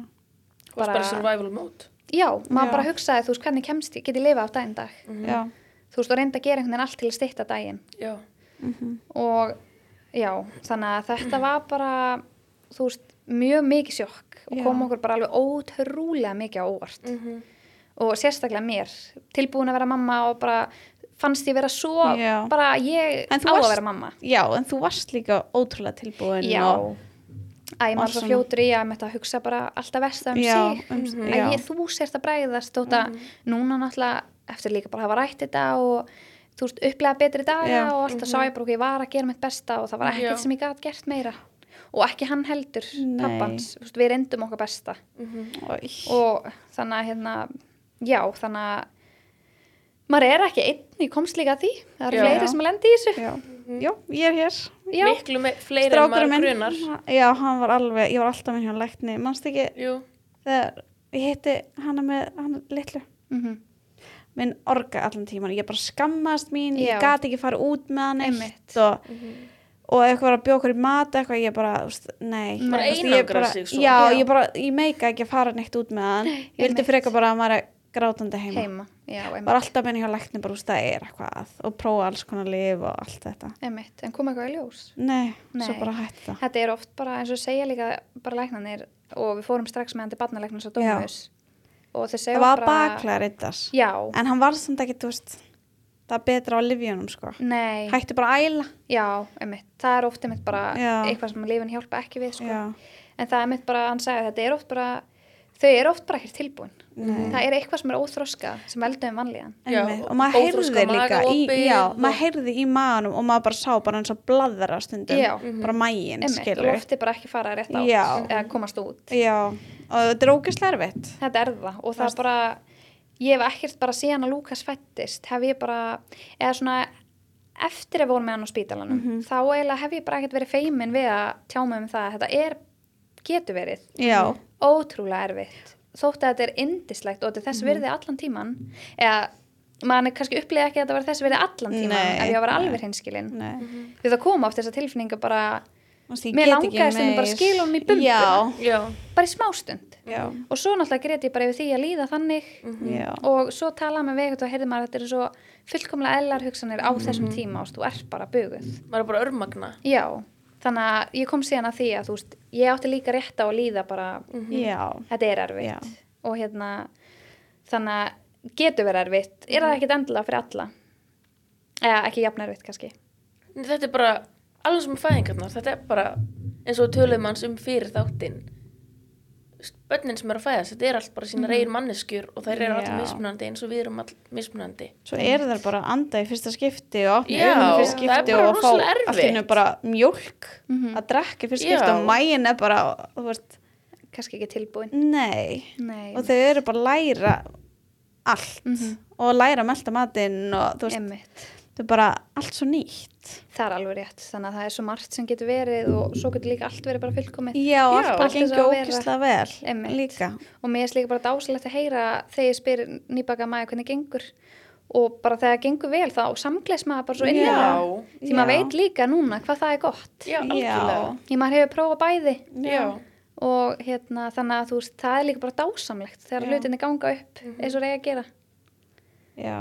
S2: Og bara
S3: bara-
S2: survival mode.
S3: já, maður
S1: Já.
S3: bara hugsaði, þú veist, hvernig kemst ég, get ég lifa á daginn dag,
S1: Já,
S3: þú veist, og reynda að gera einhvern veginn allt til að stytta daginn.
S2: Já.
S3: Og já, þannig að þetta var bara, þú veist, mjög mikið sjokk og
S1: Já.
S3: kom okkur bara alveg ótrúlega mikið á óvart
S2: Mhm.
S3: og sérstaklega mér, tilbúin að vera mamma og bara fannst ég vera svo,
S1: Já.
S3: bara ég á
S1: þú
S3: að
S1: varst-
S3: vera mamma.
S1: já, en þú varst líka ótrúlega tilbúin
S3: Já,
S1: og, og
S3: maður svo fljótur í að þetta hugsa bara alltaf versta um
S1: Já,
S3: sig,
S1: um-
S3: að
S1: já.
S3: ég, þú sérst að bræðast þótt að núna náttúrulega eftir líka bara að hafa rætt þetta og þú veist, upplega betri daga
S1: Já.
S3: og alltaf sá ég bara okkur, ég var að gera mitt besta og það var ekkert
S2: Já.
S3: sem ég gæti gert meira. Og ekki hann heldur,
S1: Nei.
S3: pappans. Veist, við reyndum okkar besta.
S1: Og,
S3: og þannig að hérna, já, þannig að maður er ekki einn, ég komst líka að því. Það eru
S2: Já.
S3: fleiri sem að lendi í þessu.
S1: Já, já, ég er hér.
S3: Já,
S2: Miklu me- fleiri en maður
S1: minn,
S2: grunar.
S1: já, hann var alveg, ég var alltaf minn hjá lækni, mannst ekki
S2: Jú.
S1: þegar ég hitti hana með hana litlu,
S3: mhm,
S1: minn orga allan tíman, ég bara skammast mín,
S3: Já.
S1: ég gat ekki fara út með hann eitt og, og ef eitthvað var að bjóða okkur í mat eitthvað, ég bara, veist, nei
S3: Bara
S2: einangra
S1: bara-
S2: sig svo.
S1: Já,
S3: Já.
S1: ég bara, ég meika ekki að fara neitt út með hann ég vildi
S3: einmitt.
S1: freka bara að maður er grátandi heima,
S3: heima, já, einmitt,
S1: bara alltaf minn hjá lækni bara, þú veist, það er eitthvað og prófa alls konar lif og allt þetta
S3: einmitt, en kom eitthvað í ljós
S1: nei,
S3: Nei.
S1: svo bara hætti það
S3: Þetta er oft bara eins og segja líka bara læknanir og við fórum strax með hann til. Dómus og segja
S1: það var
S3: bara
S1: baklega
S3: Já,
S1: en hann var samt ekki, veist það er betra á livjónum, sko.
S3: Nei,
S1: hætti bara að æla.
S3: Já, einmitt. Það er oft einmitt bara
S1: Já.
S3: eitthvað sem lífin hjálpa ekki við sko. en það er einmitt bara, hann sagði þetta er oft bara þau eru oft bara ekkert tilbúin.
S1: Nei.
S3: það er eitthvað sem er óþroska sem veldur um vanlíðan.
S1: Og maður heyrði líka í, já,
S2: og-
S1: maður heyrði í maðanum og maður bara sá bara eins og blaðra stundum.
S3: Já.
S1: bara mægin,
S3: og lofti bara ekki fara rétt átt
S1: Já.
S3: eða komast út.
S1: Já, og þetta er ógeðslega erfitt.
S3: Þetta er það og það er bara ég hef ekkert bara síðan að Lukas fættist hef ég bara, eða svona eftir að voru með hann á spítalanum
S1: Mhm.
S3: þá eiginlega hef ég bara ekkert verið feimin við að tjá mig um það að þetta er, getur verið.
S1: Já,
S3: ótrúlega erfitt. Þótt að þetta er indislegt og þetta er
S1: Mhm.
S3: þess virði allan tíman eða mann er kannski upplega ekki að þetta var þess virði allan tíman
S1: Nei,
S3: ef ég var alveg hinskilin
S1: nei.
S3: Því það koma oft þessar tilfinninga bara Mér langaði stundum bara að skila honum í bumbuna.
S1: já,
S2: Já.
S3: bara í smástund
S1: já,
S3: og svo náttúrulega greit ég bara yfir því að líða þannig.
S1: Já.
S3: Og svo talaði með veginn og heyrði maður að þetta eru svo fullkomlega ellar hugsanir á þessum
S1: Mhm.
S3: tíma og þú ert bara buguð.
S2: Maður er bara örmagna.
S3: já, þannig að ég kom síðan að því að þú veist, ég átti líka rétt á að líða bara,
S1: já,
S3: þetta er erfitt
S1: Já.
S3: og hérna þannig að getur verið erfitt er
S1: Mhm.
S3: það ekkit endilega fyrir alla eða ekki jafn erfitt kannski
S2: Þetta er bara alveg sem fæðingarnar. Þetta er bara eins og hans um fyrir þáttinn. Bönnin sem er að fæðast, þetta er allt bara sína mm manneskjur og þær eru
S1: Já.
S2: allir mismunandi eins og við erum allir mismunandi.
S1: svo eru þær bara að anda í fyrsta skipti og opna
S2: Já,
S1: í fyrsta skipti og fá allt hennu bara mjólk
S3: Mhm.
S1: að drekka í fyrsta
S2: Já.
S1: skipti og mægin er bara, þú veist,
S3: kannski ekki tilbúin
S1: nei
S3: Nei,
S1: og þau eru bara að læra allt
S3: Mhm.
S1: og læra að melta matinn og þú veist,
S3: einmitt
S1: þau er bara allt svo nýtt.
S3: Það er alveg rétt, þannig að það er svo margt sem getur verið og svo getur líka allt verið bara fullkomið.
S1: Já, allt bara
S3: allt þess
S1: gengur ókysla vel
S3: Einmitt.
S1: líka.
S3: Og mér er líka bara dásalegt að heyra þegar ég spyr nýbaka maður hvernig gengur. Og bara þegar það gengur vel þá samgleis maður bara svo inn í
S1: Já.
S3: það því
S1: Já.
S3: maður veit líka núna hvað það er gott.
S2: Já,
S1: Já.
S3: því maður hefur prófað bæði.
S2: Já.
S3: og hérna þannig að þú veist það er líka bara dásamlegt þegar
S1: Já.
S3: hlutinni ganga upp eins og reyja að gera.
S1: Já,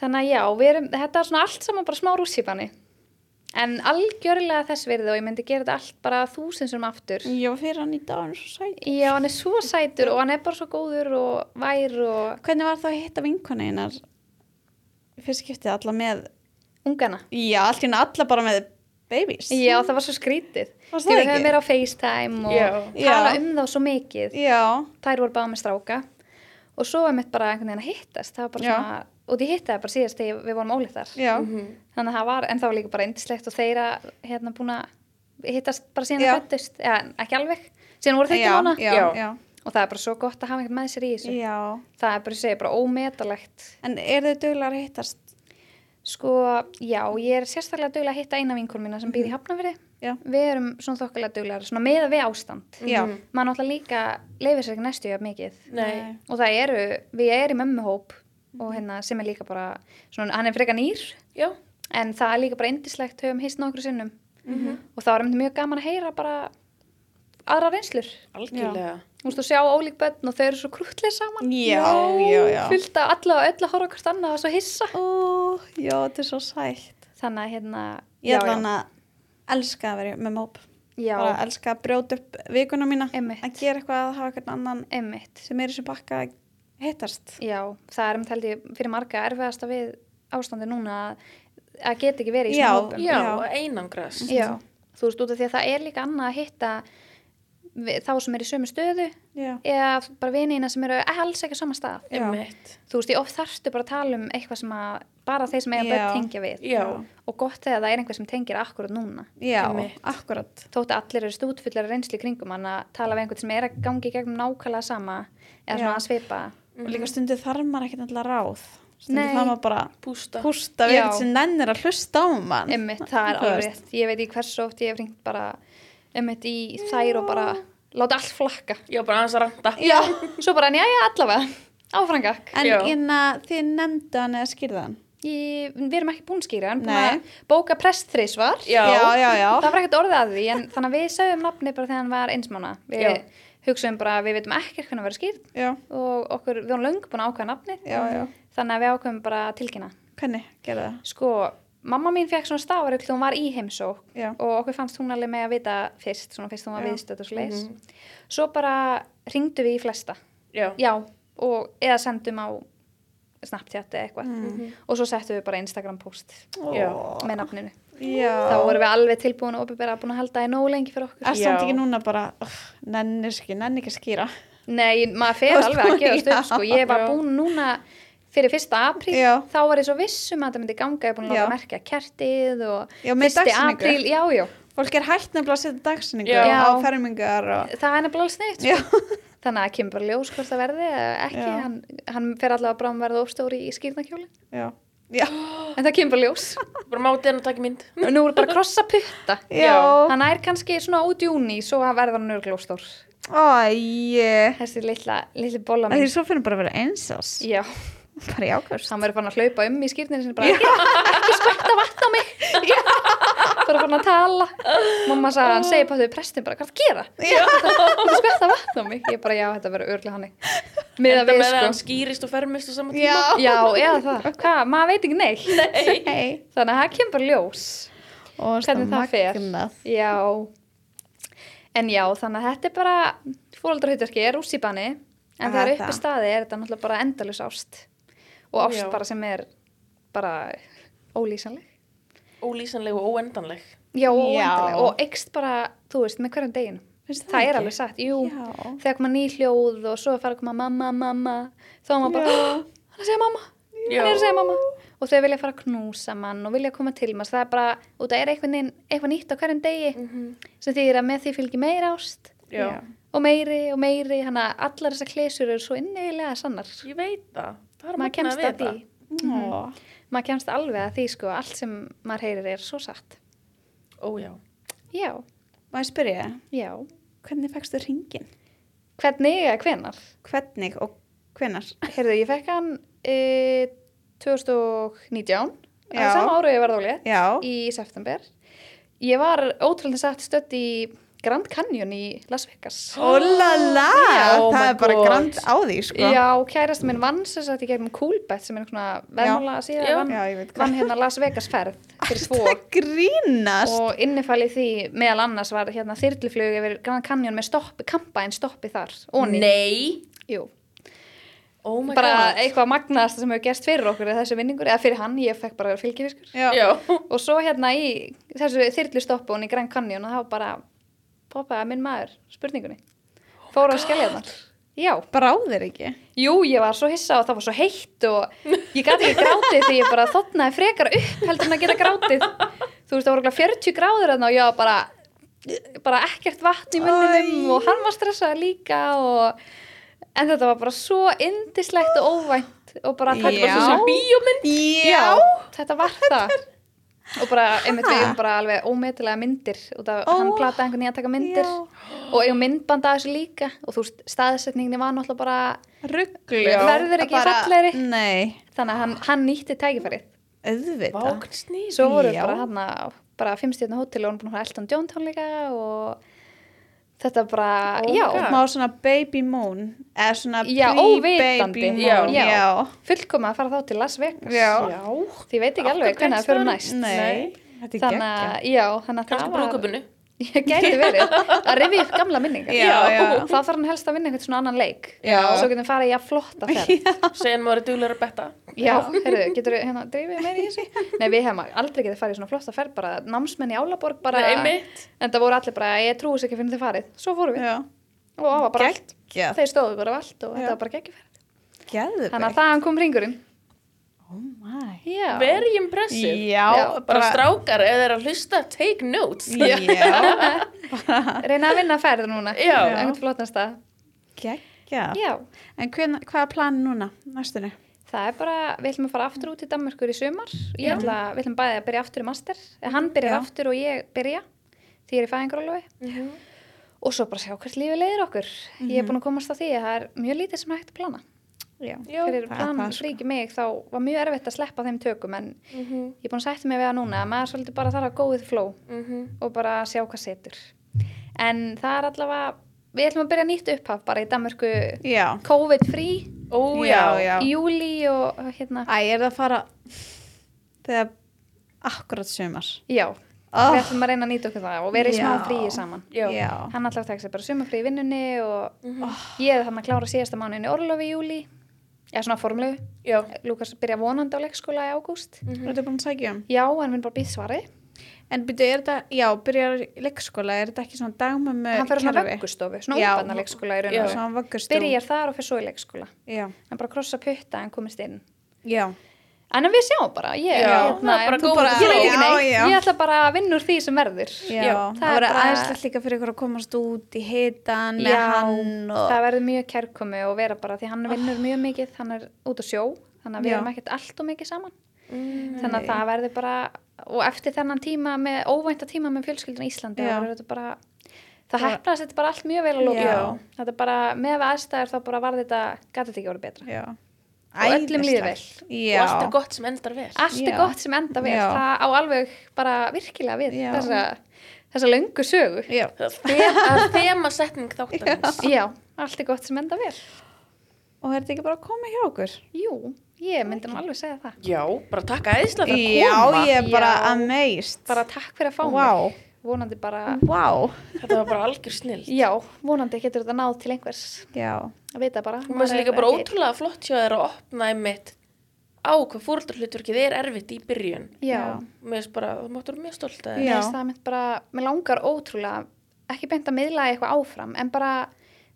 S3: þannig að já, við erum, þetta er svona allt saman bara smá rússipanni en algjörlega þess verið og ég myndi gera þetta allt bara þúsins um aftur
S1: já, fyrir hann í dag hann er svo sæt
S3: já, hann er svo sætur og hann er bara svo góður og vær og
S1: hvernig var það að hitta vinkonu einar fyrst skiptið alla með
S3: ungana
S1: já, henni alla bara með babies
S3: Já, það var svo skrítið. Við höfum verið á FaceTime og
S2: Já.
S3: tala
S1: Já.
S3: um þá svo mikið.
S1: já,
S3: Þær voru báða með stráka og svo er mitt bara einhvern veginn að hittast. Það var bara
S1: Já.
S3: svona, og því hittaði bara síðast þegar við vorum ólíktar.
S1: já,
S3: Þannig að það var, en það var líka bara indislegt og þeirra hérna búin að hittast bara síðan að fættust. Já, ekki alveg. Síðan voru ekki mána.
S1: já,
S2: Já.
S1: já,
S3: Og það er bara svo gott að hafa einhvern með sér í þessu.
S1: já.
S3: Það er bara, ég segi, bara ómetalegt.
S1: en er þau duglega að hittast
S3: Sko, já, ég er sérstaklega duglega að hitta eina vinkur mína sem býr í Hafnafyrði.
S1: já,
S3: Við erum svona þokkulega duglegar, svona meða við ástand.
S1: já,
S3: maður náttúrulega líka leifir sér ekki næstu jöfn mikið
S2: Nei.
S3: og það eru, við erum mömmuhóp og hérna sem er líka bara svona, hann er frekar nýr.
S2: Já.
S3: en það er líka bara indislegt, höfum hýst nokkru sinnum. Og það var einmitt mjög gaman að heyra bara aðra reynslur.
S2: Algjörlega.
S3: Þú veist, þú sjá ólík börn og þau eru svo krútlega saman.
S1: Já, já, já.
S3: fullt af alla og öll að horfa hvort annað og svo hissa.
S1: Ó, já, þetta er svo sætt.
S3: þannig að hérna
S1: Ég ætla hann að elska að vera með móp.
S3: já,
S1: Bara elska að brjóta upp vikuna mína.
S3: Einmitt.
S1: Að gera eitthvað að hafa eitthvað annan
S3: einmitt.
S1: sem er í þessu bakka að hittast.
S3: já, það er um ég fyrir marga erfiðasta við ástandi núna að, að geta ekki verið í
S1: Já.
S3: svona hópum
S2: já,
S1: Já.
S2: einangrast
S3: já, þú veist, út af því að það er líka annað að hitta þá sem er í sömu stöðu
S1: Já.
S3: eða bara vinina sem eru alls ekki á sama stað þú veist, ég oft þarftu bara að tala um eitthvað sem að bara þeir sem eiga börn tengja við
S2: Já.
S3: og gott þegar það er einhver sem tengir akkurat núna
S1: Já, akkurat.
S3: þótt að allir eru stútfullar reynsli kringum hann að tala við einhvern sem er að gangi gegnum nákvæmlega sama eða svona að svipa
S1: Og líka stundu þarf maður ekkert alltaf ráð. Stundu
S3: Nei.
S1: þarf maður bara
S2: pústa
S1: pústa við
S3: Já.
S1: eitthvað sem nennir að hlusta á mann.
S3: Einmitt, það er alveg rétt. Ég veit í hversu oft ég hef ringt bara einmitt í þær og bara láta allt flakka.
S2: já, bara aðeins að randa
S3: Já. Svo bara, já, já, allavega. Áfrangak.
S1: En
S2: Já.
S1: hérna, þið nefndu hann eða skýrðu hann?
S3: Ég, við erum ekki búin að skýra, en búin
S1: Nei.
S3: að bóka prestþrísvar.
S2: Já.
S1: já, já. já.
S3: Það var ekkert orðið að því, en þannig að við sögum nafni bara þegar hann var einsmána. Við
S2: Já.
S3: hugsaum bara, við veitum ekkert hvernig að vera skýrt
S1: Já,
S3: og okkur, við varum löng búin að ákveða nafni. Þannig að við ákveðum bara að tilkynna.
S1: Hvernig gerðu það?
S3: Sko, mamma mín fekk svona stafarugl þegar hún var í heimsók
S1: Já.
S3: og okkur fannst hún alveg með að vita fyrst, svona fyrst hún var
S1: Já.
S3: viðstödd og svo Svo bara ringdu við í flesta.
S2: já,
S3: Já, og eða sendum á Snapchat eða eitthvað.
S1: Mm.
S3: Og svo settum við bara Instagram post
S2: Já.
S3: með nafninu.
S1: Já.
S3: Þá vorum við alveg tilbúin og opið búin að halda það í nógu lengi fyrir okkur.
S1: Er samt ekki núna bara, uh, nennir ekki, nenni ekki að skýra.
S3: Nei, maður fer alveg að gefast
S1: já.
S3: upp, sko. Ég var búin núna fyrir fyrsta apríl,
S1: Já.
S3: þá var ég svo vissum að það myndi ganga, ég er búin að láta merkja kertið og
S1: Já,
S3: fyrsti apríl, já, já.
S1: Fólk er hægt nefnilega að setja dagsinningu
S2: Já.
S1: á fermingar og...
S3: Það er nefnilega sniðt, sko. Þannig að það kemur bara ljós hvort það verði eða ekki, hann, hann fer allavega
S1: Já.
S3: En það kemur bara ljós.
S2: bara mátið hann að taka mynd
S3: Og nú er bara að krossa putta.
S1: Já.
S3: Hann er kannski svona út í júni, svo verður hann örglega stór.
S1: Æ,
S3: Þessi litla, litli bolla
S1: því
S3: mín.
S1: svo finnum bara að vera einsás.
S3: Já,
S1: Bara í ákvæmst.
S3: hann verður fann að hlaupa um í skýrninu sinni bara, ekki, skvætta vatn á mig. bara fann að tala. Mamma sagði, hann segi þau prestin bara, hvað það gera? Ekki skvætta vatn á mig. Ég bara, já, þetta verður örglega hann við,
S2: með að hann
S3: sko.
S2: skýrist og fermist á sama tíma
S1: Já.
S3: Já, eða það. Hvað, maður veit ekki neitt.
S2: Nei.
S1: Hei.
S3: Þannig að það kemur ljós.
S1: Og
S3: Hvernig það fer. Já. En já, þannig að þetta er bara, fóröldarhutverki er rússipanni, en þegar uppi staði er þetta náttúrulega bara endalus ást. Og ást
S2: Já.
S3: bara sem er bara ólýsanleg.
S2: ólýsanleg og óendanleg
S3: Já, og
S1: Já.
S3: endalega. Og ekst bara, þú veist, með hverjum deginu.
S1: Finnst
S3: Það, er
S1: ekki?
S3: alveg satt, jú.
S1: Já.
S3: Þegar koma ný hljóð og svo fara að koma mamma, mamma, þá er maður bara,
S1: Já.
S3: hann er að segja mamma,
S2: Já.
S3: hann er að segja mamma. Og þau vilja fara að knúsa mann og vilja koma til mann. Það er bara, og það er eitthvað, eitthvað nýtt á hverjum degi sem þýðir að með því fylgir meira ást og meiri og meiri, hann að allar þessar klesur eru svo innilega sannar.
S2: ég veit það það
S3: Maður kemst
S2: við
S3: að því.
S2: það.
S1: Ó.
S3: Maður kemst alveg að því, sko, allt sem maður heyrir er svo satt.
S2: ó já
S1: ég spyrja,
S3: já.
S1: hvernig fækstu ringin?
S3: Hvernig eða hvenar?
S1: Hvernig og hvenar?
S3: Heyrðu, ég fekk hann e, 2019,
S1: Já.
S3: á sama og ég ólétt,
S1: Já.
S3: í september. Ég var ótrúlega satt stödd í Grand Canyon í Las Vegas.
S1: Ólala,
S2: Oh
S1: það
S2: my
S1: er bara
S2: God.
S1: grand á því, sko.
S3: Já, kærast minn vann sem sagt í gegnum Coolbet sem er svona verðmála að síða
S2: Já.
S3: vann,
S1: Já, ég veit hvað.
S3: vann hérna Las Vegas ferð fyrir tvo
S1: Það grínast.
S3: og innifæli því meðal annars var hérna þyrluflug yfir Grand Canyon með stoppi, kampaðin stoppi þar onni.
S2: nei
S3: Jú,
S2: oh my
S3: bara
S2: god
S3: eitthvað magnaðasta sem hefur gerst fyrir okkur er þessi vinningur, eða fyrir hann, ég fekk bara fylgifiskur
S1: Já.
S2: já
S3: og svo hérna í þessu þyrlustoppu og í Grand Canyon og þá bara poppaði minn maður spurningunni. Fór á skelljarnar já,
S1: Bráðir ekki.
S3: jú, ég var svo hissa og það var svo heitt og ég gæti ekki grátið því ég bara þotnaði frekar upp heldur en að geta grátið. Þú veist, það voru örugglega 40 gráður og ég var bara bara ekkert vatn í munninum og hann var stressaði líka og en þetta var bara svo indislegt og óvænt og bara
S1: Þetta var
S3: svo
S2: bíómynd.
S3: Já, þetta var það og bara, einmitt við eigum bara alveg ómetilega myndir út af
S1: Ó.
S3: hann plataði einhvern veginn að taka myndir
S1: Já.
S3: og eigum myndbanda af þessu líka og þú veist, staðsetningin var náttúrulega bara
S1: Rugglu.
S3: Verður ekki fallegri?
S1: Nei,
S3: þannig að hann, hann nýtti tækifærið
S1: auðvitað.
S3: svo voru bara hann bara fimmstjörna hótel og hann búin að hafa Elton John tónleika og þetta bara,
S2: Oh
S3: já,
S2: God.
S1: Má svona baby moon eða svona pre-baby moon
S2: Já.
S1: já.
S3: fullkoma að fara þá til Las Vegas.
S1: Já.
S2: Já.
S3: Því ég veit ekki alveg hvernig það fyrir næst.
S1: Nei, þetta er
S3: Þannig
S1: geggja
S3: að, já, þannig að
S2: Kannski
S3: það var... Ég gæti verið að rifja upp gamla minningar.
S1: Já, já.
S3: Þá þarf hann helst að vinna einhvern svona annan leik.
S1: Já.
S3: Og svo getum við farið í að flotta ferð.
S2: Segja maður er duglegur að betta.
S3: Já, heyrðu, getur við hérna drifið meira í þessu? Nei, við hefum aldrei getið farið í svona flotta ferð, bara námsmenn í Álaborg bara,
S2: Nei, einmitt.
S3: en það voru allir bara, ég trúi þess ekki fyrir þið farið. Svo fórum við
S1: Já,
S3: og það var bara allt, þeir stóðu bara allt og þetta var bara geggjuferð.
S1: Geðu
S3: Þannig að þaðan kom ringurinn.
S1: Oh my
S3: Já.
S2: Very impressive.
S1: Já,
S3: Já,
S2: Bara strákar, ef þeir eru að hlusta, take notes.
S1: Já,
S3: Reyna að vinna ferð núna.
S2: Já.
S3: Einhvern flottasta.
S1: geggja
S3: Já.
S1: En hvern, hvað er planin núna, næstunni?
S3: Það er bara, við ætlum að fara aftur út til Danmörkur í sumar. Ég ætla, við ætlum bæði að byrja aftur í master. Hann byrjar
S1: Já.
S3: aftur og ég byrja því ég er í fæðingarólofi. Og svo bara sjá hvert lífi leiðir okkur. Ég er búin að komast að því að það er mjög lítið sem hægt að plana.
S1: Já,
S3: Fyrir
S1: er
S3: plan fríki mig þá var mjög erfitt að sleppa þeim tökum en
S2: Mhm,
S3: ég er búin að sætta mig við það núna að maður svolítið bara þarf að go with flow
S2: mhm.
S3: og bara sjá hvað setur. En það er allavega, við ætlum að byrja nýtt upphaf bara í
S1: já, já.
S2: já.
S3: í júli og hérna,
S1: Æ, er það að fara þegar akkurat sumar
S3: já,
S1: Oh.
S3: við ætlum að reyna að nýta okkur það og vera í smá fríi saman.
S2: Já.
S1: Já.
S3: Hann alltaf tekst bara sumarfrí í vinnunni og
S2: Mhm.
S3: ég er þannig að klára síðasta mánuðin í orlofi í júli, eða svona formlegu.
S2: Já.
S3: Lukas byrja vonandi á leikskóla í ágúst.
S1: Þú ert búin að sækja um
S3: Já, en við erum bara býð svarið.
S1: En byrju, er þetta, já, byrjar leikskóla er þetta ekki svona dagmömmu
S3: Hann fyrir svona
S1: kerfi?
S3: vöggustofu, svona
S1: Já.
S3: útbarna leikskóla í raun
S1: Já,
S3: og veru.
S1: svona vöggustofu
S3: Byrjar þar og fyrir svo í leikskóla.
S1: Já,
S3: Hann bara krossa putta en komist inn.
S1: já
S3: En við sjáum bara, ég,
S2: Já, er bara góð
S3: bara, ég
S1: Já,
S3: neitt,
S1: já.
S3: ég ætla bara að vinna úr því sem verður.
S1: Já,
S3: það
S1: það
S3: er
S1: verður aðeinslegt líka fyrir ykkur að komast út í hitan með
S3: Já,
S1: hann og
S3: það verður mjög kærkomi og vera bara, því hann vinnur mjög mikið, hann er út á sjó, þannig að við
S1: Já.
S3: erum ekkert allt og mikið saman.
S2: Mm.
S3: Þannig að það verður bara, og eftir þennan tíma með, óvænta tíma með fjölskyldun í Íslandi, bara, það hefnaðist þetta bara allt mjög vel að lóka.
S1: Já.
S3: Þetta er bara, með aðstæður þá bara var þetta, gæti þetta ekki orðið betra.
S1: Já
S3: öllum líður vel.
S1: Já,
S2: Og allt er gott sem endar vel.
S3: Allt er
S1: Já.
S3: gott sem enda vel,
S1: Já.
S3: það á alveg bara virkilega við
S1: Já.
S3: þessa, þessa löngu sögu.
S1: Já,
S2: Það er þemasetning þáttarins.
S3: Já, allt er gott sem enda vel.
S1: og er þetta ekki bara að koma hjá okkur?
S3: Jú, ég myndi nú alveg segja það.
S2: Já, bara takk fyrir að
S1: Já,
S2: koma.
S1: ég er bara
S3: Já.
S1: amazed
S3: Bara takk fyrir að fá
S1: Vá.
S3: mig. Vonandi bara,
S1: Vá,
S2: Þetta var bara algjör snill.
S3: já, vonandi getur þetta náð til einhvers.
S1: já,
S3: Að vita bara.
S2: Og maður sé
S3: maður
S2: líka
S3: er
S2: bara ótrúlega flott hjá þér að opna einmitt á hvað fóröldarhlutverkið er erfitt í byrjun.
S3: Já,
S2: Mér finnst bara, þú máttur mjög stolt að.
S3: Mér finnst það mitt bara, mér langar ótrúlega, ekki beint að miðla eitthvað áfram, en bara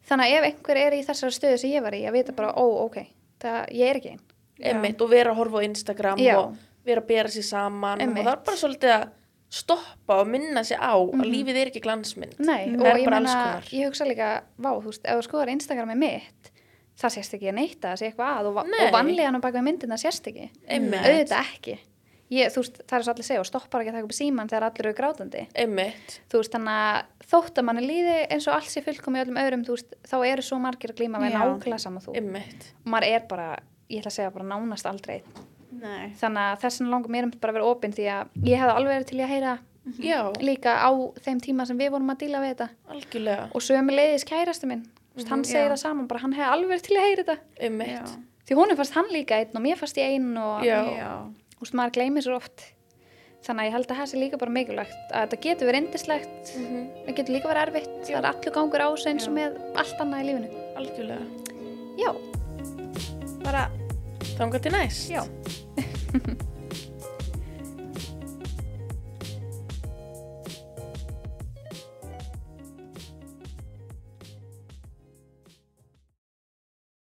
S3: þannig að ef einhver er í þessari stöðu sem ég var í, að vita bara, ó, ok, það, ég er ekki einn.
S2: Einmitt, og vera að horfa á Instagram
S3: Já.
S2: og vera að bera sér saman.
S3: Einmitt.
S2: Og það er bara svolítið að stoppa og minna sig á að lífið er ekki glansmynd.
S3: Nei,
S2: Það
S3: og
S2: er
S3: ég
S2: alls konar.
S3: ég hugsa líka, vá, þú veist, ef þú skoðar Instagrami mitt, það sést ekki að neyta, það sé eitthvað að og, og vanlíðan á bak við myndina sést ekki.
S2: Einmitt.
S3: Auðvitað ekki. Ég, þú veist, það er svo allir segja og stoppar ekki að taka upp síman þegar allir eru grátandi.
S2: Einmitt.
S3: Þú veist, þannig að þótt að manni líði eins og allt sé fullkomi í öllum öðrum, þú veist, þá eru svo margir að glíma við nákvæmlega sama þú.
S2: Einmitt.
S3: Og maður er bara, ég ætla að segja bara nánast aldrei.
S1: Nei
S3: Þannig að þess vegna langar mér um bara að vera opinn því að ég hefði alveg verið til að heyra
S2: Já,
S3: líka á þeim tíma sem við vorum að díla við þetta.
S2: algjörlega.
S3: og sömu leiðis kærasti minn mm -hmm, hann segir
S1: já.
S3: það saman, bara hann hefði alveg verið til að heyra þetta.
S1: Já,
S3: því honum fannst hann líka einn og mér fannst ég einn og
S2: Já.
S1: já,
S3: þú veist, maður gleymir svo oft þannig að ég held að það sé líka bara mikilvægt að þetta getur verið indislegt
S2: Mhm.
S3: það getur líka verið erfitt, það er allur gangur á þessu eins og
S1: Já.
S3: með allt annað í lífinu
S2: Algjörlega.
S3: já,
S1: bara,
S2: Þangað til næst.
S3: já